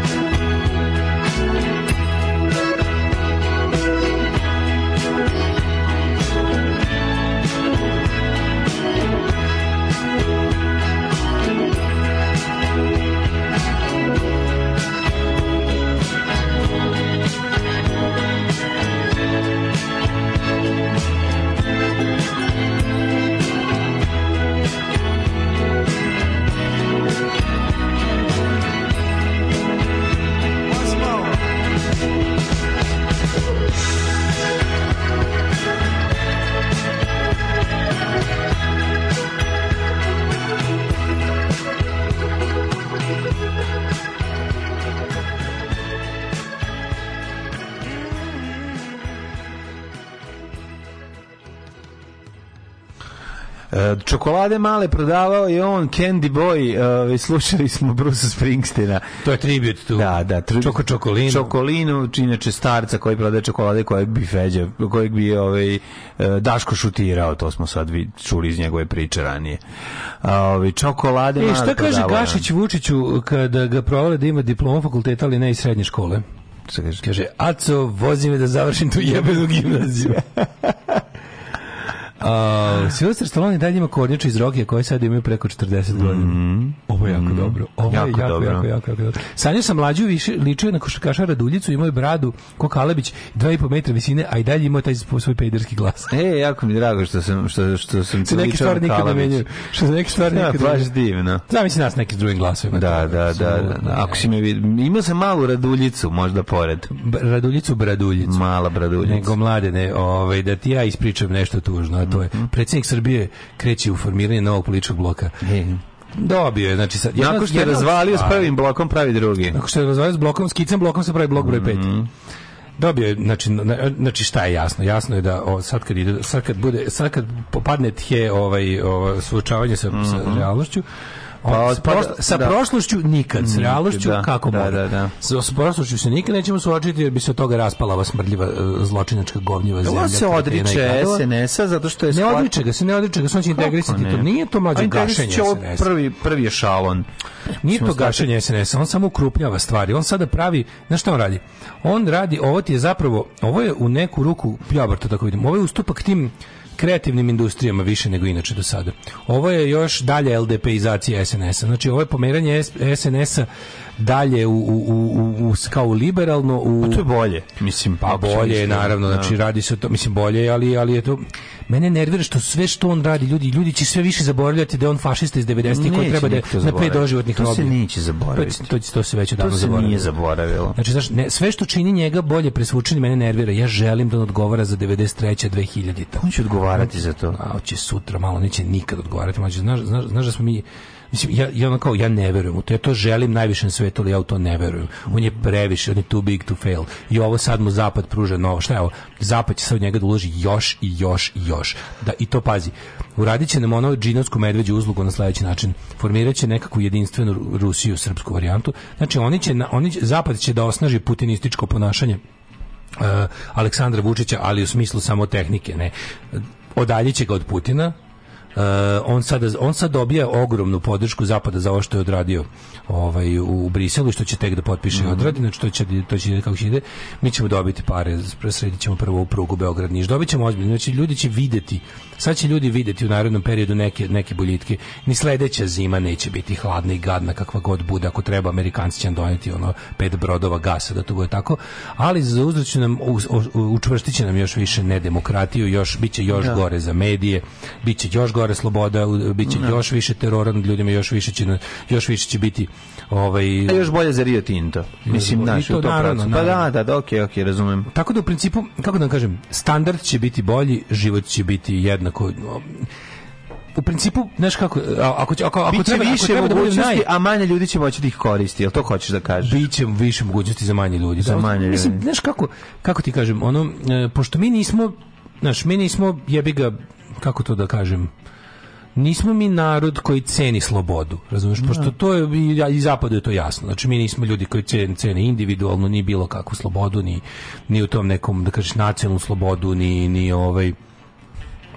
čokolade male prodavao je on Candy Boy, ovaj, slušali smo Bruce Springsteena. To je tribut tu. Da, da, tri... Čoko čokolinu. Čokolinu, inače starca koji prodaje čokolade kojeg bi Feđa, kojeg bi ovaj e, Daško šutirao, to smo sad vi čuli iz njegove priče ranije. Ovaj čokolade e, male. šta kaže Gašić Vučiću kada ga provale da ima diplomu fakulteta ali ne iz srednje škole? Kaže, Aco, vozi me da završim tu jebenu gimnaziju. Uh, Silvester Stallone dalje ima kornjaču iz Rokija koje sad imaju preko 40 mm -hmm. godina. Mm-hmm. Ovo je jako mm -hmm. dobro. Ovo jako je jako, dobro. jako, jako, jako dobro. Sanja sam mlađu više, ličio na košarkaša Raduljicu, imao je bradu ko Kalebić, dva metra visine, a i dalje imao taj svoj pederski glas. E, jako mi drago što sam što, što sam se neke stvari nikad ne menjaju. Što se neke stvari da, nikad ne baš divno. Znam nas neki drugim glasovima. Da, da, da, da, da. Ako si me vid... imao sam malu Raduljicu, možda pored. Raduljicu, Braduljicu. Mala Braduljica. Nego mlade, ne, ovaj, da ti ja ispričam nešto tužno to je. Mhm. Predsjednik Srbije kreće u formiranje novog političkog bloka. Dobio je, znači sad... Nakon što je razvalio s prvim blokom, pravi drugi. Nakon što je razvalio s blokom, s kicem blokom se pravi blok broj 5 mhm. dobio je znači znači šta je jasno jasno je da o, sad kad ide sad kad bude sad kad popadne tje ovaj, ovaj suočavanje sa, mm -hmm. sa mhm. realnošću Pa, od, pa, sa da. prošlošću nikad, mm, s realnošću da, kako da, mora. Da, da. Sa, sa prošlošću se nikad nećemo suočiti jer bi se od toga raspala ova smrdljiva e, zločinačka govnjiva zemlja. Ovo se odriče SNS-a zato što je... Ne sklat... odriče ga se, ne odriče ga se, on će integrisati to. Nije to mlađe pa gašenje SNS. Prvi, prvi je šalon. Nije to gašenje SNS-a, on samo ukrupnjava stvari. On sada pravi, znaš šta on radi? On radi, ovo ti je zapravo, ovo je u neku ruku, ja bar to tako vidim, ovo je ustupak tim kreativnim industrijama više nego inače do sada. Ovo je još dalje LDP-izacija SNS-a. Znači, ovo je pomeranje SNS-a dalje u, u, u, u kao u liberalno u pa to je bolje mislim pa bolje je da. naravno znači da. radi se to mislim bolje ali ali je to mene nervira što sve što on radi ljudi ljudi će sve više zaboravljati da je on fašista iz 90-ih koji treba da na pet doživotnih robija to se neće zaboraviti to, to, to se već odavno zaboravilo nije zaboravilo znači znaš, ne, sve što čini njega bolje presvučeni mene nervira ja želim da on odgovara za 93 2000 on će odgovarati za to a hoće sutra malo neće nikad odgovarati znači znaš znaš znaš da smo mi Mislim, ja, ja ono kao, ja ne verujem u to, ja to želim najviše na svetu, ali ja u to ne verujem. On je previše, on je too big to fail. I ovo sad mu zapad pruža novo. Šta je ovo? Zapad će sad od njega da uloži još i još i još. Da, I to pazi. uradiće nam ono džinovsku medveđu uzlugu na sledeći način. Formirat nekakvu jedinstvenu Rusiju, srpsku varijantu. Znači, oni će, oni će, zapad će da osnaži putinističko ponašanje eh, Aleksandra Vučića, ali u smislu samo tehnike, ne. Odaljiće ga od Putina, E, on, sada, on sad dobija ogromnu podršku Zapada za ovo što je odradio ovaj, u Briselu što će tek da potpiše mm -hmm. odradi, znači to će, to će kako će ide, mi ćemo dobiti pare, sredit ćemo prvo u prugu Beograd-Niš, dobićemo ozbiljno, znači ljudi će videti, sad će ljudi videti u narednom periodu neke, neke boljitke, ni sledeća zima neće biti hladna i gadna kakva god bude, ako treba Amerikanci će nam doneti ono pet brodova gasa da to bude tako, ali za uzrat će nam, učvrstit nam još više nedemokratiju, još, biće još da. gore za medije, biće još gore sloboda, biće da. još više terora nad ljudima, još više će, još više će biti ovaj A još bolje za Rio Tinto. Mislim naš to, u to naravno, pa naravno. Pa da, da, da, okej, okay, okej, okay, razumem. Tako da u principu, kako da kažem, standard će biti bolji, život će biti jednako u principu, znaš kako, ako će, ako, ako treba, više ako treba da naj... a manje ljudi će moći da ih koristi, jel to hoćeš da kažeš? Biće više mogućnosti za manje ljudi. Za manje ljudi. Mislim, znaš kako, kako ti kažem, ono, e, pošto mi nismo, znaš, mi nismo, jebi ga, kako to da kažem, nismo mi narod koji ceni slobodu, razumeš, no. pošto da. to je, i zapadu je to jasno, znači mi nismo ljudi koji cene, cene individualno, ni bilo kakvu slobodu, ni, ni u tom nekom, da kažeš, nacionalnu slobodu, ni, ni ovaj,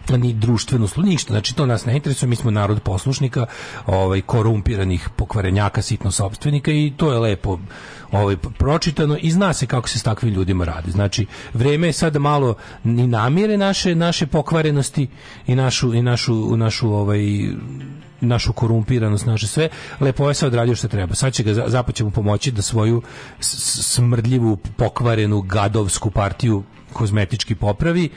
ni društvenu službu, ništa. Znači, to nas ne interesuje, mi smo narod poslušnika, ovaj, korumpiranih pokvarenjaka, sitno sobstvenika i to je lepo ovaj, pročitano i zna se kako se s takvim ljudima radi. Znači, vreme je sad malo ni namire naše, naše pokvarenosti i našu, i našu, našu ovaj, našu korumpiranost, naše sve, lepo je sad odradio što treba. Sad će ga, zapad će mu pomoći da svoju smrdljivu, pokvarenu, gadovsku partiju kozmetički popravi,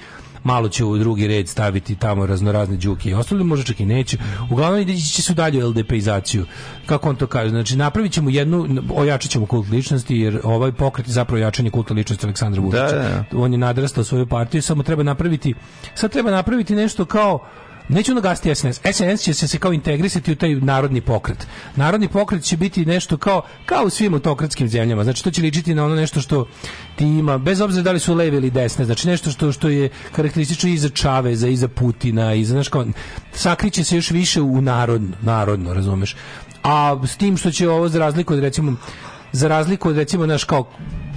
malo će u drugi red staviti tamo raznorazne đuke i ostalo, možda čak i neće. Uglavnom ići će se dalje dalju izaciju Kako on to kaže? Znači, napravićemo jednu, ojačaćemo kult ličnosti, jer ovaj pokret je zapravo jačanje kulta ličnosti Aleksandra da, Vučića. Da, da. On je nadrastao svoju partiju, samo treba napraviti, sad treba napraviti nešto kao Neću nagasti SNS. SNS će se, se kao integrisati u taj narodni pokret. Narodni pokret će biti nešto kao, kao u svim autokratskim zemljama. Znači, to će ličiti na ono nešto što ti ima, bez obzira da li su leve ili desne, znači nešto što, što je karakteristično i za Čaveza, i za Putina, i za, znaš, kao, sakriće se još više u narodno, narodno, razumeš. A s tim što će ovo, za razliku od, recimo, za razliku od, recimo, naš kao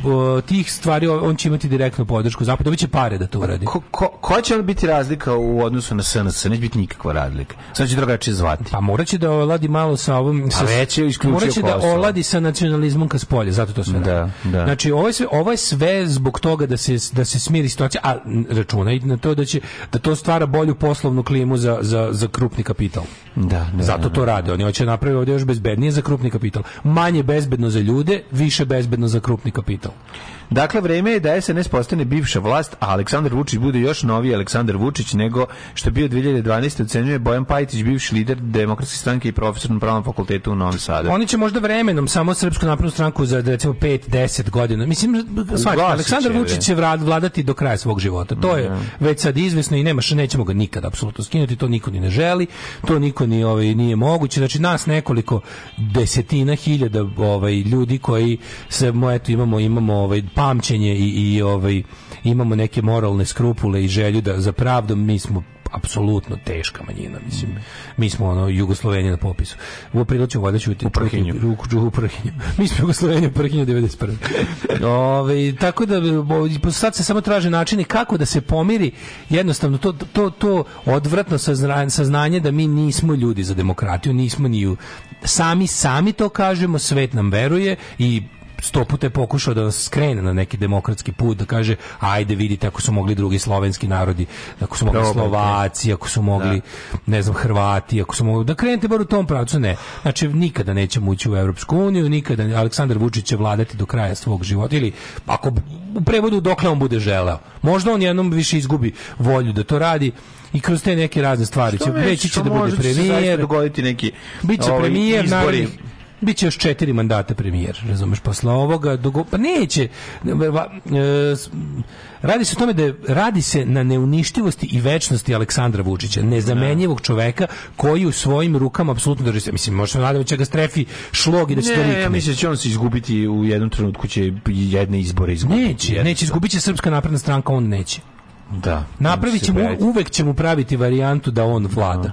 o, tih stvari on će imati direktnu podršku zapad dobiće pare da to uradi ko, ko, ko će biti razlika u odnosu na SNS neće biti nikakva razlika sad će drugačije zvati pa moraće da oladi malo sa ovom pa sa, već je moraće da oladi sa nacionalizmom ka spolje zato to sve da, da. znači ovo je, sve, ovo je sve zbog toga da se da se smiri situacija a računaj na to da će da to stvara bolju poslovnu klimu za, za, za krupni kapital da, da, da zato to da, da. rade oni hoće napraviti ovdje još bezbednije za krupni kapital manje bezbedno za ljude više bezbedno za krupni kapital と。Dakle, vreme je da SNS postane bivša vlast, a Aleksandar Vučić bude još novi Aleksandar Vučić nego što je bio 2012. ocenjuje Bojan Pajtić, bivši lider demokratske stranke i profesor na pravnom fakultetu u Novom Sadu. Oni će možda vremenom samo Srpsku naprednu stranku za da, recimo 5-10 godina. Mislim, svaki, Aleksandar Vučić će vladati do kraja svog života. To je da. već sad izvesno i nema nećemo ga nikada apsolutno skinuti, to niko ni ne želi, to niko ni ovaj nije moguće. Znači nas nekoliko desetina hiljada ovaj ljudi koji se eto imamo imamo ovaj pamćenje i, i ovaj, imamo neke moralne skrupule i želju da za pravdom mi smo apsolutno teška manjina, mislim. Mi smo ono Jugoslovenija na popisu. U aprilu ćemo valjda ćuti u Prhinju. U, u, u Prhinju. Mi smo Jugoslovenija u Prhinju 91. Ove, tako da sad se samo traže načini kako da se pomiri jednostavno to, to, to odvratno saznanje da mi nismo ljudi za demokratiju, nismo ni u, sami sami to kažemo, svet nam veruje i sto puta je pokušao da skrene na neki demokratski put, da kaže ajde vidite ako su mogli drugi slovenski narodi, ako su mogli Dobre, da, Slovaci, da. ako su mogli da. ne znam Hrvati, ako su mogli da krenete bar u tom pravcu, ne. Znači nikada nećemo ući u Evropsku uniju, nikada Aleksandar Vučić će vladati do kraja svog života ili ako u prevodu dokle on bude želeo. Možda on jednom više izgubi volju da to radi, i kroz te neke razne stvari. Što će, već, će da bude premijer, dogoditi neki biće ovaj, premijer izbori. narednih biće još četiri mandata premijer, razumeš, posle ovoga, dogo... pa neće, e, radi se o tome da je, radi se na neuništivosti i večnosti Aleksandra Vučića, nezamenjivog da. čoveka koji u svojim rukama apsolutno drži se, mislim, možda se nadamo će ga strefi šlog i da će ne, to rikne. Ja mislim da će on se izgubiti u jednom trenutku će jedne izbore izgubiti. Neće, Jedno neće, izgubit će Srpska napredna stranka, on neće. Da. Napravit ćemo, uvek ćemo praviti varijantu da on vlada. Da.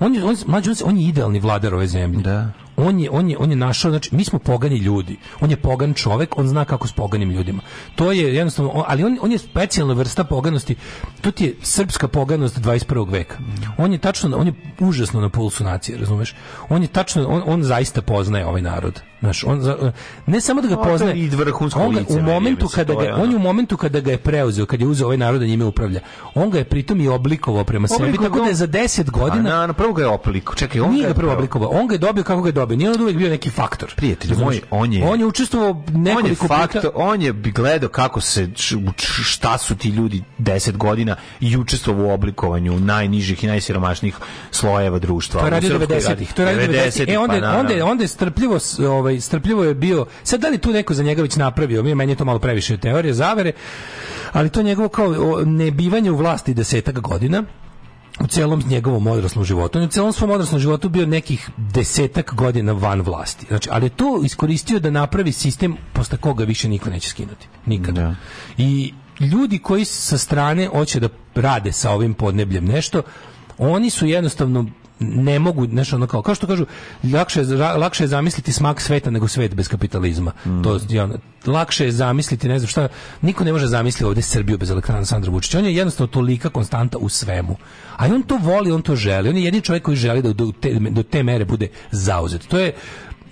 On, on, on, on je idealni vladar ove zemlje. Da on je, on je, on je našao, znači, mi smo pogani ljudi. On je pogan čovek, on zna kako s poganim ljudima. To je jednostavno, ali on, on je specijalna vrsta poganosti. To ti je srpska poganost 21. veka. On je tačno, on je užasno na pulsu nacije, razumeš? On je tačno, on, on zaista poznaje ovaj narod. Znaš, on, ne samo da ga poznaje, i on ga, u momentu kada ga, on u momentu kada ga je preuzeo, kad je uzeo ovaj narod da njime upravlja, on ga je pritom i oblikovao prema sebi, tako da je za 10 godina... A, pa, na, na prvo ga je oblikovao, čekaj, on nije ga prvo oblikovao, on ga je dobio kako ga je dobio, nije on uvek bio neki faktor. Prijatelj moj, on je... On je učestvovao nekoliko faktor, On je gledao kako se, šta su ti ljudi 10 godina i učestvovao u oblikovanju najnižih i najsiromašnijih slojeva društva. To je 90-ih, to je 90-ih, e onda, pa onda, onda strpljivo ovaj, ovaj, strpljivo je bio, sad da li tu neko za njega već napravio, meni je to malo previše teorije zavere, ali to njegovo kao nebivanje u vlasti desetak godina, u celom njegovom odraslom životu. On je u celom svom odraslom životu bio nekih desetak godina van vlasti. Znači, ali je to iskoristio da napravi sistem posle koga više niko neće skinuti. Nikada. Da. I ljudi koji sa strane hoće da rade sa ovim podnebljem nešto, oni su jednostavno ne mogu, znaš, ono kao, kao što kažu, lakše, lakše je zamisliti smak sveta nego svet bez kapitalizma. Mm. To, ja, lakše je zamisliti, ne znam šta, niko ne može zamisliti ovdje Srbiju bez Aleksandra Vučića. On je jednostavno tolika konstanta u svemu. A on to voli, on to želi. On je jedini čovjek koji želi da do te, do te mere bude zauzet. To je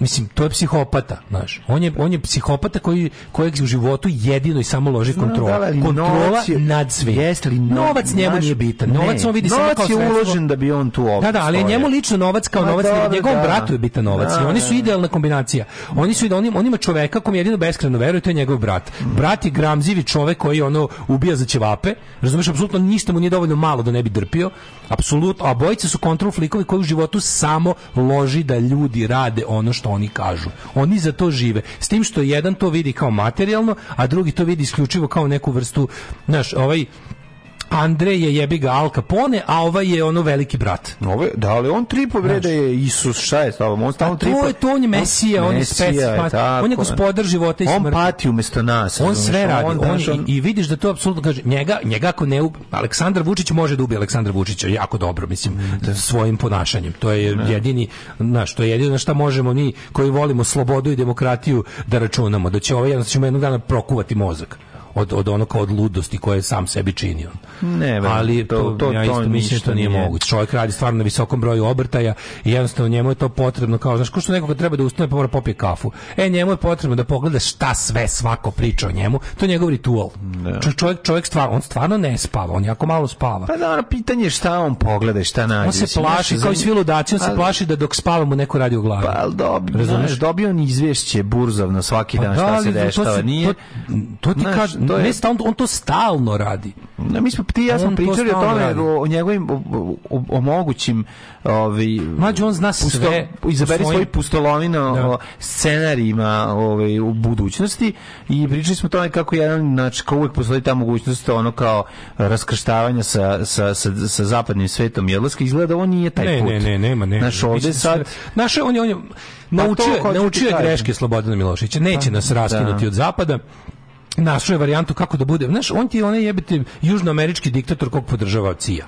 mislim to je psihopata, znaš. On je on je psihopata koji kojeg u životu jedino i samo loži kontrola. No, da, kontrola je, nad sve. Jeste li no, novac njemu naš, nije bitan. Ne, novac on vidi samo kao je uložen da bi on tu ovo. Da, da, ali njemu lično novac kao A, novac, da, njegovom da, bratu je bitan novac i da, oni da, su da. idealna kombinacija. Oni su i oni on ima čoveka kom jedino beskrajno veruje, to je njegov brat. Brat je gramzivi čovek koji ono ubija za ćevape. Razumeš, apsolutno ništa mu nije dovoljno malo da ne bi drpio. Apsolutno, a bojice su kontrol flikovi koji u životu samo loži da ljudi rade ono što oni kažu. Oni za to žive. S tim što jedan to vidi kao materijalno, a drugi to vidi isključivo kao neku vrstu, znaš, ovaj Andrej je jebi ga Al Capone, a ovaj je ono veliki brat. Ove, ovaj, da, ali on tri povrede je Isus, šta je s On pa stalno tripa. To je to, on je Mesija, on, pa, on je spec, on je gospodar života i smrti. On pati umesto nas. On sve radi. On, on, on, i, vidiš da to apsolutno kaže, njega, njega ako ne ubi, Aleksandar Vučić može da ubije Aleksandra Vučića jako dobro, mislim, mm, da. svojim ponašanjem. To je da. jedini, znaš, to je jedino na šta možemo mi koji volimo slobodu i demokratiju da računamo, da će ovaj jednostavno da jednog dana prokuvati mozak od od onako od ludosti koje je sam sebi činio. Ne, vem, ali to, to, to ja isto da to mislim što nije, nije moguće. Čovjek radi stvarno na visokom broju obrtaja i jednostavno njemu je to potrebno kao znaš ko što nekoga treba da ustane pa mora popije kafu. E njemu je potrebno da pogleda šta sve svako priča o njemu. To je njegov ritual. Ne. Da. Čovjek čovjek stvarno on stvarno ne spava, on jako malo spava. Pa da, pitanje je šta on pogleda, šta nađe. On se plaši kao i svi ludaci, on se plaši da dok spava mu neko radi u glavi. Pa dobio, znaš, dobio on izvješće burzovno svaki pa dan da, šta se dešava. To, nije, to, to ti kaže to je... Ne, on, on to stalno radi. Ne, mi smo ti ja sam pričali o tome, o, o njegovim, o, o, o mogućim... Ovi, ovaj, Mađu, on zna pusto, sve. Izaberi svoj pustolovina da. o scenarijima ovi, ovaj, u budućnosti i pričali smo o tome kako jedan, znači, kao uvek postoji ta mogućnost ono kao raskrštavanja sa, sa, sa, sa zapadnim svetom jedlaska, izgleda ovo nije taj ne, put. Ne, ne, nema, nema. Naš ovde sad... Naš, on je, on je, pa naučio, pa naučio je greške Slobodana Miloševića. Neće pa, nas raskinuti da. od zapada našu je varijantu kako da bude. Znaš, on ti je onaj jebiti južnoamerički diktator kog podržava CIA.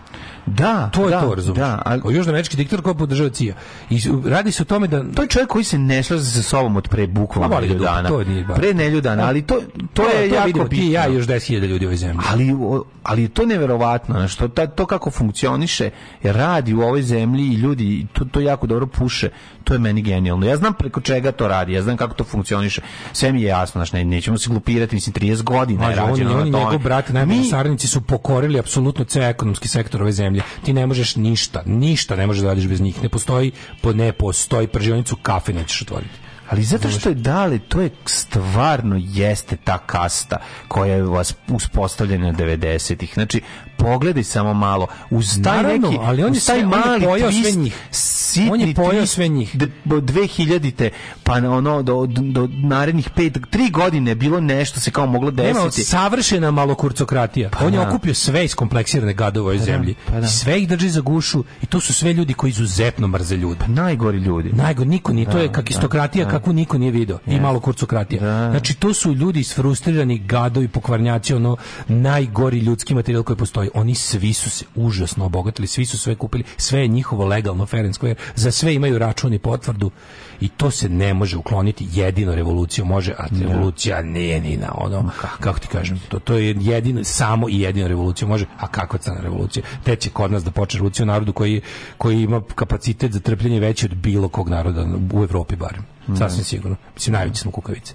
Da, to je da, to, razumiješ. Da, ali... Kao južnoamerički diktator koji podržava CIA. I radi se o tome da... To je čovjek koji se ne slaže sa sobom od pre bukvalno pa, nekoliko dana. To nije Pre nelju dana, pa, ali to, to, to je to jako vidimo, bitno. Ti ja još 10.000 ljudi u ovoj zemlji. Ali, ali je to neverovatno, što ta, to kako funkcioniše, radi u ovoj zemlji i ljudi to, to jako dobro puše. To je meni genijalno. Ja znam preko čega to radi, ja znam kako to funkcioniše. Sve mi je jasno, znači nećemo se glupirati, mislim 30 godina Mažu, je rađeno. Oni, oni njegov brat, sarnici su pokorili apsolutno ceo ekonomski sektor ove zemlje zemlje. Ti ne možeš ništa, ništa ne možeš da radiš bez njih. Ne postoji, po, ne postoji pržionicu kafe nećeš otvoriti. Ali zato što je dali, to je stvarno jeste ta kasta koja je vas uspostavljena 90-ih. Znači, pogledaj samo malo. Uz taj Naravno, neki, ali on je taj mali on je twist, sve njih. Sitni on je pojao sve njih. 2000-te, pa ono, do, do narednih 5 3 godine bilo nešto se kao moglo desiti. Nema, savršena malokurcokratija. Pa on je da. okupio sve iskompleksirane gadove ovoj pa da, zemlji. Da, pa da. Sve ih drži za gušu i to su sve ljudi koji izuzetno mrze ljude Pa najgori ljudi. Najgori, niko nije. To je da, kak kakistokratija kakvu niko nije video. I malokurcokratija. Znači, to su ljudi isfrustrirani gadovi, pokvarnjaci, ono najgori ljudski materijal koji postoji oni svi su se užasno obogatili, svi su sve kupili, sve je njihovo legalno fair and square, za sve imaju račun i potvrdu i to se ne može ukloniti, jedino revolucija može, a da. revolucija nije ni na ono, kako ti kažem, to, to je jedino, samo i jedino revolucija može, a kakva crna revolucija, te će kod nas da počne revolucija u narodu koji, koji ima kapacitet za trpljenje veći od bilo kog naroda, u Evropi barem, da. sasvim sigurno, mislim najveći smo kukavice.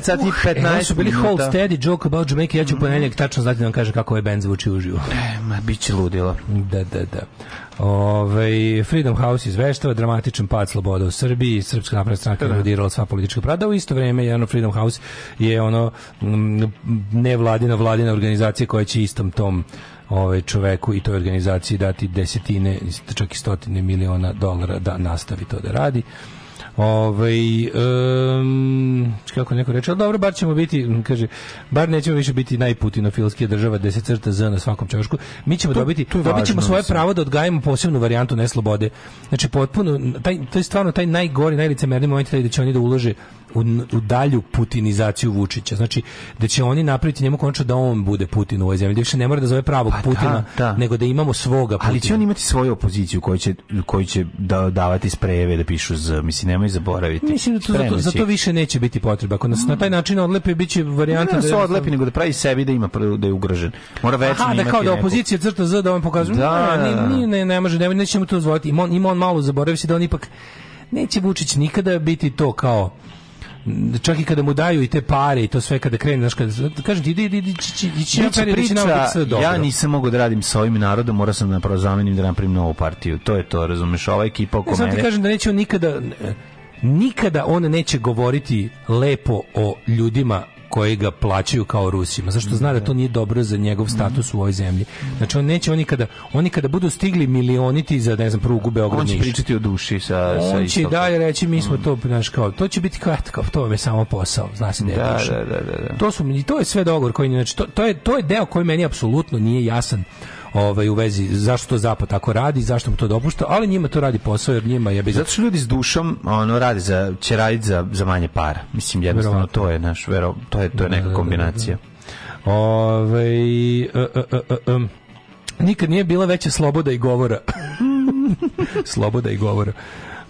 9 sati uh, 15 e, su bili minuta. Hold steady joke about Jamaica. Ja ću mm. ponedjeljak tačno znati da vam kažem kako ovaj band zvuči uživo. E, ma, bit će ludilo. Da, da, da. Ove, ovaj, Freedom House izveštava dramatičan pad sloboda u Srbiji, Srpska napredna stranka je da, da. sva politička prada, u isto vreme jedan Freedom House je ono nevladina, vladina organizacija koja će istom tom ovaj čoveku i toj organizaciji dati desetine, čak i stotine miliona dolara da nastavi to da radi. Ovaj um, kako neko reče, dobro, bar ćemo biti, kaže, bar nećemo više biti najputinofilske država 10 se crta Z na svakom čošku. Mi ćemo to, dobiti, to dobit ćemo svoje mislim. pravo da odgajimo posebnu varijantu neslobode. Znači potpuno taj to je stvarno taj najgori, najlicemerniji moment taj da će oni da ulože u, u dalju putinizaciju Vučića. Znači, da će oni napraviti njemu končno da on bude Putin u ovoj zemlji. Da više ne mora da zove pravog pa Putina, da, da. nego da imamo svoga Putina. Ali će on imati svoju opoziciju koju će, koju će da, davati sprejeve da pišu z, mislim, nemoj zaboraviti. Mislim da to, za to više neće biti potreba. Ako nas mm. na taj način odlepe, bit će varijanta... Ne, ne da, da odlepi, nego da pravi sebi da ima da je ugrožen. Mora već Aha, da kao da opozicija crta Z da on pokazuje. Da, ne, ne, ne, ne može, ne, nećemo to zvati. Ima on, ima on malo, zaboravi se da on ipak neće Vučić nikada biti to kao čak i kada mu daju i te pare i to sve kada krene znači kad kaže idi idi idi da ja nisam mogao da radim sa ovim narodom morao sam da prozamenim da napravim novu partiju to je to razumeš ova ekipa oko mene ti kažem da neće on nikada nikada on neće govoriti lepo o ljudima koji ga plaćaju kao Rusima, zašto zna da to nije dobro za njegov status u ovoj zemlji. Znači on neće oni kada oni kada budu stigli milioniti za ne znam prugu Beograd On će pričati o duši sa sa On će dalje reći mi smo to naš kao to će biti kao to je samo posao, zna se da je da, da, da, da. To su to je sve dogor koji znači to, to je to je deo koji meni apsolutno nije jasan ovaj, u vezi zašto to Zapad tako radi, zašto mu to dopušta, ali njima to radi posao jer njima je bez... Zato što ljudi s dušom ono, radi za, će raditi za, za manje para. Mislim, jednostavno Verovatno. to je, naš, vero, to je, to je neka da, da, da, kombinacija. Ove, uh, uh, uh, Nikad nije bila veća sloboda i govora. sloboda i govora.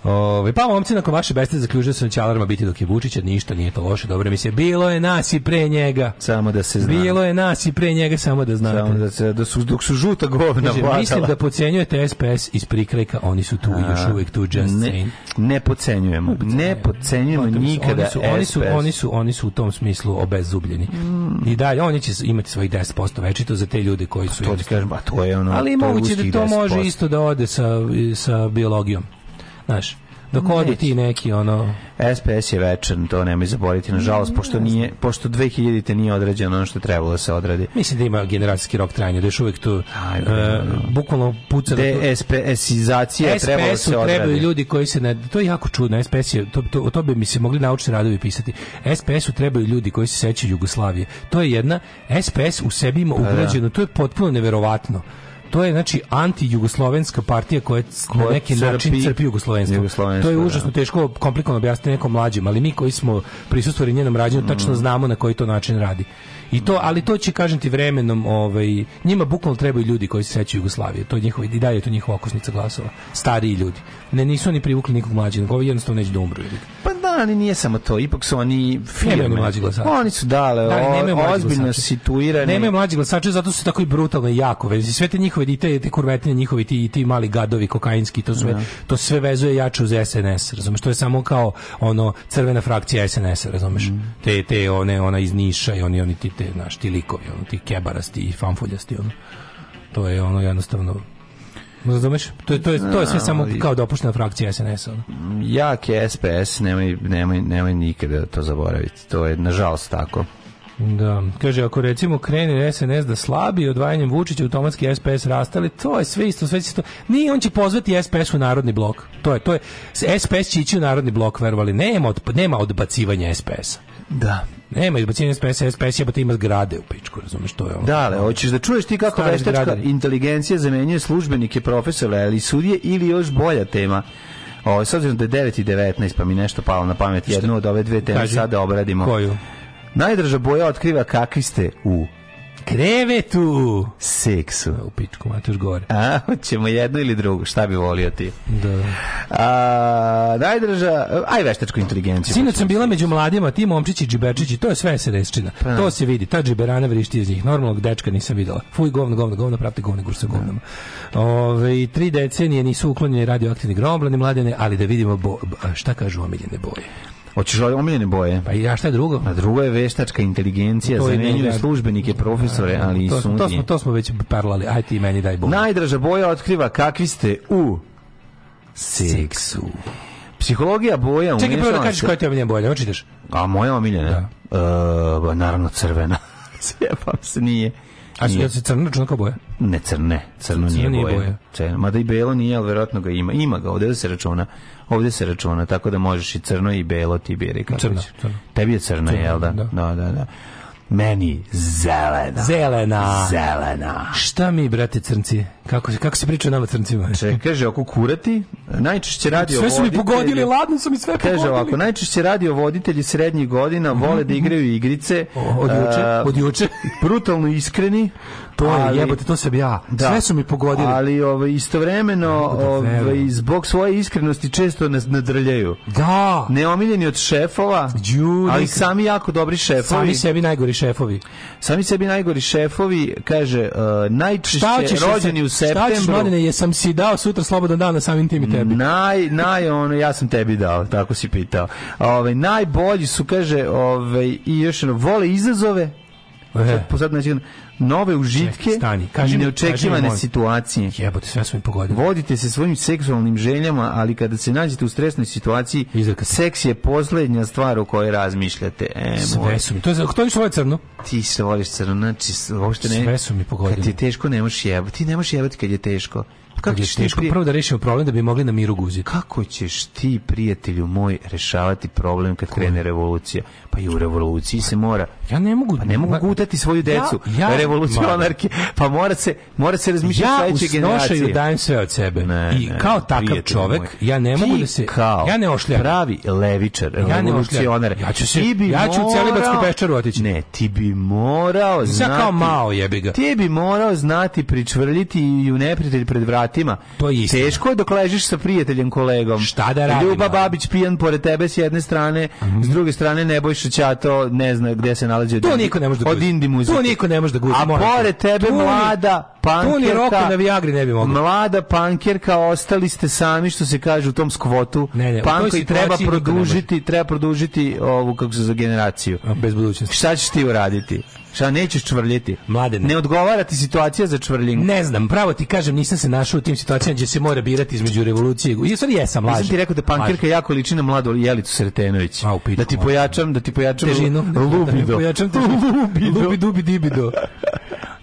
Ove, pa momci, nakon vaše beste zaključio sam će alarma biti dok je Vučića, ništa nije to loše, dobro mi se. Bilo je nas i pre njega. Samo da se zna. Bilo je nas i pre njega, samo da znate. Samo da, se, da su, dok su žuta govna Kaže, Mislim da pocenjujete SPS iz prikrajka, oni su tu A, još uvek tu, just ne, ne pocenjujemo. Ne pocenjujemo nikada oni su, Oni su, oni, su, oni su u tom smislu obezubljeni. Mm. I dalje, oni će imati svojih 10% večito za te ljude koji pa su... To ti kažem, a to je ono... Ali moguće da to može isto da ode sa, sa biologijom. Znaš, dok odu ti neki ono SPS je večan, to nemoj zaboraviti nažalost pošto nije pošto 2000-te nije odrađeno ono što trebalo da se odradi. Mislim da ima generacijski rok trajanja, da još uvek tu Aj, uh, bukvalno puca DSPS-izacija trebalo da se odradi. trebaju ljudi koji se ne, to je jako čudno, SPS je to, to, to bi mi se mogli naučiti radovi pisati. SPS-u trebaju ljudi koji se sećaju Jugoslavije. To je jedna SPS u sebi ima pa da. ugrađeno, to je potpuno neverovatno to je znači anti-jugoslovenska partija koja na neki crpi, način crpi jugoslovenstvo. To je da. užasno teško komplikovano objasniti nekom mlađem, ali mi koji smo prisustvovali njenom rađenju mm. tačno mhm. znamo na koji to način radi. I to, ali to će kažem ti vremenom, ovaj njima bukvalno trebaju ljudi koji se sećaju Jugoslavije. To je njihovi i dalje to njihova okosnica glasova, stariji ljudi. Ne nisu oni privukli nikog mlađeg, nego jednostavno neće da umru. Pa ali nije samo to, ipak su oni firme. mlađi glasači. Oni su dale, da, o, ozbiljno glasače. situirani. Nemaju mlađi glasači, zato su tako i brutalno jako vezi. Sve te njihove dite, te kurvetine njihovi, ti, ti mali gadovi kokainski, to sve, ja. Da. to sve vezuje jače uz SNS, razumeš? To je samo kao ono crvena frakcija SNS, razumeš? Mm. Te, te one, ona iz Niša i oni, oni ti, te, znaš, ti likovi, ono, ti kebarasti i fanfuljasti, ono. To je ono jednostavno Razumeš? To, to, je, to je sve samo kao dopuštena frakcija SNS-a. Mm, jak je SPS, nemoj, nemoj, nemoj nikada to zaboraviti. To je, nažalost, tako. Da, kaže, ako recimo krene SNS da slabi odvajanjem Vučića automatski SPS rastali, to je sve isto, sve isto. Ni on će pozvati SPS u narodni blok. To je, to je, SPS će ići u narodni blok, verovali. Nema, od, nema odbacivanja SPS-a. Da. Nema izbacivanja SPS, a SPS jebate ima zgrade u pičku, razumeš, to je ono. Da, ali hoćeš da čuješ ti kako veštačka zgradari. inteligencija zamenjuje službenike, profesore, ali sudije ili još bolja tema. Ovo, s obzirom da je 9 i 19, pa mi nešto palo na pamet, jednu od ove dve teme sada da obradimo. Koju? Najdraža boja otkriva kakvi ste u krevetu. Seksu. U pičku, matuš gore. A, ćemo jedno ili drugo, šta bi volio ti? Da. A, najdraža, aj veštačku inteligenciju. Sinoć sam bila među mladima, ti momčići i džiberčići, to je sve sredsčina. Pa. To se vidi, ta džiberana vrišti iz njih. Normalnog dečka nisam videla. Fuj, govno, govno, govno, pravite govne gur sa govnama. Da. Ove, tri decenije nisu uklonjene radioaktivni groblani mladine, ali da vidimo bo, šta kažu omiljene boje. Hoćeš omiljene boje? Pa i ja šta je drugo? A drugo je veštačka inteligencija, zamenjuje da- službenike, da, profesore, da, ali i sudije. To smo, to smo već parlali, aj ti meni daj boju. Najdraža boja otkriva kakvi ste u seksu. Psihologija boja umješava... Čekaj, prvo da kažeš koja je ti omiljena boja, očitaš? A moja omiljena? Da. E, naravno crvena. Sjepam se, nije. A što se crno crno boja? Ne, crne. Crno, crno nije, nije boja. boja. Crno, mada i belo nije, ali verovatno ga ima. Ima ga, ovdje da se računa ovde se računa, tako da možeš i crno i belo ti biri. crno, crno. Tebi je crno, crno jel da? Da, da, da. da. Meni zelena. Zelena. Zelena. Šta mi, brate crnci? Kako se kako se priča nama crncima? Če, kaže ako kurati, najčešće radi radio Sve su mi pogodili, ladno su mi sve kaže, pogodili. Kaže ovako, najčešće radio voditelji srednjih godina vole da igraju igrice. O, od juče, od juče. Brutalno iskreni, To ali, je jebote, to sam ja. Da. Sve su mi pogodili. Ali ovaj istovremeno da ovaj zbog svoje iskrenosti često nas nadrljaju. Da. Neomiljeni od šefova, Judik. ali sami jako dobri šefovi. Sami sebi najgori šefovi. Sami sebi najgori šefovi, kaže uh, najčešće rođeni u septembru. Šta ćeš, rodine, jesam si dao sutra slobodan dan na samim tim i tebi. Naj, naj, ono, ja sam tebi dao, tako si pitao. Ove, ovaj, najbolji su, kaže, ove, ovaj, i još jedno, vole izazove, E. Sad, sad nove užitke i neočekivane kaži situacije. Jebote, sve smo i pogodili. Vodite se svojim seksualnim željama, ali kada se nađete u stresnoj situaciji, Izreka. seks je poslednja stvar o kojoj razmišljate. E, sve su mi. To je, to je svoje crno. Ti se voliš crno, znači, uopšte ne... Sve su mi pogodili. Kad ti je teško, ne možeš jebati. Ti ne možeš jebati kad je teško. Pa kako je teško prvo da rešimo problem da bi mogli na miru guziti. Kako ćeš ti, prijatelju moj, rešavati problem kad Koli? krene revolucija? Pa i u revoluciji se mora. Ja ne mogu, pa ne mogu gutati svoju decu. Ja, ja revolucionarke. Pa mora se mora se razmišljati ja sledeće generacije. Ja dajem sve od sebe. Ne, I ne, kao takav čovek, moj. ja ne mogu ti da se kao ja ne ošljam. Pravi levičar, ja revolucionar. Ja ću se ja ću u celibatski peščar otići. Ne, ti bi morao znati. Sa kao mao jebi ga. Ti bi morao znati pričvrljiti i u neprijatelj pred vratima satima. To je Teško je dok ležiš sa prijateljem, kolegom. Šta da radimo? Ljuba Babić pijan pored tebe s jedne strane, mm -hmm. s druge strane Nebojša Ćato ne zna gde se nalazi. To niko ne može da Od indie muzike. To niko ne može da guzi. A pored tebe tu mlada pankerka. Tu ni roku na Viagri ne bi mogla. Mlada pankerka, ostali ste sami što se kaže u tom skvotu. Ne, ne, Panko i treba produžiti, treba produžiti ovu kako se za generaciju. Bez budućnosti. Šta ćeš ti uraditi? Šta nećeš čvrljiti? Mlade ne. odgovara ti situacija za čvrljenje. Ne znam, pravo ti kažem, nisam se našao u tim situacijama gdje se mora birati između revolucije i stvari jesam lažem. Nisam ti rekao da pankirka jako liči na mladu Jelicu Sretenović. A, pičku, da ti pojačam, da ti pojačam težinu, lubido. Da, da, da pojačam težinu. Lubido. Lubido, dibido.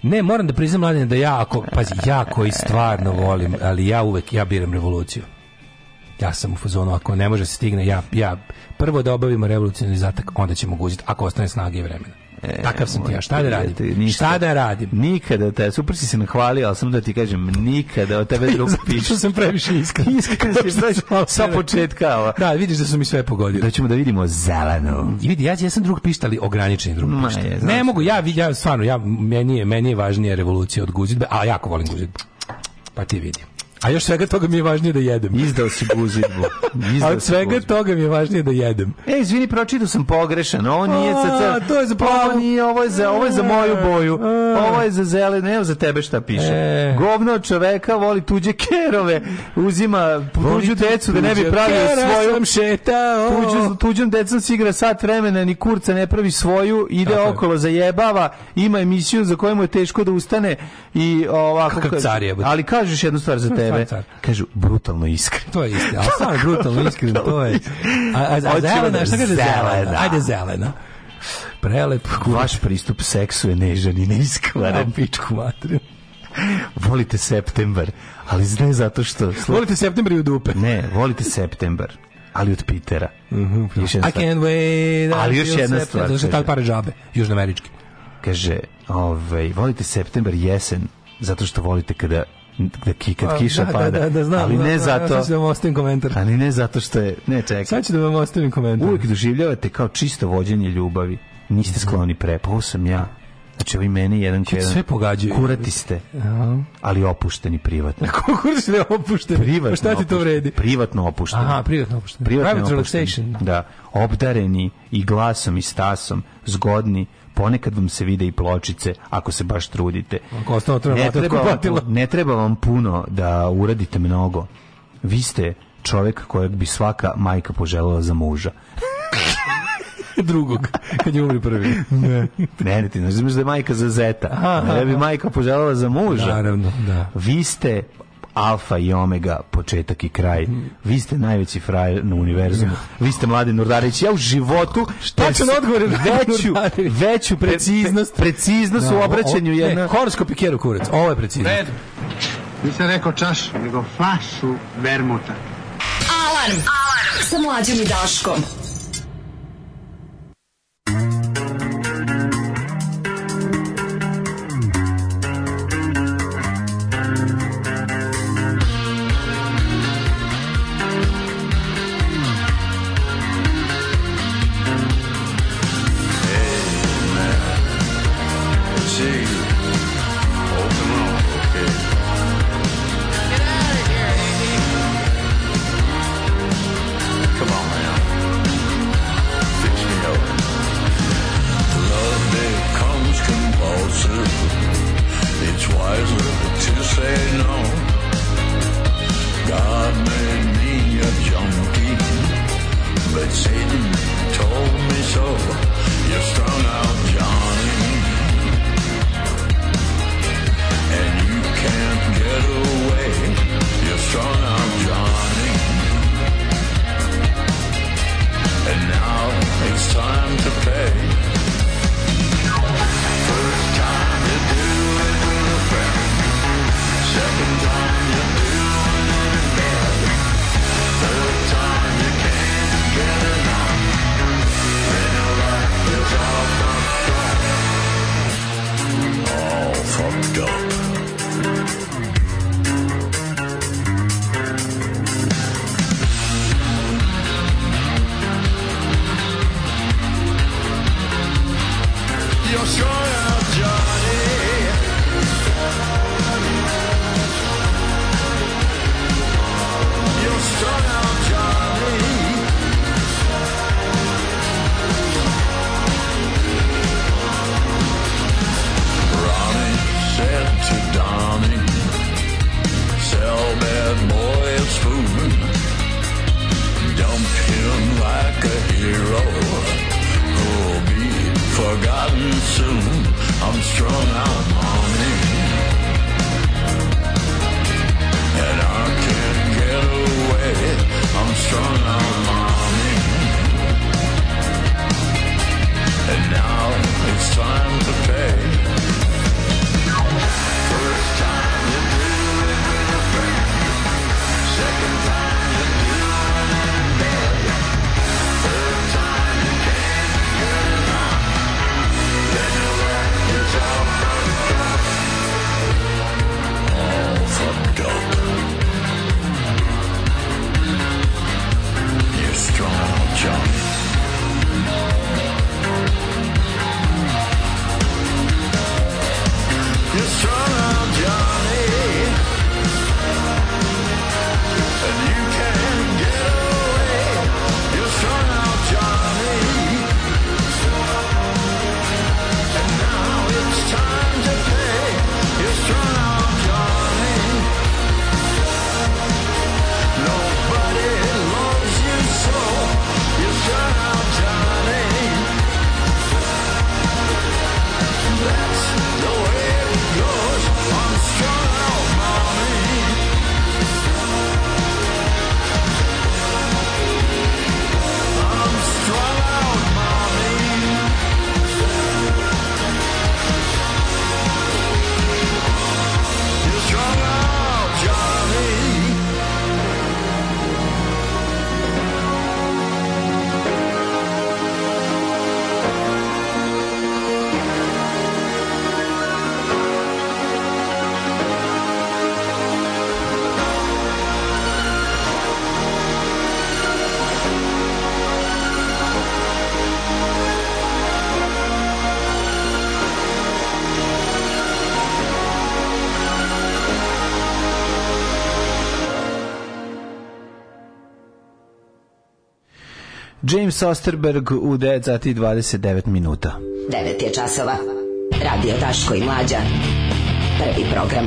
Ne, moram da priznam mladine da ja ako, pazi, ja koji stvarno volim, ali ja uvek ja biram revoluciju. Ja sam u fazonu, ako ne može se stigne, ja, ja prvo da obavimo revolucionarni zatak, onda ćemo guziti, ako ostane snage i vremena. E, Takav sam ti ja, šta da radim? Te, šta da radim? Nikada te, super si se nahvalio, ali sam da ti kažem, nikada od tebe drugo piše. Zato što sam previše iskren. Iskren si, sa početka. Da, vidiš da su mi sve pogodili. Da ćemo da vidimo zelenu. I vidi, ja, ja sam drug pišta, ali ograničeni drug pišta. Je, ne mogu, ja, ja stvarno, ja, meni, je, meni je važnija revolucija od guzidbe, a jako volim guzidbu. Pa ti vidim. A još svega toga mi je važnije da jedem. Izdao si guzidbu. Izdao A od svega guzidbu. toga mi je važnije da jedem. E, izvini, pročitao sam pogrešan. Ovo nije A, sad... To je za plavu. Ovo, nije, ovo, je za, ovo je za moju boju. A. Ovo je za zelenu. Evo za tebe šta piše. E. Govno čoveka voli tuđe kerove. Uzima tuđu decu da ne bi pravio svoju... Šeta, tuđu, tuđom decom se igra sat vremena, ni kurca ne pravi svoju, ide Tako okolo, zajebava, ima emisiju za koju mu je teško da ustane i ovako... Kakav car je. Ali kažeš jednu stvar za tebe sebe, kažu brutalno iskren. To je isto, ali stvarno brutalno iskren, to je. A, a, a zelena, da šta kaže zelena? zelena? Ajde zelena prelep. Vaš pristup seksu je nežan i neiskvaran. Ja, pičku materiju. Volite septembar, ali ne zato što... Volite septembar i u dupe. Ne, volite septembar, ali od Pitera. Mm -hmm. I can't wait. Ali još jedna stvar. Zato što tako pare žabe, južnoamerički. Kaže, ovaj, volite septembar jesen, zato što volite kada da ki, kad pa, kiša da, da pada. Da, da, da, znam, ali ne zato. Sad ću da komentar. Ali ne zato što je, ne čekaj. Sad ću da vam ostavim komentar. Uvijek doživljavate kao čisto vođenje ljubavi. Niste mhm. skloni prepa, sam ja. Znači ovi meni jedan ko jedan. Sve pogađaju. Kurati ste. Ali opušteni privatno. Kako kurati ste opušteni? Privatno. Pa šta ti to vredi? Privatno opušteni. Aha, privatno opušteni. Privatno Private opušteni. relaxation. Da. Obdareni i glasom i stasom, zgodni, ponekad vam se vide i pločice ako se baš trudite. Ako ne, da treba vam, ne treba vam puno da uradite mnogo. Vi ste čovjek kojeg bi svaka majka poželjela za muža. drugog, kad je umri prvi. ne. ne, ne, ti znaš da je majka za zeta. Aha, ne da, da bi majka poželjela za muža. Naravno, da. Vi ste alfa i omega, početak i kraj. Vi ste najveći frajer na univerzumu. Vi ste mladi Nurdarić. Ja u životu tačan odgovor veću, veću preciznost, preciznost u obraćanju jedna. Ne, horoskop i kjeru kurac. Ovo je precizno. Nisam rekao čaš, nego flašu vermuta. Alarm! Alarm! Sa mlađim i Daškom. James Osterberg u 9 sati 29 minuta. 9 je časova. Radio Taško i Mlađa. Prvi program.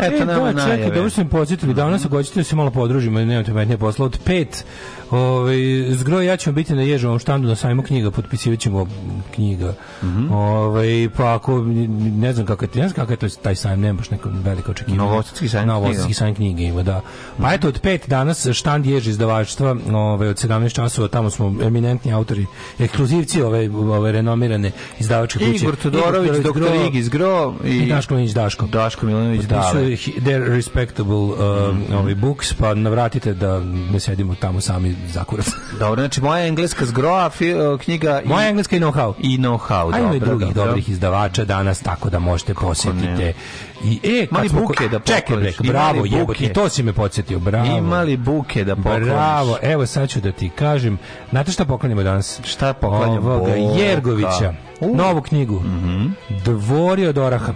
Eto e, nama da, čekaj, najave. dobro sam podsjetili, danas ako hoćete da se malo podružimo, nemate metnije posla, od pet ovaj, zgroj ja ćemo biti na Ježovom štandu na sajmu knjiga, potpisivat ćemo knjiga -hmm. Ovaj pa ako ne znam kako je, ne znam kako je to taj sajam, nema baš neko veliko očekivanje. Novosadski sajam, Novosadski sajam knjige ima, da. Pa eto od pet danas štand ježi izdavaštva, ove, ovaj, od 17 časova tamo smo eminentni autori, ekskluzivci ove ove renomirane izdavačke kuće. Igor Todorović, doktor Igis Gro i, i Daško Milinović Daško. Daško Milinović Daško. They're respectable um, mm -hmm. ovaj books, pa navratite da ne sedimo tamo sami zakurac. Dobro, znači moja engleska zgroa, knjiga i... Moja engleska i know-how. I know-how, A ima i drugih dobrih izdavača danas, tako da možete posjetiti. I, e, mali buke da Čekaj, bravo, jebote, i to si me podsjetio, bravo. Imali buke da pokloniš. Bravo, evo sad ću da ti kažem. Znate šta poklonimo danas? Šta poklanjamo? Jergovića, novu knjigu. Mm -hmm. Dvori od oraha.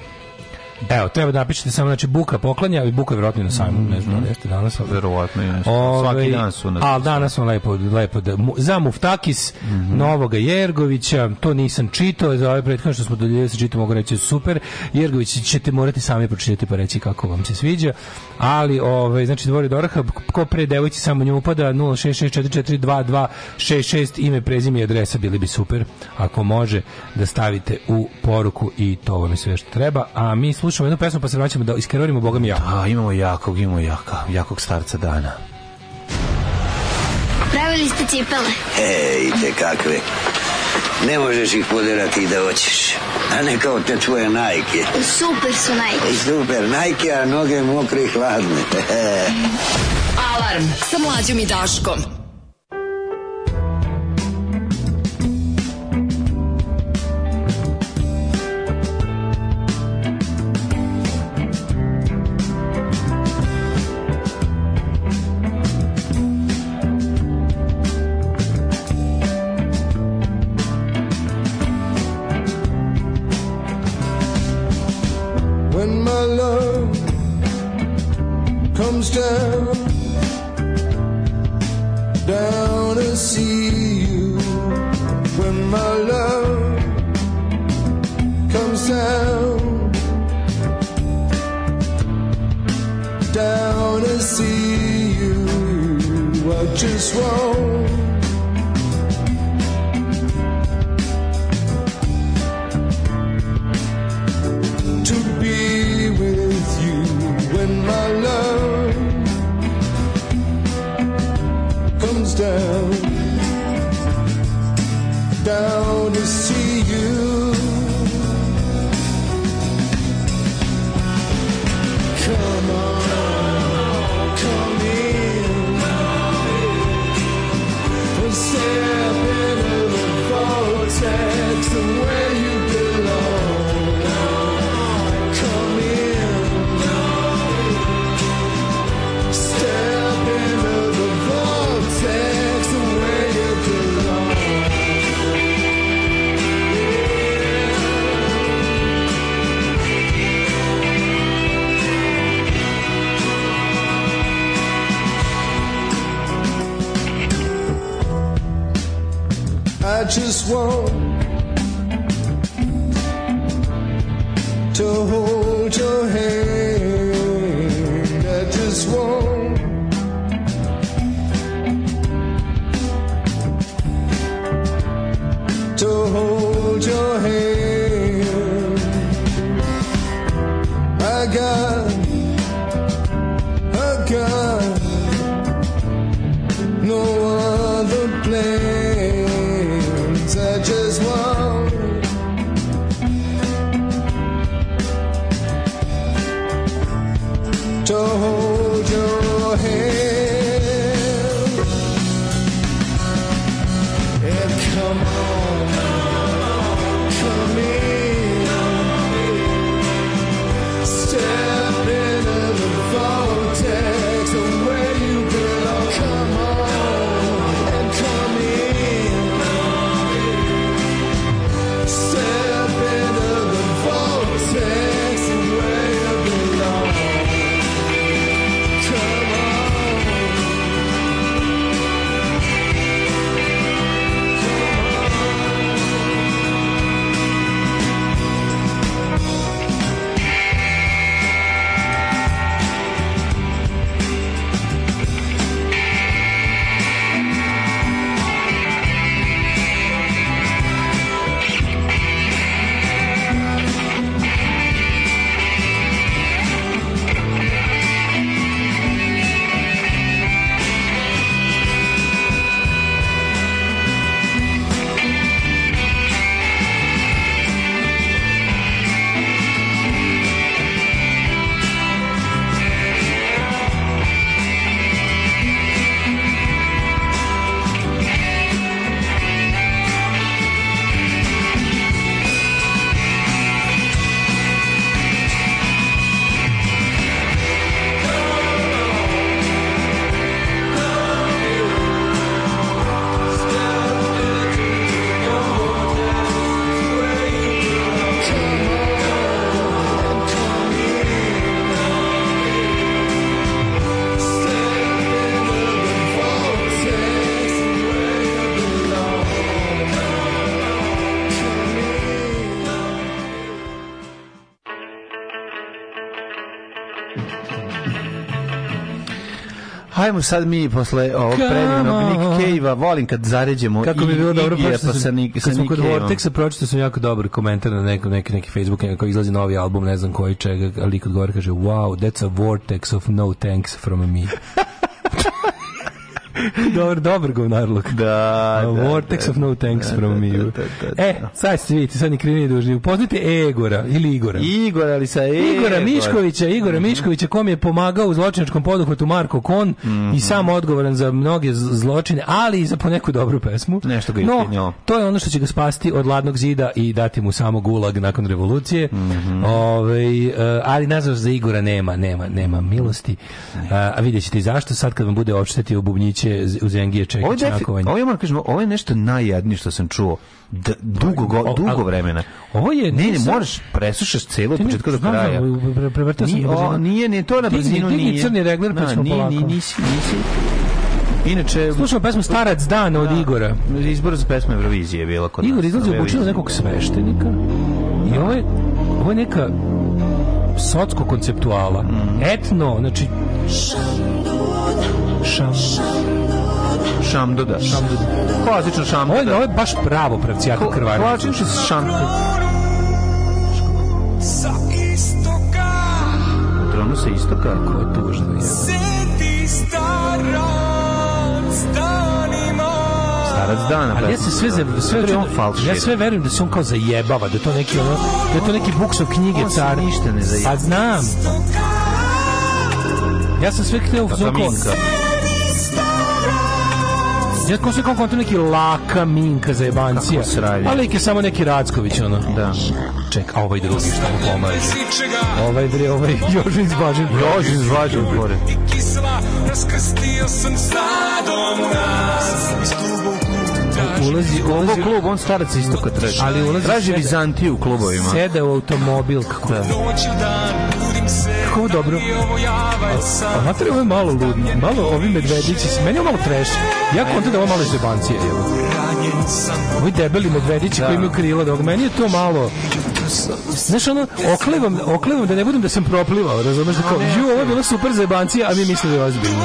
Evo, treba da napišete samo, znači, buka poklanja, ali buka je vjerojatno na sajmu, ne znam da jeste danas. Ali... Verovatno je, Ove, ovaj, svaki dan su na Ali danas sam lepo, lepo da, mu, za Muftakis, mm -hmm. Novoga Jergovića, to nisam čitao, za ove prethodne što smo doljeli da se čitao, mogu reći super, Jergović ćete morati sami pročitati pa reći kako vam se sviđa, ali, ove, ovaj, znači, dvori Dorha, ko pre devojci samo nju upada, 066442266, ime, prezime i adresa, bili bi super, ako može, da stavite u poruku i to vam je sve što treba, a mi smo slušamo jednu pesmu pa se vraćamo da iskarorimo Boga mi jako. A, da, imamo jakog, imamo jaka, jakog starca dana. Pravili ste cipele? Ej, te kakve. Ne možeš ih poderati da hoćeš. A ne kao te tvoje najke. Super su najke. Super najke, a noge mokre i hladne. Alarm sa mlađom i daškom. down Ajmo sad mi posle ovog predivnog Nick Cave-a, volim kad zaređemo Kako i, bi bilo dobro i pa sa Nick Kad smo kod Vortexa pročito sam jako dobar komentar na neko, neki, neki Facebook kako izlazi novi album, ne znam koji čega, ali kod govori kaže wow, that's a vortex of no thanks from me. dobar, dobar govnarluk. Da, da, Vortex da, of no thanks da, from da, you. Da, da, da. E, sad ste vidite, sad ni krivi ni dužni. Upoznajte Egora ili Igora. Igora, ali sa Egora. Igora Miškovića, Igora mm -hmm. Miškovića, kom je pomagao u zločinačkom poduhvatu Marko Kon mm -hmm. i mhm. sam odgovoran za mnoge zločine, ali i za poneku dobru pesmu. Nešto ga je no, to je ono što će ga spasti od ladnog zida i dati mu samo gulag nakon revolucije. Mm -hmm. Ove, ovaj, eh, ali nažalost za Igora nema, nema, nema milosti. Eh, a vidjet ćete i zašto sad kad vam bude u bubnjiće Zengije, u Zengije čeka ovo čakovanje. Ovo je, moram ovo je nešto najjadnije što sam čuo D dugo, go, dugo vremena. Ovo je... Ne, ne, moraš, presušaš celo od početka do kraja. Pre, prevrtao sam brzinu. Nije, nije, to na brzinu nije. Digni crni regler, pa da, ćemo polako. Nije, nisi, nisi. Inače, slušao pesmu Starac dan od da. Igora. Izbor za pesmu Eurovizije je bila kod Igor izlazi obučio nekog sveštenika. I ovo je, ovo je neka socko konceptuala. Mm. Etno, znači... Šandun. Šandun. Šamdoda. Šamdoda. Klasično šamdoda. Ovo je, ovo je baš pravo pravcijaka krvarnica. Klasično šamdoda. Sa istoka. Dronu sa istoka, ko je tužno je. Sedi stara, stanimo. Starac dana. Ali ja se sve za sve da on falš. Ja sve verujem da se on kao zajebava, da to neki ono, da to neki buksov knjige on car. ništa ne zajebava. Pa znam. Ja sam sve hteo u zonko. Ja kao se kao kontam neki laka minka za jebancija. Ali lik je samo neki Racković, ono. Da. Ček, a ovaj drugi što mu pomaže. Ovaj drugi, ovaj iz Jožin Zbažin. Jožin Zbažin, gore. Kisela, raskrstio sam sadom nas. Ulazi, ulazi u klub, on starac isto kad traži. Ali ulazi traži Bizantiju u klubovima. Sede u automobil kako. Da. Noć dan budim se kako ovo dobro. A mater, ovo je malo ludno. Malo ovi medvedići, meni je malo trash. Ja kontam da ovo malo zebancije. Ovi debeli medvedići da. koji imaju krila, dok da meni je to malo... Znaš, ono, oklevam, oklevam da ne budem da sam proplivao, razumeš? Da kao, ju, ovo je bila super zebancija, a mi mislili da je ozbiljno.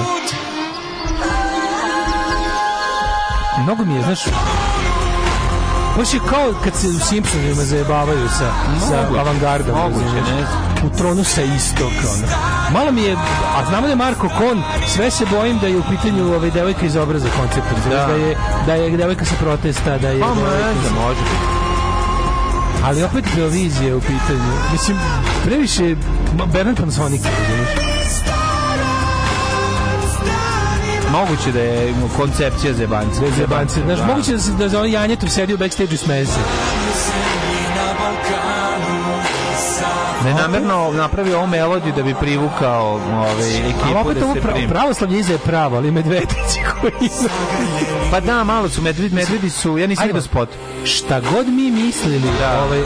Mnogo mi je, znaš, Baš je kao kad se u Simpsonima zajebavaju sa, sa avangardom. Moguće, ne znam. U tronu sa istoka. Ono. Malo mi je, a znamo da je Marko Kon, sve se bojim da je u pitanju ove devojka iz obraza koncepta. Da. da. je, da je devojka sa protesta, da je... Pa, da može biti ali opet televizija u pitanju. Mislim, previše Bernard Pansonik, razumiješ? moguće da je koncepcija zebanci. Da je zebanci. Znaš, da. moguće da se da je on janjetom sedi u backstage-u smeje se. Ne namjerno napravio ovu melodiju da bi privukao ove ovaj, ekipu da se primi. Pravoslavlje iza je pravo, ali medvedici koji Pa da, malo su medvedi, medvedi su, ja nisam vidio spot. Šta god mi mislili, da. ovaj,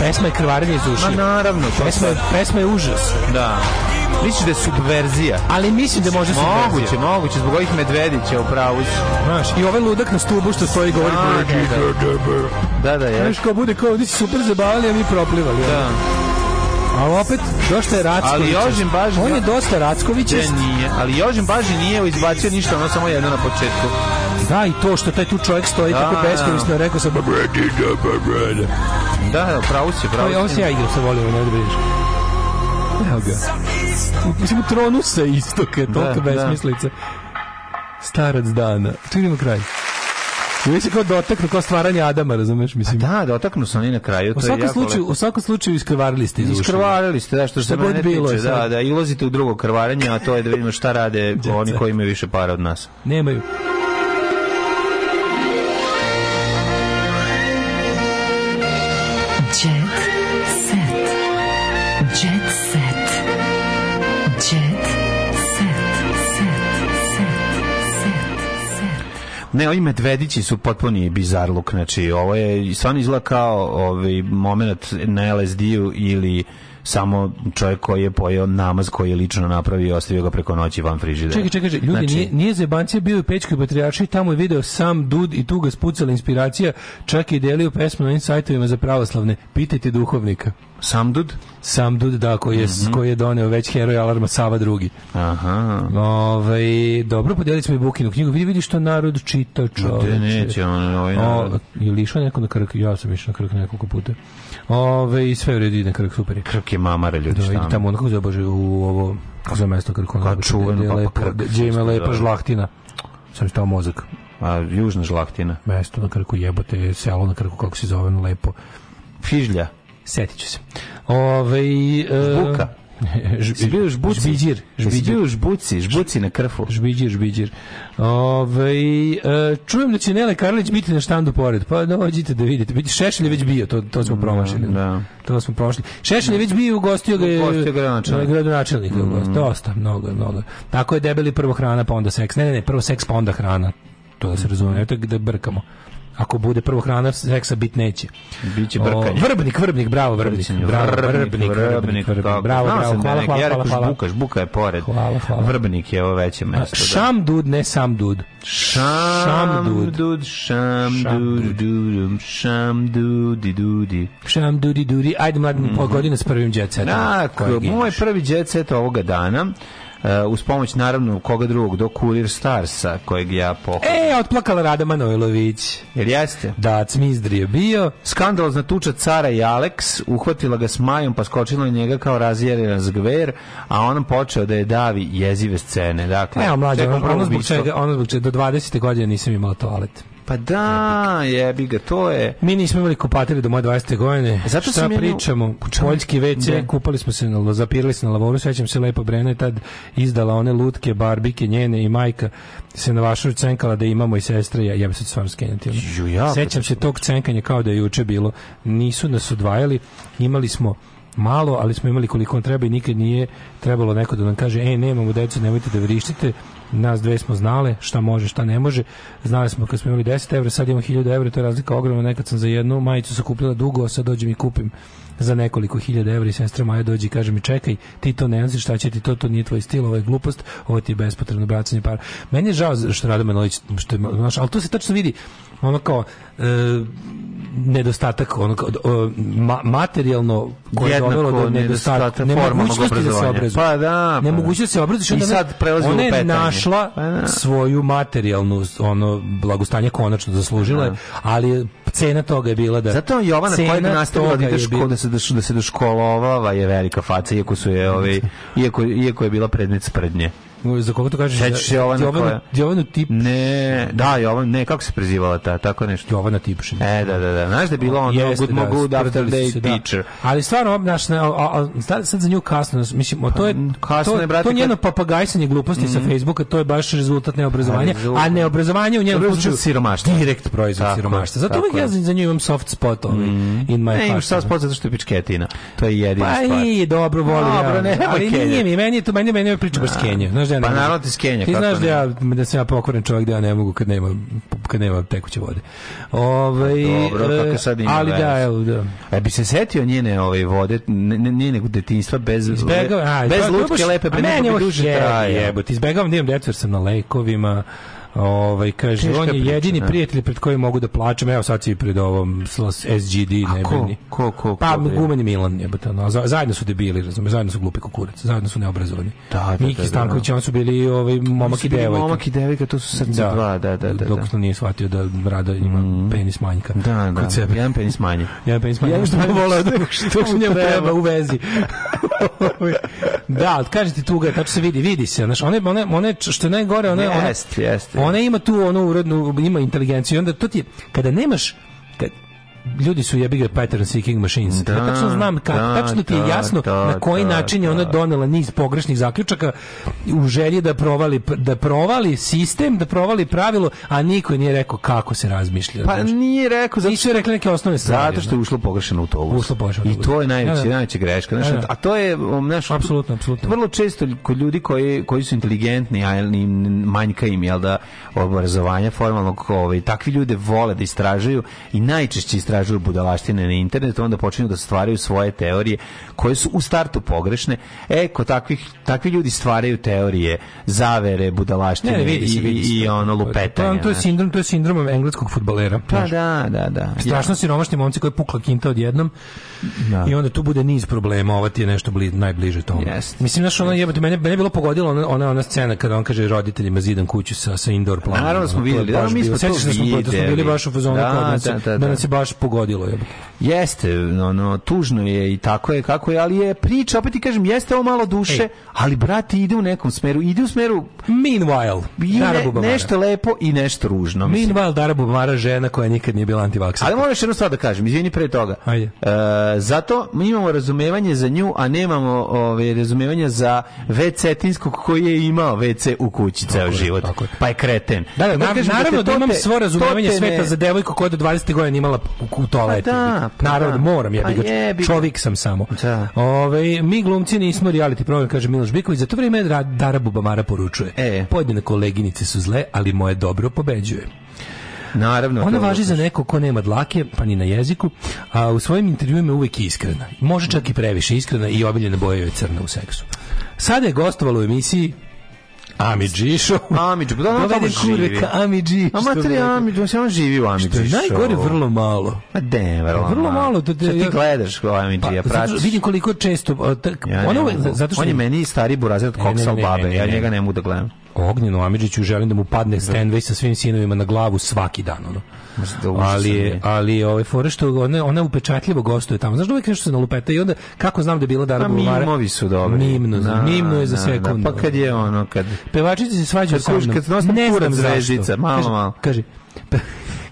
pesma je krvarenje iz uši. Ma naravno. Pesma, pesma je užas. Da. Misliš da je subverzija? Ali mislim da može subverzija. Moguće, moguće, zbog ovih medvedića u pravu. Znaš, i ovaj ludak na stubu što stoji govori da, da, da, je. Znaš, kao bude kao, ovdje si super zabavili, a mi proplivali. Da. Ja. Ali opet, dosta je Racković. Ali Jožin Baži... On je dosta Racković. Ne, nije. Ali Jožin Baži nije izbacio ništa, ono samo jedno na početku. Da, i to što taj tu čovjek stoji da, tako beskorisno, rekao sam... Da, da, pravo si, pravo si. Ovo se ja igram sa volim, ne da Evo ga. Mislim, tronu sa istoke, da, toliko besmislice. Da. Starac dana. Tu idemo kraj. Već se kao dotaknu, kao stvaranje Adama, razumeš? Mislim. A da, dotaknu se oni na kraju. To u, svakom je jako slučaju, u svakom slučaju iskrvarili ste iz Iskrvarili ste, da, što se mene bilo, tiče. Da, da, i ulazite u drugo krvaranje, a to je da vidimo šta rade oni koji imaju više para od nas. Nemaju. Ne, ovi medvedići su potpuni bizarluk, znači ovo je stvarno izgleda kao ovaj moment na LSD-u ili samo čovjek koji je pojeo namaz koji je lično napravio i ostavio ga preko noći van frižidera. Čekaj, čekaj, ljudi, znači, nije, nije Zebancija bio u Pećkoj patrijarši, tamo je video sam dud i tu ga spucala inspiracija, čak i delio pesmu na sajtovima za pravoslavne. Pitajte duhovnika. Samdud? Samdud, da, koji je, mm -hmm. koji je doneo već heroj alarma Sava drugi. Aha. Ove, ovaj, dobro, podijelili smo i Bukinu knjigu. Vidi, vidi što narod čita čoveče. Gde neće on, ovaj narod. O, je li išao neko na krk? Ja sam išao na krk nekoliko puta. Ove, ovaj, i sve u redu ide na krk, super je. Krk je mamara ljudi. Da, i tamo on kako bože, u ovo, kako zove mesto krku. Kao čuveno, pa, pa krk. Gdje ima lepa da. žlahtina. Sam stao mozak. A, južna žlahtina. Mesto na krku jebote, selo na krku, kako se zove, lepo. Fižlja setiću se. Ove, ovaj, Zbuka. Jesi bio žbuci? Žbiđir. Jesi žbuci? Žbuci na krfu. Žbiđir, žbiđir. Ove, ovaj, čujem da će Nele Karlić biti na štandu pored. Pa dođite da vidite. Biti Šešelj je već bio, to, to smo mm, promašili. Da. To smo prošli. Šešelj je već bio, ugostio ga je... Ugostio gradonačelnik. Da, gradonačelnik mm. -hmm. Dosta, mnogo, mnogo. Tako je debeli prvo hrana, pa onda seks. Ne, ne, ne, prvo seks, pa onda hrana. To da se razume. Eto da brkamo ako bude prvo hrana seksa bit neće. Biće brkanje. vrbnik, vrbnik, bravo vrbnik. Bravo, vrbnik, vrbnik, bravo, bravo, da hvala, hvala, hvala. Ja rekao žbuka, žbuka je pored. Hvala, hvala. Vrbnik je ovo veće mesto. Da. Šam dud, ne sam dud. Šam dud, šam dud, šam dudi dudi. Šam dudi dudi. Ajde mladim, mhm. pogodina s prvim džetsetom. Tako, moj prvi džetset ovoga dana uh, uz pomoć naravno koga drugog do Kurir Starsa kojeg ja pokušam. E, otplakala Rada Manojlović. Jer jeste? Da, cmizdri je bio. Skandalozna tuča cara i Alex uhvatila ga s majom pa skočila na njega kao razjerena zgver, a on počeo da je davi jezive scene. Dakle, Evo mlađe, ono, ono zbog čega, ono zbog čega do 20. godine nisam imala toalet. Pa da, jebi ga, to je. Mi nismo imali kupatili do moje 20. godine. E, zato Šta pričamo? Kućamo... Pa Poljski WC, da. kupali smo se, na, zapirali se na lavoru, sećam se lepo Brena je tad izdala one lutke, barbike njene i majka se na vašu cenkala da imamo i sestre, ja, ja bi se stvarno Ja, Sećam se tog cenkanja kao da je juče bilo. Nisu nas odvajali, imali smo malo, ali smo imali koliko on treba i nikad nije trebalo neko da nam kaže, e, nemamo decu, nemojte da vrištite, nas dve smo znale šta može, šta ne može. Znali smo kad smo imali 10 evra, sad imamo 1000 evra, to je razlika ogromna. Nekad sam za jednu majicu sakupljala dugo, a sad dođem i kupim za nekoliko hiljada evra i sestra Maja dođe i kaže mi čekaj, ti to ne nosiš, šta će ti to, to nije tvoj stil, ovo je glupost, ovo ti je bespotrebno bracanje para. Meni je žao što Rado Manolić, što je, znaš, ali to se tačno vidi, ono kao e, nedostatak ono kao, o, ma, materijalno koje je dovelo do nedostatak nemogućnosti da se obrazuje. Pa da. Pa nemogućnost da. da se obrazuje. I sad prelazi u Ona je našla pa da. svoju materijalnu ono blagostanje konačno zaslužila, da. ali cena toga je bila da Zato Jovana koja je nastavila da ide školu, da se da, da se doškolovava je velika faca iako su je ovaj iako iako je bila predmet sprednje za koga to kažeš? Sećaš se Jovana koja? Jovanu Tip. Ne, da, Jovan, ne, kako se prezivala ta, tako nešto. Jovana Tip. E, da, da, da. Znaš da je ona ono, good, da, good after day da. teacher. Da. Ali stvarno, naš, na, a, a, sad za nju kasno, mislim, to je, pa, kasno to, je, brate, to njeno papagajsanje gluposti mm. sa mhm. Facebooka, to je baš rezultat neobrazovanja, a neobrazovanje u njenom slučaju siromaštva. Direkt proizvod tako, siromaštva. Zato uvijek ja za nju imam soft spot ovaj, mhm. in my Ne, imaš soft spot zato što je pičketina. To je jedina pa stvar. Pa i dobro, volim. Dobro, ne, ali nije mi, meni je to, meni je priča baš da. Kenja. Znaš da ja pa naravno da ti skenja. Ti znaš da, ja, da sam ja pokoren čovjek da ja ne mogu kad nema, kad nema tekuće vode. Ove, ovaj, pa Dobro, e, kako sad ima ali da, evo, da. E, bi se setio njene ove ovaj, vode, njenog detinjstva bez, izbegao, a, bez lutke lepe, pa ne bi duže traje. Jebo, izbegavam da imam decu jer sam na lejkovima, Ovaj kaže on je jedini ne? Da. prijatelj pred kojim mogu da plačem. Evo sad si pred ovom SGD nebeni. Ko, ko, ko, pa Guman i Milan jebote. No, zajedno su debili, razumeš, zajedno su glupi kukurac, zajedno su neobrazovani. Da, da, da, Miki da, Stanković, da. oni su bili ovaj momak i devojka. Momak i devojka, to su srce da, dva, da, da, da. Dok to nije shvatio da Rada ima mm. penis manjka. Da, da. Kod sebe. Jedan penis manje. Jedan penis manje. Jedan što bi volao što mu njemu treba u vezi. Ovaj, da, kažete tuga, tačno se vidi, vidi se, znači one one one što najgore, one one Jeste, jeste Ona ima tu onu urednu, ima inteligenciju. Onda to ti je, kada nemaš ljudi su jebi pattern seeking machines. Da, ja tačno znam kako, da, tačno ti je da, jasno da, na koji da, način je ona da. donela niz pogrešnih zaključaka u želji da provali da provali sistem, da provali pravilo, a niko nije rekao kako se razmišlja. Pa znaš. nije rekao, zato što rekli neke osnovne stvari. Zato što je da. ušlo pogrešno u to. Ušlo pogrešno. I to je najveća najveća greška, znaš, a to je um, naš apsolutno apsolutno. Vrlo često kod ljudi koji koji su inteligentni, a manjka im je da obrazovanja formalnog, ovaj takvi ljude vole da istražuju i najčešće istražuju istražuju budalaštine na internetu, onda počinju da stvaraju svoje teorije koje su u startu pogrešne. E, ko takvih, takvi ljudi stvaraju teorije, zavere, budalaštine ne, vidi se, vidi se. i, i ono lupetanje. Pa, to, je sindrom, to je sindrom engleskog futbolera. Pa da, da, da. Strašno ja. siromašni momci koji pukla kinta odjednom da. i onda tu bude niz problema, ova ti je nešto bli, najbliže tome. Yes. Mislim, znaš, ono, jebate, mene, mene je bilo pogodilo ona, ona, ona scena kada on kaže roditeljima zidan kuću sa, sa indoor planom. Naravno da da, da smo videli, da, mi smo to vidjeli. Sećaš da smo bili baš u fazonu da, da, da, da, nas je baš pogodilo je. Jeste, no, no, tužno je i tako je kako je, ali je priča, opet ti kažem, jeste ovo malo duše, Ej. ali brati ide u nekom smeru, ide u smeru Meanwhile, I ne, nešto lepo i nešto ružno. Mislim. Meanwhile, Dara Bubamara žena koja nikad nije bila antivaksar. Ali moram još jednu stvar da kažem, izvini pre toga. Ajde. E, zato mi imamo razumevanje za nju, a nemamo ove, razumevanje za WC Tinskog koji je imao WC u kući tako ceo život. Tako je. Pa je kreten. Da, da, da kažem, naravno da, te, imam svo razumevanje sveta ne... za devojku koja je do 20. godina imala u toaletu. Pa da, pa da. naravno, moram, ja pa bih čovjek sam samo. Da. Ove, mi glumci nismo reality program, kaže Miloš Biković, za to vrijeme Dara Bubamara poručuje. E. Pojedine koleginice su zle, ali moje dobro pobeđuje. Naravno. Ona važi za neko ko nema dlake, pa ni na jeziku, a u svojim intervjuima je uvijek iskrena. Može čak i previše iskrena i obiljena boje crna u seksu. Sada je gostovala u emisiji Amidžišo. Amidž, pa da on tamo živi. Amidži. A matri Amidž, on se on živi u Amidžišu. najgore vrlo malo. Pa de, vrlo, vrlo malo. malo da, da, ti gledaš ko Amidžija pa, ja pratiš. Vidim koliko često tak, ja ono, zato što on je meni stari burazir od koksa babe. Ja njega ne mogu da gledam. Ognjenu Amidžiću želim da mu padne da. Stanway sa svim sinovima na glavu svaki dan. Ono. Da ali, je, ali je ovaj fore što ona, ona upečatljivo gostuje tamo. Znaš da uvijek nešto da se nalupeta i onda kako znam da je bila da, pa Bulvara? Mimovi su dobri. Mimno, na, mimno je za sekundu. pa kad je ono, kad... Pevačice se svađaju sa mnom. Kad nosim kuram zveždica, malo, malo. Kaže, kaže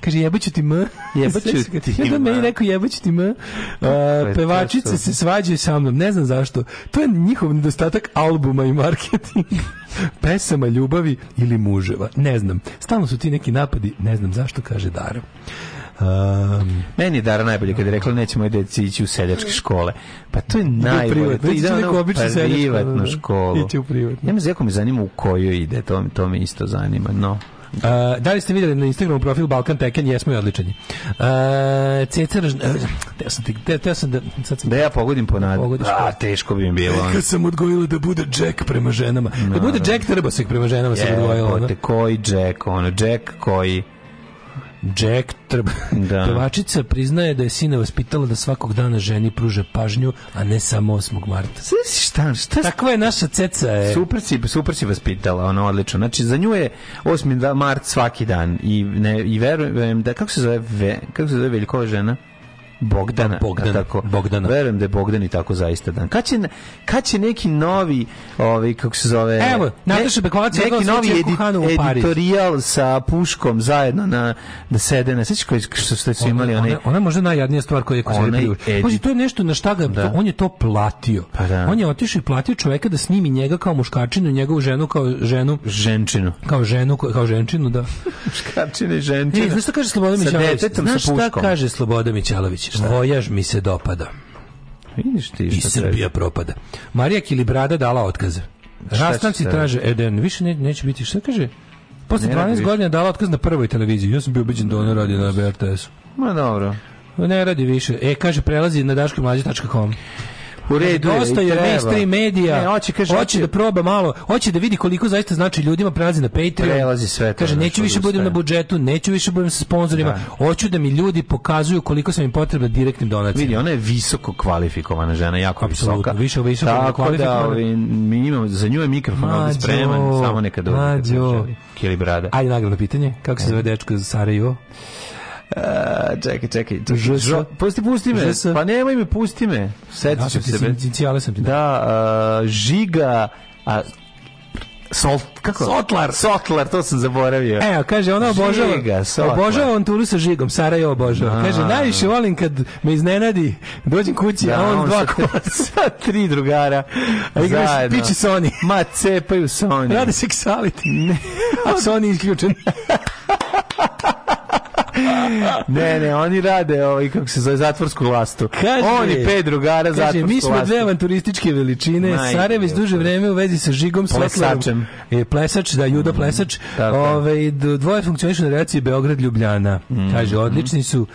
Kaže jebaću ti m. Jebaću ti. Jedan meni rekao jebaću ti m. Pa, pevačice se svađaju sa mnom, ne znam zašto. To je njihov nedostatak albuma i marketinga. Pesama ljubavi ili muževa, ne znam. Stalno su ti neki napadi, ne znam zašto kaže Dara. Um, Meni je Dara najbolje kada je rekla nećemo deci ići u seljačke škole. Pa to je najbolje. To ide u privatnu školu. Ići u privatnu. Ja me mi zanima u koju ide, to, to me isto zanima. No. Uh, da li ste videli na Instagramu profil Balkan Teken, Jesmo i odličan je. Uh, Cecar... E, teo sam, te, teo sam da... Sad sam da ja pogodim po nadu. Pogodiš, A, teško bi mi bilo. Kad sam odgojila da bude Jack prema ženama. Da, da bude da. Jack se prema ženama je, sam odgojila. Evo koji Jack, ono, Jack koji... Jack Trb. Da. Pevačica priznaje da je sina vaspitala da svakog dana ženi pruže pažnju, a ne samo 8. marta. Šta, šta? Takva je naša ceca. Je. Super, si, super si vaspitala, ona odlično. Znači, za nju je 8. Da, mart svaki dan i, ne, i verujem da, kako se zove, ve, kako se zove velikova žena? Bogdana. Bogdana. Tako, Bogdana. Verujem da je Bogdan i tako zaista dan. Kad će, kad će neki novi, ovaj, kako se zove... Evo, Nataša Bekvalac neki novi edit, editorijal sa puškom zajedno na, da sede na... Sveći koji što, što su imali one... Ona, ona možda najjadnija stvar koja je je Pazi, to je nešto na šta ga... Da. To, on je to platio. Pa da. On je otišao i platio čoveka da snimi njega kao muškačinu, njegovu ženu kao ženu... Ženčinu. Kao ženu, kao ženčinu, da. Muškačine i ženčinu. E, znaš šta kaže Slobodan Mićalović? Znaš šta kaže Slobodan Mićalović? Vučić. Šta? Vojaž mi se dopada. Vidiš ti šta I Srbija propada. Marija Kilibrada dala otkaze. Rastanci traže Eden. Više ne, neće biti. Šta kaže? Posle 12 godina dala otkaz na prvoj televiziji. Ja sam bio ubeđen da ona radi na BRTS-u. Ma dobro. Ne radi više. E, kaže, prelazi na daškomlađe.com. U redu je, znači, dosta je mainstream medija. Ne, hoće kaže hoće da proba malo, hoće da vidi koliko zaista znači ljudima prelazi na Patreon. Prelazi sve. To, kaže neću više budem na budžetu, neću više budem sa sponzorima, da. hoću da mi ljudi pokazuju koliko sam im potrebna direktnim donacijama. Vidi, ona je visoko kvalifikovana žena, jako Absolutno, visoka. Više, više Tako da, ovi, mi imamo, za nju je mikrofon ovdje spreman, samo neka dođe. Da Mađo. Kili brada. Ajde nagrado pitanje, kako se zove dečko za Sarajevo? Uh, čekaj, čekaj. čekaj. Žs. pusti, pusti me. Žs. Pa nemoj me, pusti me. Sedi ja, ću sebe. Inicijale sam ti. Da, uh, Žiga... A, Sol, kako? Sotlar. Sotlar, to sam zaboravio. Evo, kaže, ona obožava. Žiga, sotlar. obožava on turu sa žigom, Sara je obožava. Kaže, najviše volim kad me iznenadi, dođem kući, da, a on, on dva sa tri drugara. A igraš piči Sony. Ma, cepaju Sony. Rade se ksaliti. Ne. a Sony isključen. ne, ne, oni rade ovaj, kako se zove, zatvorsku vlastu. Kaže, oni pet drugara zatvorsku vlastu. Mi smo vlastu. dve avanturističke veličine. Majke, Sarajević duže pa. vreme u vezi sa Žigom Plesačem. Je plesač, da, Juda mm, Plesač. Tako. Ove, ovaj, dvoje funkcionišu na reaciji Beograd-Ljubljana. Mm, Kaže, odlični su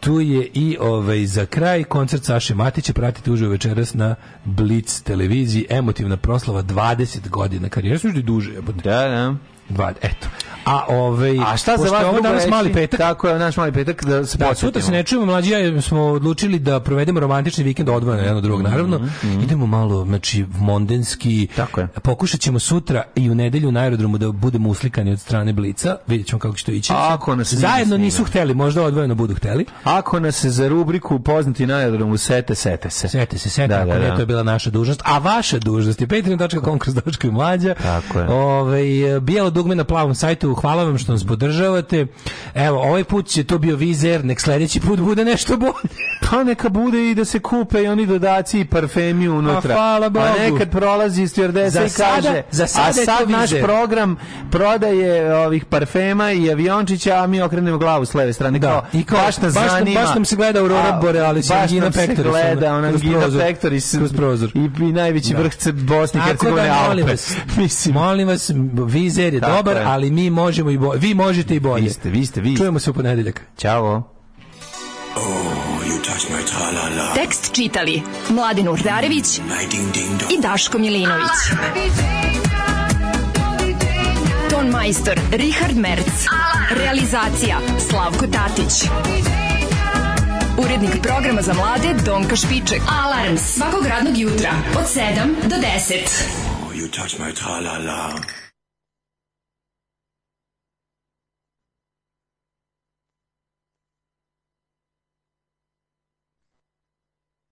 tu je i ovaj za kraj koncert Saše Matića pratite uživo večeras na Blitz televiziji emotivna proslava 20 godina karijere su duže jebote da da Dva, eto. A ovaj A šta za vas ovo danas reći, mali petak? Tako je, naš mali petak da se da, sutra se ne čujemo, mlađi ja smo odlučili da provedemo romantični vikend odvojeno jedno drugog mhm, naravno. Mm -hmm. Idemo malo, znači mondenski. Tako je. Pokušaćemo sutra i u nedelju na aerodromu da budemo uslikani od strane Blica. Videćemo kako će to ići. A ako nas zajedno nisu hteli, možda odvojeno budu hteli. Ako nas za rubriku poznati na aerodromu sete, sete se. Sete se, sete, da, ako da, ne, da. to je bila naša dužnost, a vaša dužnost je patreon.com kroz mlađa. Tako je. Ovaj e, bijelo dugme na plavom sajtu. Hvala vam što nas podržavate. Evo, ovaj put će to bio vizer, nek sledeći put bude nešto bolje. Pa neka bude i da se kupe i oni dodaci i parfemi unutra. Pa a hvala Bogu. A nekad prolazi stjordesa i kaže, za sada a sad naš vizer. program prodaje ovih parfema i aviončića, a mi okrenemo glavu s leve strane. Da. Kao, I kao, baš, nas baš, zanima, baš nam se gleda u Aurora Borealis, Angina Pectoris. Baš nam se gleda, ona Angina Pectoris. Kroz prozor. I, i najveći da. vrhce Bosne i da, Hercegovine Alpe. Molim vas, mislim, molim vas, vizer je dobar, ali mi možemo i bolje. Vi možete i bolje. Vi ste, vi ste, vi ste. Čujemo se u ponedeljak. Ćao. Oh, Tekst čitali Mladin Urdarević mm, i Daško Milinović. Ah, Ton majstor Richard Merc. Realizacija Slavko Tatić. Urednik programa za mlade Donka Špiček. Alarms svakog radnog jutra od 7 do 10. Oh, you touch my tra-la-la. la